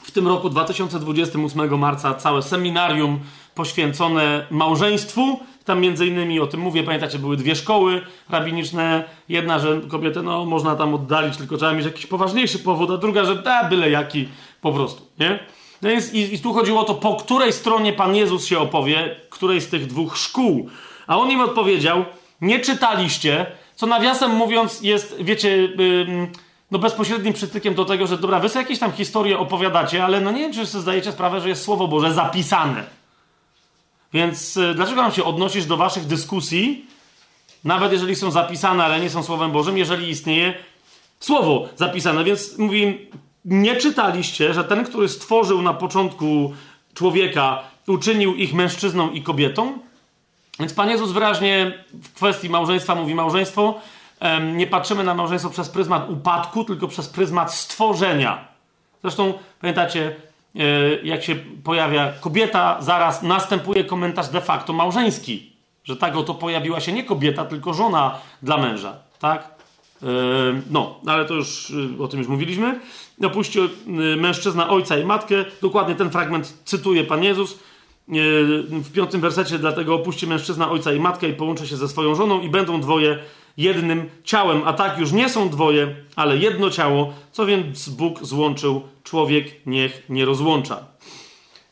w tym roku 2028 marca całe seminarium poświęcone małżeństwu. Tam między innymi o tym mówię, pamiętacie, były dwie szkoły rabiniczne. Jedna, że kobietę no, można tam oddalić, tylko trzeba mieć jakiś poważniejszy powód, a druga, że da, byle jaki po prostu, nie? No jest, i, I tu chodziło o to, po której stronie Pan Jezus się opowie, której z tych dwóch szkół. A on im odpowiedział, nie czytaliście, co nawiasem mówiąc jest, wiecie... Yy, no bezpośrednim przytykiem do tego, że dobra, wy sobie jakieś tam historie opowiadacie, ale no nie wiem, czy sobie zdajecie sprawę, że jest Słowo Boże zapisane. Więc y, dlaczego mam się odnosić do waszych dyskusji, nawet jeżeli są zapisane, ale nie są Słowem Bożym, jeżeli istnieje Słowo zapisane. Więc mówi, nie czytaliście, że ten, który stworzył na początku człowieka, uczynił ich mężczyzną i kobietą? Więc Pan Jezus wyraźnie w kwestii małżeństwa mówi małżeństwo, nie patrzymy na małżeństwo przez pryzmat upadku, tylko przez pryzmat stworzenia. Zresztą pamiętacie, e, jak się pojawia kobieta, zaraz następuje komentarz de facto małżeński, że tak oto pojawiła się nie kobieta, tylko żona dla męża, tak? E, no, ale to już e, o tym już mówiliśmy. Opuścił mężczyzna ojca i matkę. Dokładnie ten fragment cytuje Pan Jezus w piątym wersecie, dlatego opuści mężczyzna ojca i matkę i połączy się ze swoją żoną i będą dwoje jednym ciałem, a tak już nie są dwoje, ale jedno ciało, co więc Bóg złączył, człowiek niech nie rozłącza.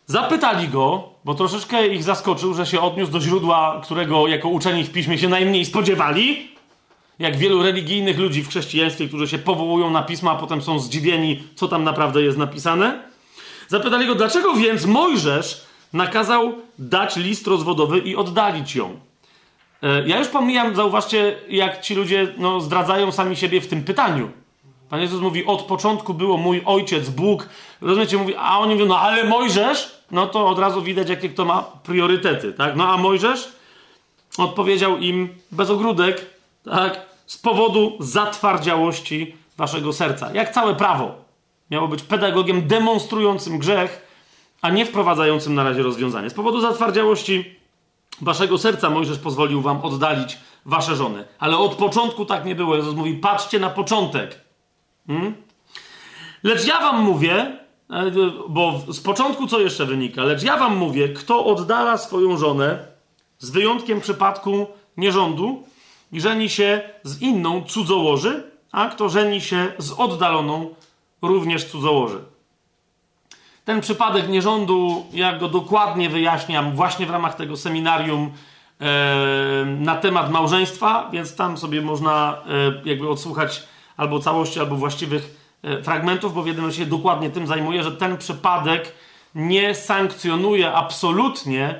Zapytali go, bo troszeczkę ich zaskoczył, że się odniósł do źródła, którego jako uczeni w piśmie się najmniej spodziewali. Jak wielu religijnych ludzi w chrześcijaństwie, którzy się powołują na pisma, a potem są zdziwieni, co tam naprawdę jest napisane. Zapytali go, dlaczego więc Mojżesz nakazał dać list rozwodowy i oddalić ją. E, ja już pomijam, zauważcie, jak ci ludzie no, zdradzają sami siebie w tym pytaniu. Pan Jezus mówi, od początku było mój ojciec, Bóg. Rozumiecie, mówi, a oni mówią, no ale Mojżesz, no to od razu widać, jakie kto ma priorytety, tak? No a Mojżesz odpowiedział im bez ogródek, tak? Z powodu zatwardziałości waszego serca. Jak całe prawo miało być pedagogiem demonstrującym grzech, a nie wprowadzającym na razie rozwiązanie. Z powodu zatwardziałości waszego serca Mojżesz pozwolił wam oddalić wasze żony. Ale od początku tak nie było. Jezus mówi, patrzcie na początek. Hmm? Lecz ja wam mówię, e, bo z początku co jeszcze wynika? Lecz ja wam mówię, kto oddala swoją żonę, z wyjątkiem przypadku nierządu, i żeni się z inną cudzołoży, a kto żeni się z oddaloną, również cudzołoży. Ten przypadek nierządu, ja go dokładnie wyjaśniam właśnie w ramach tego seminarium e, na temat małżeństwa, więc tam sobie można e, jakby odsłuchać albo całości, albo właściwych e, fragmentów, bo w jednym się dokładnie tym zajmuje, że ten przypadek nie sankcjonuje absolutnie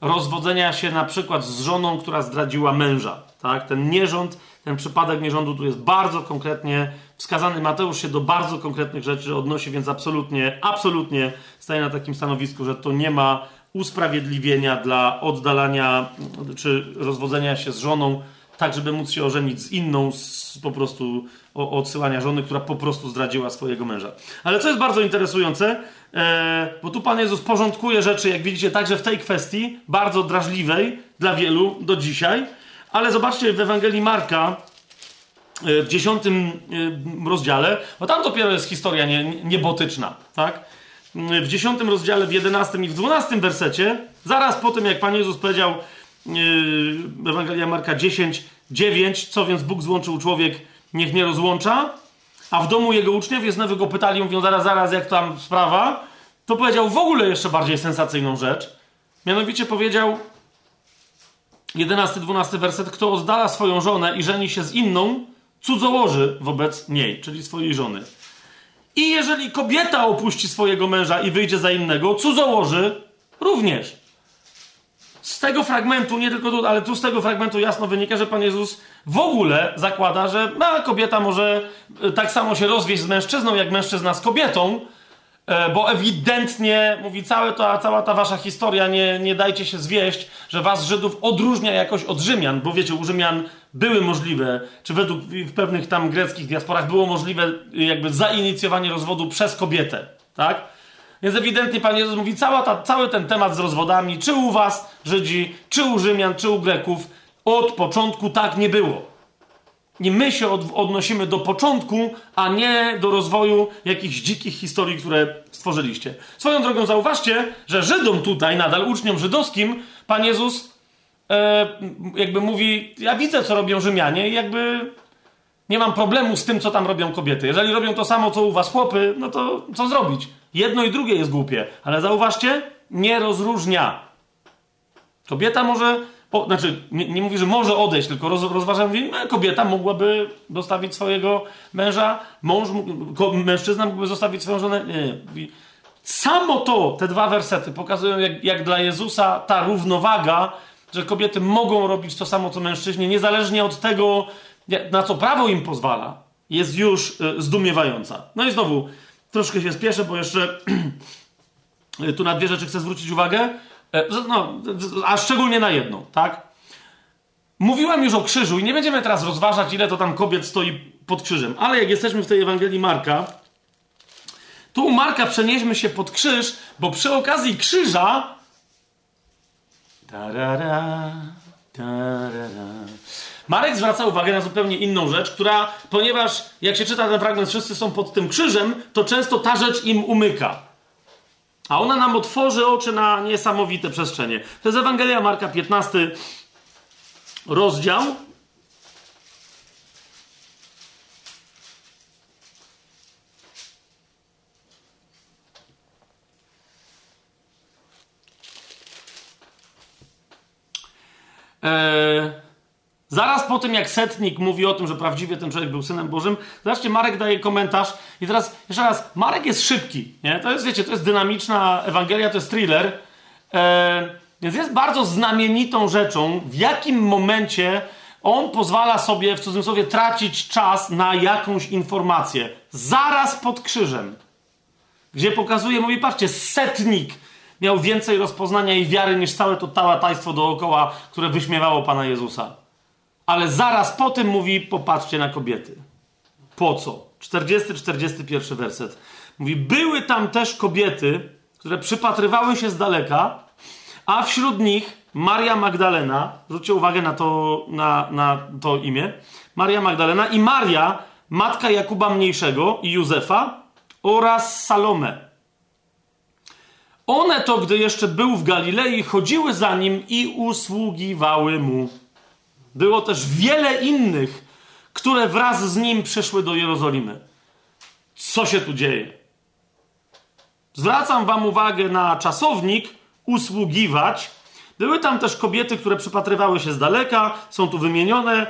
rozwodzenia się na przykład z żoną, która zdradziła męża. Tak? Ten nierząd, ten przypadek nierządu tu jest bardzo konkretnie wskazany. Mateusz się do bardzo konkretnych rzeczy odnosi, więc absolutnie, absolutnie staje na takim stanowisku, że to nie ma usprawiedliwienia dla oddalania czy rozwodzenia się z żoną, tak żeby móc się ożenić z inną, z po prostu odsyłania żony, która po prostu zdradziła swojego męża. Ale co jest bardzo interesujące, e, bo tu Pan Jezus porządkuje rzeczy, jak widzicie, także w tej kwestii, bardzo drażliwej dla wielu do dzisiaj, ale zobaczcie w Ewangelii Marka, w dziesiątym e, rozdziale, bo tam dopiero jest historia nie, niebotyczna, tak? W dziesiątym rozdziale, w jedenastym i w dwunastym wersecie, zaraz po tym, jak Pan Jezus powiedział, e, Ewangelia Marka 10, 9, co więc Bóg złączył człowiek, niech nie rozłącza, a w domu jego uczniów jest go pytali, mówią zaraz, zaraz, jak tam sprawa, to powiedział w ogóle jeszcze bardziej sensacyjną rzecz. Mianowicie powiedział, 11-12 werset, kto oddala swoją żonę i żeni się z inną, cudzołoży wobec niej, czyli swojej żony. I jeżeli kobieta opuści swojego męża i wyjdzie za innego, cudzołoży również. Z tego fragmentu, nie tylko tu, ale tu z tego fragmentu jasno wynika, że Pan Jezus w ogóle zakłada, że no, kobieta może e, tak samo się rozwieść z mężczyzną, jak mężczyzna z kobietą, bo ewidentnie, mówi, całe to, cała ta wasza historia, nie, nie dajcie się zwieść, że was Żydów odróżnia jakoś od Rzymian, bo wiecie, u Rzymian były możliwe, czy według w pewnych tam greckich diasporach było możliwe jakby zainicjowanie rozwodu przez kobietę, tak? Więc ewidentnie Pan Jezus mówi, cała ta, cały ten temat z rozwodami, czy u was Żydzi, czy u Rzymian, czy u Greków, od początku tak nie było. I my się od, odnosimy do początku, a nie do rozwoju jakichś dzikich historii, które stworzyliście. Swoją drogą zauważcie, że Żydom tutaj, nadal uczniom żydowskim, Pan Jezus e, jakby mówi, ja widzę, co robią Rzymianie i jakby nie mam problemu z tym, co tam robią kobiety. Jeżeli robią to samo, co u was chłopy, no to co zrobić? Jedno i drugie jest głupie. Ale zauważcie, nie rozróżnia. Kobieta może o, znaczy, nie, nie mówi, że może odejść, tylko roz, rozważa, mówi, no, kobieta mogłaby zostawić swojego męża, mąż, mężczyzna mógłby zostawić swoją żonę. Nie, nie. Samo to, te dwa wersety pokazują, jak, jak dla Jezusa ta równowaga, że kobiety mogą robić to samo, co mężczyźni, niezależnie od tego, na co prawo im pozwala, jest już y, zdumiewająca. No i znowu, troszkę się spieszę, bo jeszcze tu na dwie rzeczy chcę zwrócić uwagę. E, no, a szczególnie na jedną, tak? Mówiłem już o krzyżu i nie będziemy teraz rozważać, ile to tam kobiet stoi pod krzyżem, ale jak jesteśmy w tej Ewangelii Marka, tu Marka przenieśmy się pod krzyż, bo przy okazji krzyża. Tarara, tarara. Marek zwraca uwagę na zupełnie inną rzecz, która, ponieważ jak się czyta ten fragment, wszyscy są pod tym krzyżem, to często ta rzecz im umyka. A ona nam otworzy oczy na niesamowite przestrzenie. To jest Ewangelia Marka, 15 rozdział. Eee, zaraz po tym, jak setnik mówi o tym, że prawdziwie ten człowiek był synem Bożym, zobaczcie, Marek daje komentarz. I teraz jeszcze raz, Marek jest szybki. Nie? To jest, wiecie, to jest dynamiczna Ewangelia, to jest thriller. Eee, więc jest bardzo znamienitą rzeczą, w jakim momencie on pozwala sobie, w cudzysłowie, tracić czas na jakąś informację. Zaraz pod krzyżem. Gdzie pokazuje, mówi, patrzcie, setnik miał więcej rozpoznania i wiary niż całe to tałatajstwo dookoła, które wyśmiewało Pana Jezusa. Ale zaraz po tym mówi, popatrzcie na kobiety. Po co? 40-41 werset. Mówi, były tam też kobiety, które przypatrywały się z daleka, a wśród nich Maria Magdalena, zwróćcie uwagę na to, na, na to imię, Maria Magdalena i Maria, matka Jakuba Mniejszego i Józefa oraz Salome. One to, gdy jeszcze był w Galilei, chodziły za nim i usługiwały mu. Było też wiele innych, które wraz z nim przyszły do Jerozolimy. Co się tu dzieje? Zwracam wam uwagę na czasownik usługiwać. Były tam też kobiety, które przypatrywały się z daleka, są tu wymienione,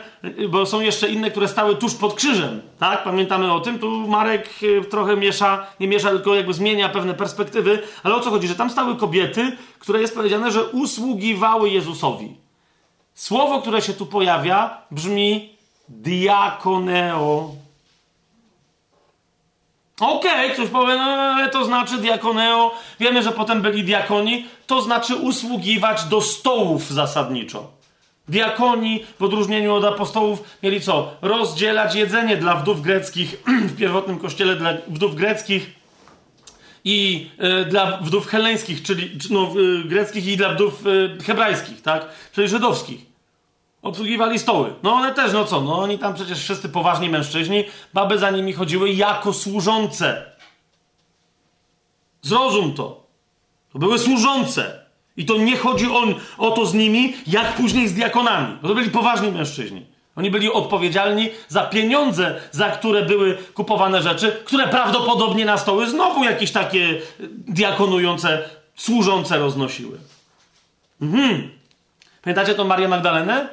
bo są jeszcze inne, które stały tuż pod krzyżem. Tak? Pamiętamy o tym. Tu Marek e, trochę miesza, nie miesza, tylko jakby zmienia pewne perspektywy. Ale o co chodzi? Że tam stały kobiety, które jest powiedziane, że usługiwały Jezusowi. Słowo, które się tu pojawia, brzmi diakoneo. Okej, okay, ktoś powie, no ale to znaczy diakoneo. Wiemy, że potem byli diakoni. To znaczy usługiwać do stołów zasadniczo. Diakoni, w odróżnieniu od apostołów, mieli co? Rozdzielać jedzenie dla wdów greckich w pierwotnym kościele, dla wdów greckich i y, dla wdów heleńskich, czyli no, y, greckich i dla wdów y, hebrajskich, tak? Czyli żydowskich. Obsługiwali stoły. No one też, no co? No oni tam przecież wszyscy poważni mężczyźni, baby za nimi chodziły jako służące. Zrozum to. To były służące. I to nie chodzi on, o to z nimi, jak później z diakonami. Bo to byli poważni mężczyźni. Oni byli odpowiedzialni za pieniądze, za które były kupowane rzeczy, które prawdopodobnie na stoły znowu jakieś takie diakonujące, służące roznosiły. Mhm. Pamiętacie tą Marię Magdalenę?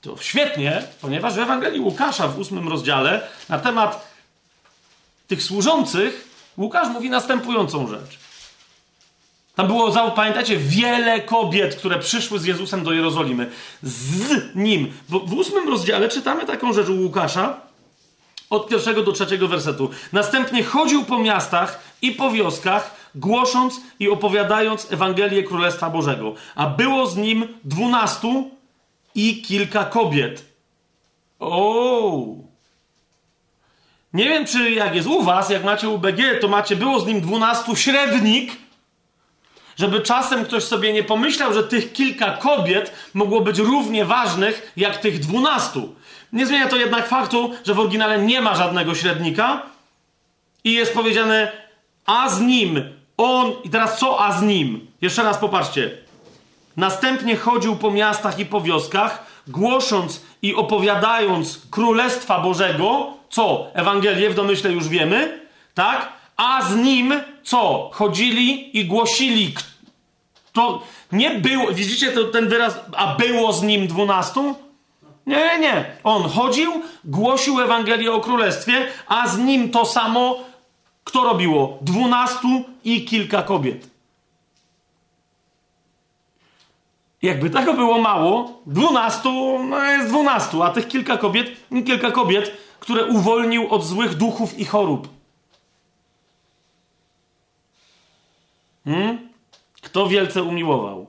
To świetnie, ponieważ w Ewangelii Łukasza w ósmym rozdziale na temat tych służących Łukasz mówi następującą rzecz. Tam było, pamiętacie, wiele kobiet, które przyszły z Jezusem do Jerozolimy. Z nim. W, w ósmym rozdziale czytamy taką rzecz u Łukasza od pierwszego do trzeciego wersetu. Następnie chodził po miastach i po wioskach, głosząc i opowiadając Ewangelię Królestwa Bożego. A było z nim dwunastu i kilka kobiet. O! Nie wiem, czy jak jest u was, jak macie UBG, to macie, było z nim dwunastu średnik, żeby czasem ktoś sobie nie pomyślał, że tych kilka kobiet mogło być równie ważnych jak tych dwunastu. Nie zmienia to jednak faktu, że w oryginale nie ma żadnego średnika i jest powiedziane a z nim on. I teraz co a z nim? Jeszcze raz popatrzcie. Następnie chodził po miastach i po wioskach, głosząc i opowiadając Królestwa Bożego, co? Ewangelię w domyśle już wiemy, tak? A z nim co? Chodzili i głosili. To nie było, widzicie to, ten wyraz, a było z nim dwunastu? Nie, nie, nie. On chodził, głosił Ewangelię o Królestwie, a z nim to samo, kto robiło? Dwunastu i kilka kobiet. Jakby tego było mało, dwunastu, no jest dwunastu, a tych kilka kobiet, kilka kobiet, które uwolnił od złych duchów i chorób. Hmm? Kto wielce umiłował?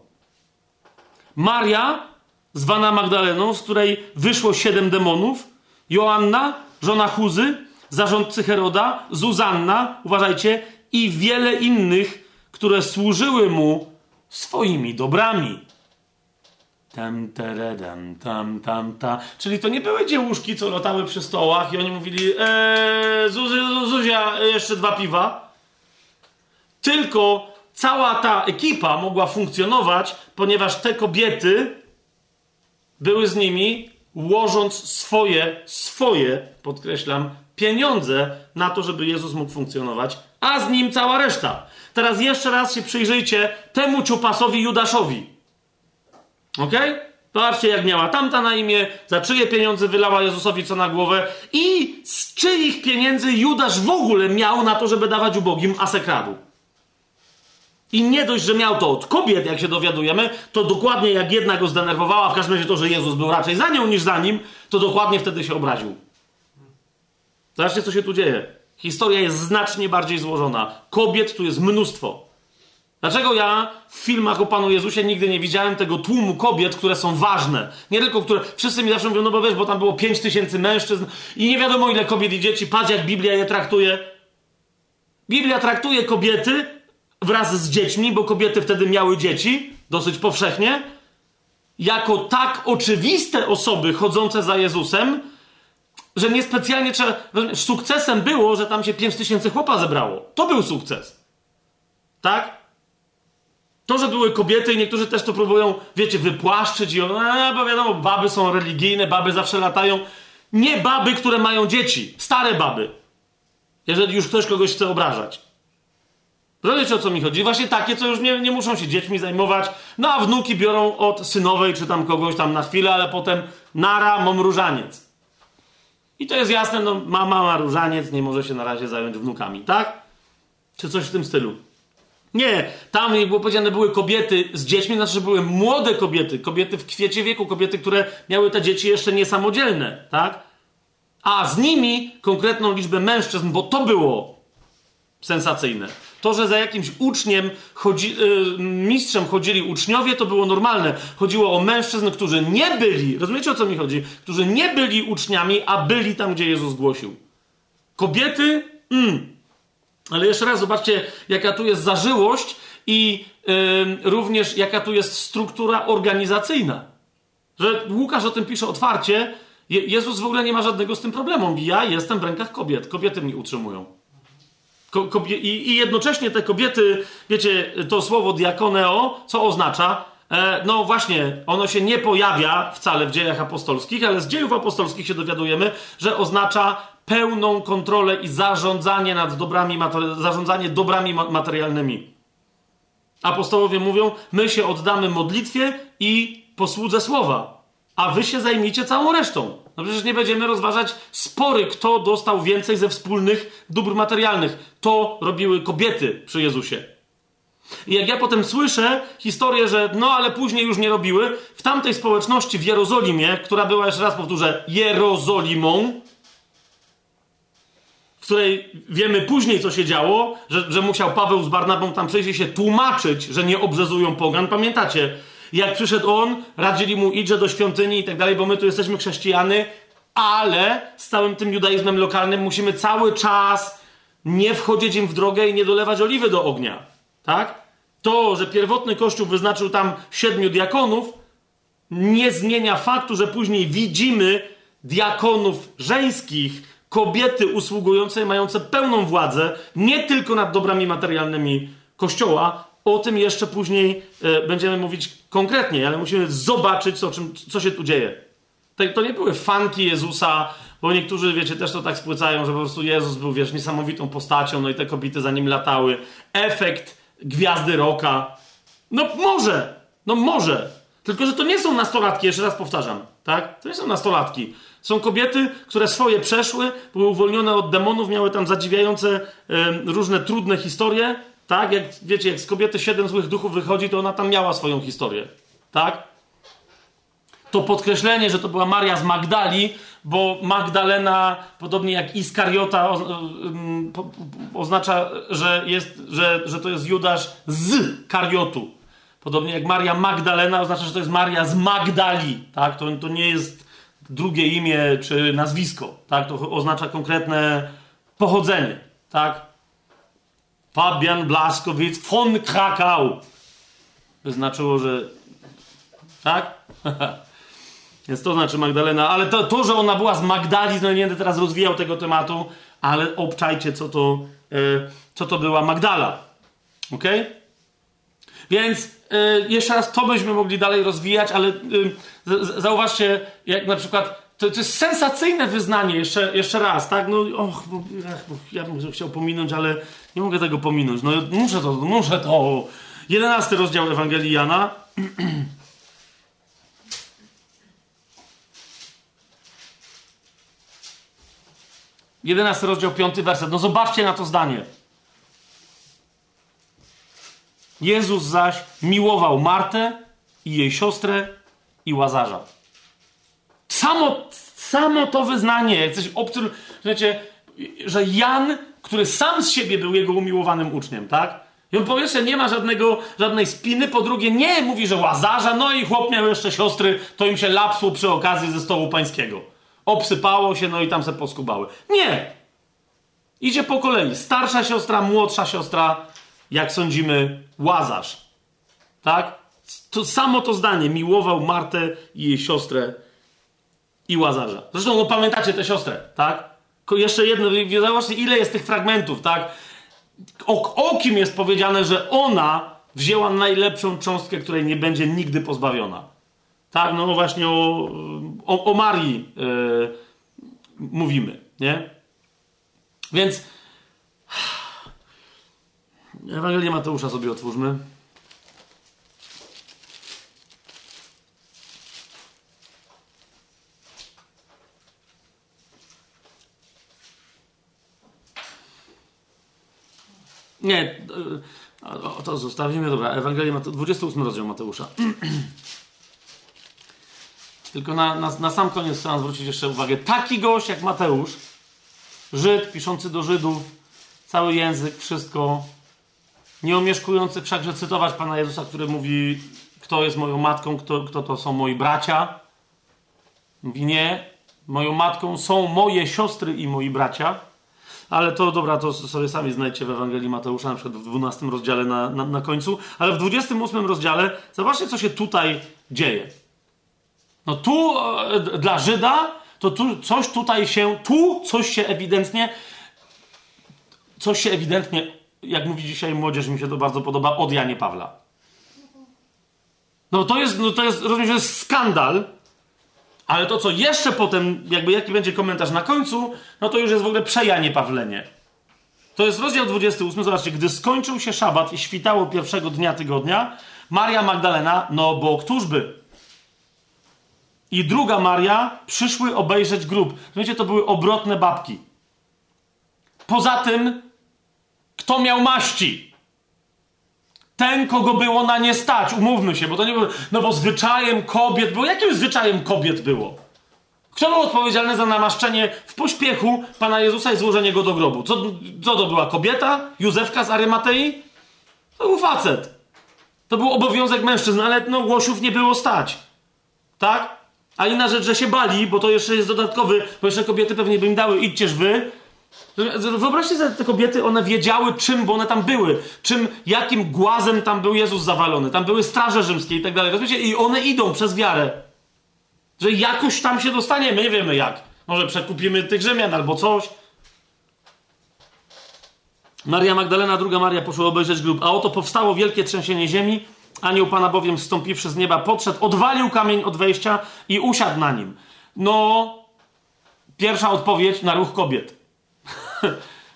Maria, zwana Magdaleną, z której wyszło siedem demonów, Joanna, żona Chuzy, zarządcy Heroda, Zuzanna, uważajcie, i wiele innych, które służyły mu swoimi dobrami. Tam, teredam, tam, tam, ta. Czyli to nie były dziełuszki, co latały przy stołach i oni mówili, eee, Zuzia, jeszcze dwa piwa. Tylko cała ta ekipa mogła funkcjonować, ponieważ te kobiety były z nimi, łożąc swoje, swoje, podkreślam, pieniądze na to, żeby Jezus mógł funkcjonować, a z nim cała reszta. Teraz jeszcze raz się przyjrzyjcie temu ciupasowi Judaszowi. Ok? Zobaczcie, jak miała tamta na imię, za czyje pieniądze wylała Jezusowi co na głowę i z czyich pieniędzy Judasz w ogóle miał na to, żeby dawać ubogim, a. I nie dość, że miał to od kobiet, jak się dowiadujemy, to dokładnie jak jedna go zdenerwowała, w każdym razie to, że Jezus był raczej za nią niż za nim, to dokładnie wtedy się obraził. Zobaczcie, co się tu dzieje. Historia jest znacznie bardziej złożona. Kobiet tu jest mnóstwo. Dlaczego ja w filmach o Panu Jezusie nigdy nie widziałem tego tłumu kobiet, które są ważne? Nie tylko, które... Wszyscy mi zawsze mówią, no bo wiesz, bo tam było 5 tysięcy mężczyzn i nie wiadomo ile kobiet i dzieci. Patrz, jak Biblia je traktuje. Biblia traktuje kobiety wraz z dziećmi, bo kobiety wtedy miały dzieci, dosyć powszechnie, jako tak oczywiste osoby chodzące za Jezusem, że niespecjalnie trzeba. Sukcesem było, że tam się 5 tysięcy chłopa zebrało. To był sukces. Tak? To, że były kobiety i niektórzy też to próbują, wiecie, wypłaszczyć i one, bo wiadomo, baby są religijne, baby zawsze latają. Nie baby, które mają dzieci. Stare baby. Jeżeli już ktoś kogoś chce obrażać. Rozumiecie o co mi chodzi? Właśnie takie, co już nie, nie muszą się dziećmi zajmować, no a wnuki biorą od synowej czy tam kogoś tam na chwilę, ale potem nara, mam różaniec. I to jest jasne, no mama ma różaniec, nie może się na razie zająć wnukami, tak? Czy coś w tym stylu. Nie, tam było powiedziane, były kobiety z dziećmi, znaczy, że były młode kobiety, kobiety w kwiecie wieku, kobiety, które miały te dzieci jeszcze niesamodzielne, tak? A z nimi konkretną liczbę mężczyzn, bo to było sensacyjne. To, że za jakimś uczniem, chodzi, yy, mistrzem chodzili uczniowie, to było normalne. Chodziło o mężczyzn, którzy nie byli, rozumiecie o co mi chodzi? Którzy nie byli uczniami, a byli tam, gdzie Jezus głosił. Kobiety, mm, ale jeszcze raz zobaczcie, jaka tu jest zażyłość i yy, również jaka tu jest struktura organizacyjna. Że Łukasz o tym pisze otwarcie. Je Jezus w ogóle nie ma żadnego z tym problemu. Ja jestem w rękach kobiet. Kobiety mnie utrzymują. I, I jednocześnie te kobiety, wiecie, to słowo diakoneo, co oznacza? E, no właśnie, ono się nie pojawia wcale w dziejach apostolskich, ale z dziejów apostolskich się dowiadujemy, że oznacza pełną kontrolę i zarządzanie nad dobrami, zarządzanie dobrami materialnymi. Apostołowie mówią, my się oddamy modlitwie i posłudze słowa, a wy się zajmijcie całą resztą. No przecież nie będziemy rozważać spory, kto dostał więcej ze wspólnych dóbr materialnych. To robiły kobiety przy Jezusie. I jak ja potem słyszę historię, że no ale później już nie robiły, w tamtej społeczności w Jerozolimie, która była, jeszcze raz powtórzę, Jerozolimą, w której wiemy później, co się działo, że, że musiał Paweł z Barnabą tam przyjść i się tłumaczyć, że nie obrzezują pogan. Pamiętacie? Jak przyszedł on, radzili mu idź do świątyni i tak dalej, bo my tu jesteśmy chrześcijany, ale z całym tym judaizmem lokalnym musimy cały czas nie wchodzić im w drogę i nie dolewać oliwy do ognia. Tak? To, że pierwotny kościół wyznaczył tam siedmiu diakonów, nie zmienia faktu, że później widzimy diakonów żeńskich, kobiety usługujące, mające pełną władzę, nie tylko nad dobrami materialnymi Kościoła. O tym jeszcze później e, będziemy mówić konkretnie, ale musimy zobaczyć, co, czym, co się tu dzieje. To, nie były fanki Jezusa, bo niektórzy, wiecie, też to tak spłycają, że po prostu Jezus był, wiesz, niesamowitą postacią, no i te kobiety za nim latały. Efekt gwiazdy roka. No może, no może. Tylko, że to nie są nastolatki, jeszcze raz powtarzam, tak? To nie są nastolatki. Są kobiety, które swoje przeszły, były uwolnione od demonów, miały tam zadziwiające y, różne trudne historie, tak? Jak wiecie, jak z kobiety siedem złych duchów wychodzi, to ona tam miała swoją historię, tak? To podkreślenie, że to była Maria z Magdali, bo Magdalena, podobnie jak Iskariota, o, oznacza, że, jest, że, że to jest Judasz z Kariotu. Podobnie jak Maria Magdalena oznacza, że to jest Maria z Magdali. Tak? To, to nie jest drugie imię czy nazwisko. Tak? To oznacza konkretne pochodzenie. Tak? Fabian Blaskowicz von Krakau. By znaczyło, że. Tak? Więc to znaczy Magdalena, ale to, to, że ona była z Magdali, no nie będę teraz rozwijał tego tematu, ale obczajcie, co to, yy, co to była Magdala. Ok? Więc yy, jeszcze raz to byśmy mogli dalej rozwijać, ale yy, zauważcie, jak na przykład. To, to, jest sensacyjne wyznanie, jeszcze, jeszcze raz, tak? No, och, ja bym chciał pominąć, ale nie mogę tego pominąć. No, muszę to, muszę to. Jedenasty rozdział Ewangelii Jana. 11 rozdział 5 werset. No zobaczcie na to zdanie. Jezus zaś miłował Martę i jej siostrę i Łazarza. Samo, samo to wyznanie, coś obcy, wiecie, że Jan, który sam z siebie był jego umiłowanym uczniem, tak? I on po pierwsze nie ma żadnego, żadnej spiny, po drugie nie mówi, że Łazarza, no i chłop miał jeszcze siostry, to im się lapsło przy okazji ze stołu pańskiego. Obsypało się, no i tam se poskubały. Nie! Idzie po kolei. Starsza siostra, młodsza siostra, jak sądzimy, Łazarz. Tak? To samo to zdanie. Miłował Martę i jej siostrę i Łazarza. Zresztą, no pamiętacie tę siostrę, tak? Jeszcze jedno, zobaczcie, ile jest tych fragmentów, tak? O, o kim jest powiedziane, że ona wzięła najlepszą cząstkę, której nie będzie nigdy pozbawiona. Tak, no właśnie o, o, o Marii yy, mówimy, nie? Więc Ewangelię Mateusza sobie otwórzmy. Nie, e, to zostawimy. Dobra, Ewangelię Mateusza, 28 rozdział Mateusza. Tylko na, na, na sam koniec chcę zwrócić jeszcze uwagę. Taki gość jak Mateusz, Żyd piszący do Żydów, cały język, wszystko, nie omieszkujący wszakże cytować Pana Jezusa, który mówi, kto jest moją matką, kto, kto to są moi bracia. Mówi nie, moją matką są moje siostry i moi bracia. Ale to dobra, to sobie sami znajdźcie w Ewangelii Mateusza, na przykład w 12 rozdziale na, na, na końcu. Ale w 28 rozdziale, zobaczcie, co się tutaj dzieje. No tu e, dla Żyda, to tu coś tutaj się, tu coś się ewidentnie, coś się ewidentnie, jak mówi dzisiaj młodzież, mi się to bardzo podoba, od Janie Pawla. No to jest, no to jest, rozumiem, że jest skandal, ale to, co jeszcze potem, jakby jaki będzie komentarz na końcu, no to już jest w ogóle przejanie Pawlenie. To jest rozdział 28, zobaczcie, gdy skończył się szabat i świtało pierwszego dnia tygodnia, Maria Magdalena, no bo któż by? i druga Maria przyszły obejrzeć grób. Wiecie, to były obrotne babki. Poza tym, kto miał maści? Ten, kogo było na nie stać, umówmy się, bo to nie było. No bo zwyczajem kobiet było. Jakim zwyczajem kobiet było? Kto był odpowiedzialny za namaszczenie w pośpiechu Pana Jezusa i złożenie go do grobu? Co, co to była kobieta? Józefka z Arymatei? To był facet. To był obowiązek mężczyzn, ale no głosiów nie było stać. Tak? A inna rzecz, że się bali, bo to jeszcze jest dodatkowy, bo jeszcze kobiety pewnie by im dały, idźcież wy. Wyobraźcie sobie, te kobiety, one wiedziały czym, bo one tam były. Czym, jakim głazem tam był Jezus zawalony. Tam były straże rzymskie i tak dalej. Rozumiecie? I one idą przez wiarę. Że jakoś tam się dostaniemy, nie wiemy jak. Może przekupimy tych Rzymian albo coś. Maria Magdalena, druga Maria poszła obejrzeć grób, a oto powstało wielkie trzęsienie ziemi Anioł Pana bowiem wstąpiwszy z nieba podszedł, odwalił kamień od wejścia i usiadł na nim. No, pierwsza odpowiedź na ruch kobiet.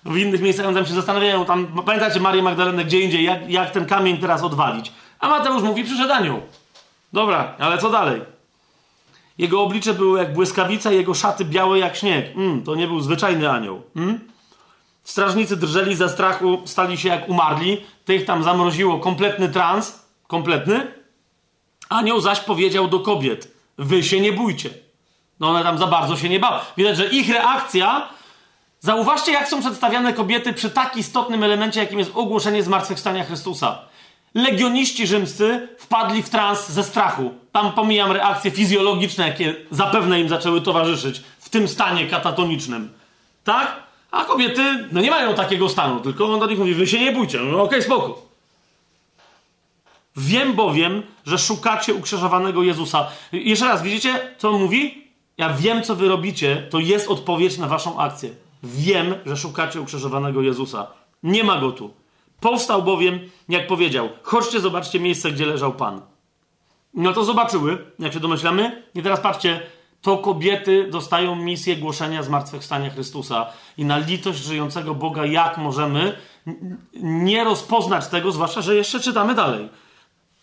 W innych miejscach tam się zastanawiają, tam, pamiętacie Marię Magdalenę gdzie indziej, jak, jak ten kamień teraz odwalić. A Mateusz mówi, przyszedł anioł. Dobra, ale co dalej? Jego oblicze było jak błyskawica, jego szaty białe jak śnieg. Mm, to nie był zwyczajny anioł. Mm? Strażnicy drżeli ze strachu, stali się jak umarli. Tych tam zamroziło kompletny trans, kompletny. Anioł zaś powiedział do kobiet: Wy się nie bójcie. No one tam za bardzo się nie bały. Widać, że ich reakcja. Zauważcie, jak są przedstawiane kobiety przy tak istotnym elemencie, jakim jest ogłoszenie zmartwychwstania Chrystusa. Legioniści rzymscy wpadli w trans ze strachu. Tam pomijam reakcje fizjologiczne, jakie zapewne im zaczęły towarzyszyć w tym stanie katatonicznym. Tak? A kobiety, no nie mają takiego stanu, tylko on do nich mówi, wy się nie bójcie. No okej, okay, spoko. Wiem bowiem, że szukacie ukrzyżowanego Jezusa. Jeszcze raz, widzicie, co on mówi? Ja wiem, co wy robicie. To jest odpowiedź na waszą akcję. Wiem, że szukacie ukrzyżowanego Jezusa. Nie ma go tu. Powstał bowiem, jak powiedział, chodźcie, zobaczcie miejsce, gdzie leżał Pan. No to zobaczyły, jak się domyślamy. I teraz patrzcie, to kobiety dostają misję głoszenia zmartwychwstania Chrystusa. I na litość żyjącego Boga, jak możemy nie rozpoznać tego, zwłaszcza, że jeszcze czytamy dalej.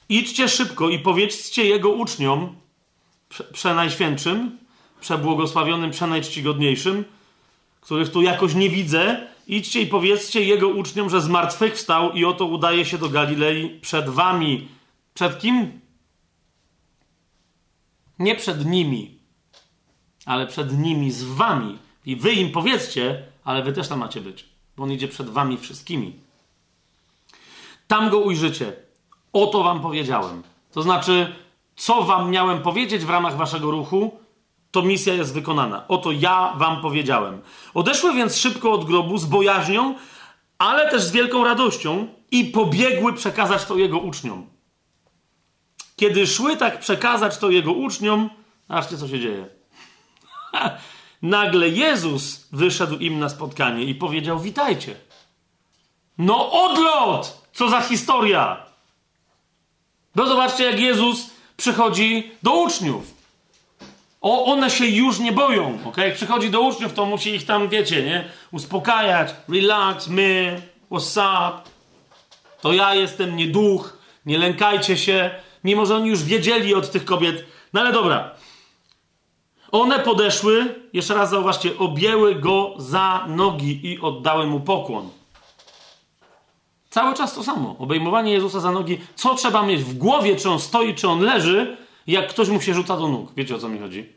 Idźcie szybko i powiedzcie Jego uczniom, przenajświętszym, przebłogosławionym, przenajczcigodniejszym, których tu jakoś nie widzę, idźcie i powiedzcie Jego uczniom, że zmartwychwstał i oto udaje się do Galilei przed wami. Przed kim? Nie przed nimi, ale przed nimi, z wami. I wy im powiedzcie, ale wy też tam macie być, bo on idzie przed wami wszystkimi. Tam go ujrzycie. Oto wam powiedziałem. To znaczy, co wam miałem powiedzieć w ramach waszego ruchu, to misja jest wykonana. Oto ja wam powiedziałem. Odeszły więc szybko od grobu z bojaźnią, ale też z wielką radością i pobiegły przekazać to jego uczniom. Kiedy szły tak przekazać to jego uczniom, zobaczcie co się dzieje. Nagle Jezus wyszedł im na spotkanie i powiedział: Witajcie. No odlot! Co za historia! No zobaczcie, jak Jezus przychodzi do uczniów. O, one się już nie boją, ok? Jak przychodzi do uczniów, to musi ich tam, wiecie, nie? Uspokajać. Relax, my, what's up? To ja jestem, nie duch, nie lękajcie się. Mimo, że oni już wiedzieli od tych kobiet. No ale dobra. One podeszły, jeszcze raz zauważcie, objęły go za nogi i oddały mu pokłon. Cały czas to samo. Obejmowanie Jezusa za nogi. Co trzeba mieć w głowie, czy on stoi, czy on leży, jak ktoś mu się rzuca do nóg. Wiecie o co mi chodzi?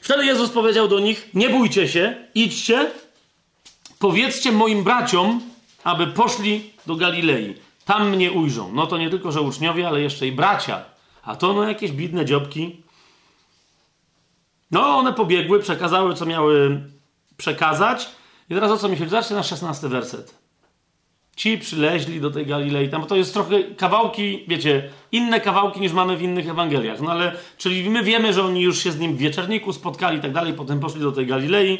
Wtedy Jezus powiedział do nich: Nie bójcie się, idźcie, powiedzcie moim braciom, aby poszli do Galilei. Tam mnie ujrzą. No to nie tylko, że uczniowie, ale jeszcze i bracia. A to no jakieś bidne dziobki. No, one pobiegły, przekazały, co miały przekazać. I teraz o co mi chodzi? Zobaczcie na szesnasty werset. Ci przyleźli do tej Galilei, tam to jest trochę kawałki, wiecie, inne kawałki niż mamy w innych Ewangeliach. No ale, czyli my wiemy, że oni już się z nim w wieczerniku spotkali i tak dalej, potem poszli do tej Galilei.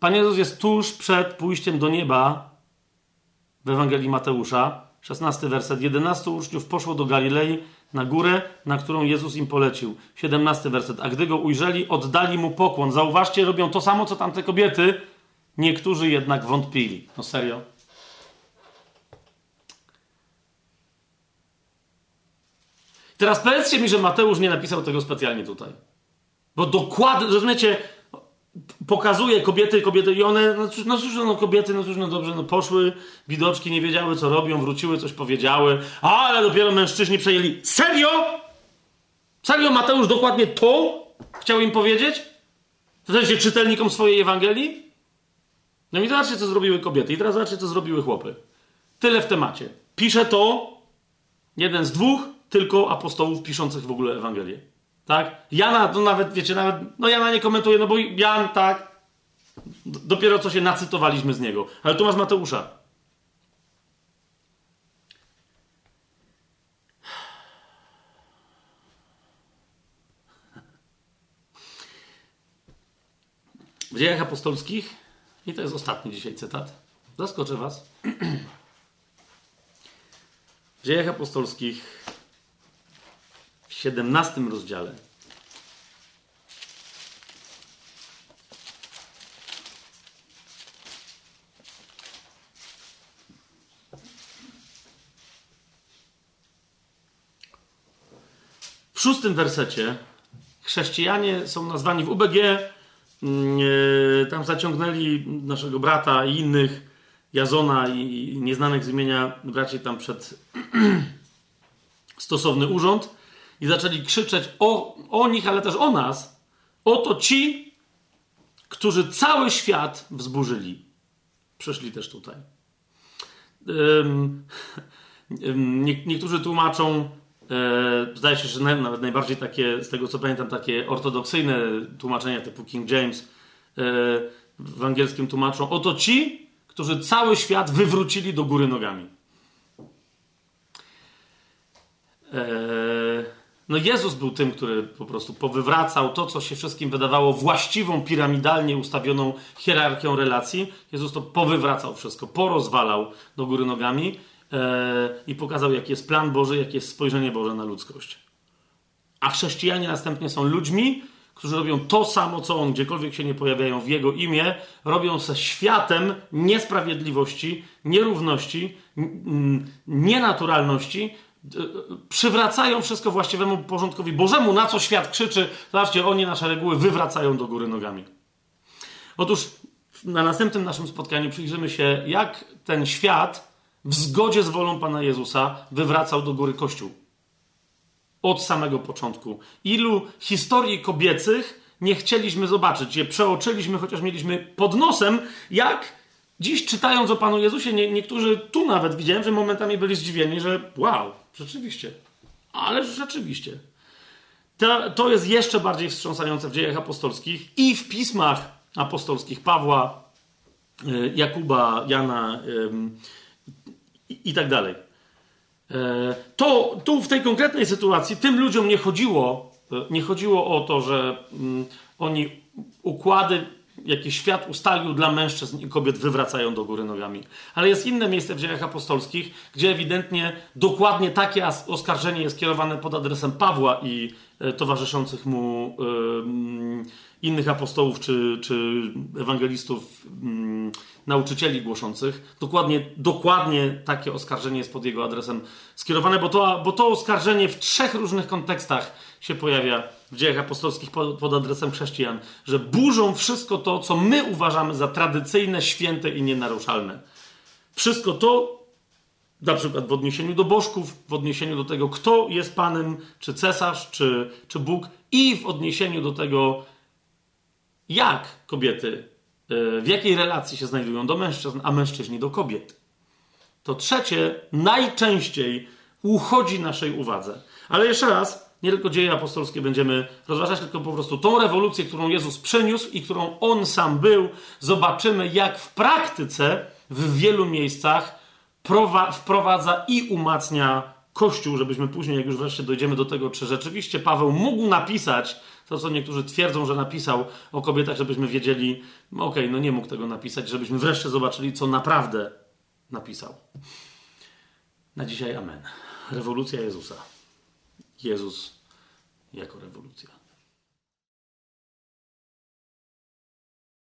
Pan Jezus jest tuż przed pójściem do nieba w Ewangelii Mateusza. 16 werset. 11 uczniów poszło do Galilei na górę, na którą Jezus im polecił. 17 werset. A gdy go ujrzeli, oddali mu pokłon. Zauważcie, robią to samo, co tamte kobiety. Niektórzy jednak wątpili. No serio? Teraz powiedzcie mi, że Mateusz nie napisał tego specjalnie tutaj. Bo dokładnie, rozumiecie, pokazuje kobiety, kobiety i one, no cóż, no cóż, no kobiety, no cóż, no dobrze, no poszły, widoczki nie wiedziały, co robią, wróciły, coś powiedziały, ale dopiero mężczyźni przejęli. Serio? Serio Mateusz dokładnie to chciał im powiedzieć? W sensie czytelnikom swojej Ewangelii? No i zobaczcie, co zrobiły kobiety. I teraz zobaczcie, co zrobiły chłopy. Tyle w temacie. Pisze to jeden z dwóch, tylko apostołów piszących w ogóle Ewangelię. Tak? Jana, to nawet, wiecie, nawet, no Jana nie komentuje, no bo Jan, tak, dopiero co się nacytowaliśmy z niego. Ale tu masz Mateusza. W dziejach apostolskich, i to jest ostatni dzisiaj cytat, zaskoczę was. W dziejach apostolskich 17 rozdziale. W szóstym wersecie chrześcijanie są nazwani w UBG. Mm, e, tam zaciągnęli naszego brata i innych, Jazona i nieznanych z imienia braci tam przed stosowny urząd i zaczęli krzyczeć o, o nich, ale też o nas. Oto ci, którzy cały świat wzburzyli. Przyszli też tutaj. Nie, niektórzy tłumaczą, e, zdaje się, że nawet najbardziej takie, z tego co pamiętam, takie ortodoksyjne tłumaczenia typu King James e, w angielskim tłumaczą, oto ci, którzy cały świat wywrócili do góry nogami. E, no Jezus był tym, który po prostu powywracał to, co się wszystkim wydawało właściwą, piramidalnie ustawioną hierarchią relacji. Jezus to powywracał wszystko, porozwalał do góry nogami e, i pokazał, jaki jest plan Boży, jakie jest spojrzenie Boże na ludzkość. A chrześcijanie następnie są ludźmi, którzy robią to samo, co on, gdziekolwiek się nie pojawiają w jego imię, robią ze światem niesprawiedliwości, nierówności, nienaturalności, przywracają wszystko właściwemu porządkowi Bożemu, na co świat krzyczy. Zobaczcie, oni nasze reguły wywracają do góry nogami. Otóż na następnym naszym spotkaniu przyjrzymy się, jak ten świat w zgodzie z wolą Pana Jezusa wywracał do góry Kościół. Od samego początku. Ilu historii kobiecych nie chcieliśmy zobaczyć, je przeoczyliśmy, chociaż mieliśmy pod nosem, jak dziś czytając o Panu Jezusie, nie, niektórzy tu nawet widziałem, że momentami byli zdziwieni, że wow, Rzeczywiście. Ale rzeczywiście. To, to jest jeszcze bardziej wstrząsające w dziejach apostolskich i w pismach apostolskich Pawła, e, Jakuba, Jana i, tak dalej. E, to tu w tej konkretnej sytuacji tym ludziom nie chodziło, e, nie chodziło o to, że mm, oni układy jaki świat ustalił dla mężczyzn i kobiet, wywracają do góry nogami. Ale jest inne miejsce w dziejach apostolskich, gdzie ewidentnie dokładnie takie oskarżenie jest kierowane pod adresem Pawła i e, towarzyszących mu innych apostołów czy, czy ewangelistów, nauczycieli głoszących. Dokładnie, dokładnie takie oskarżenie jest pod jego adresem skierowane, bo to, bo to oskarżenie w trzech różnych kontekstach się pojawia w dziejach apostolskich pod, pod adresem chrześcijan, że burzą wszystko to, co my uważamy za tradycyjne, święte i nienaruszalne. Wszystko to, na przykład w odniesieniu do bożków, w odniesieniu do tego, kto jest Panem, czy cesarz, czy, czy Bóg, i w odniesieniu do tego, jak kobiety, e, w jakiej relacji się znajdują do mężczyzn, a mężczyźni do kobiet. To trzecie najczęściej uchodzi naszej uwadze. Ale jeszcze raz, nie tylko dzieje apostolskie będziemy rozważać, tylko po prostu tą rewolucję, którą Jezus przeniósł i którą On sam był, zobaczymy, jak w praktyce w wielu miejscach wprowadza i umacnia Kościół, żebyśmy później, jak już wreszcie dojdziemy do tego, czy rzeczywiście Paweł mógł napisać to, co niektórzy twierdzą, że napisał o kobietach, żebyśmy wiedzieli, okej, okay, no nie mógł tego napisać, żebyśmy wreszcie zobaczyli, co naprawdę napisał. Na dzisiaj amen. Rewolucja Jezusa. Jezus jako rewolucja.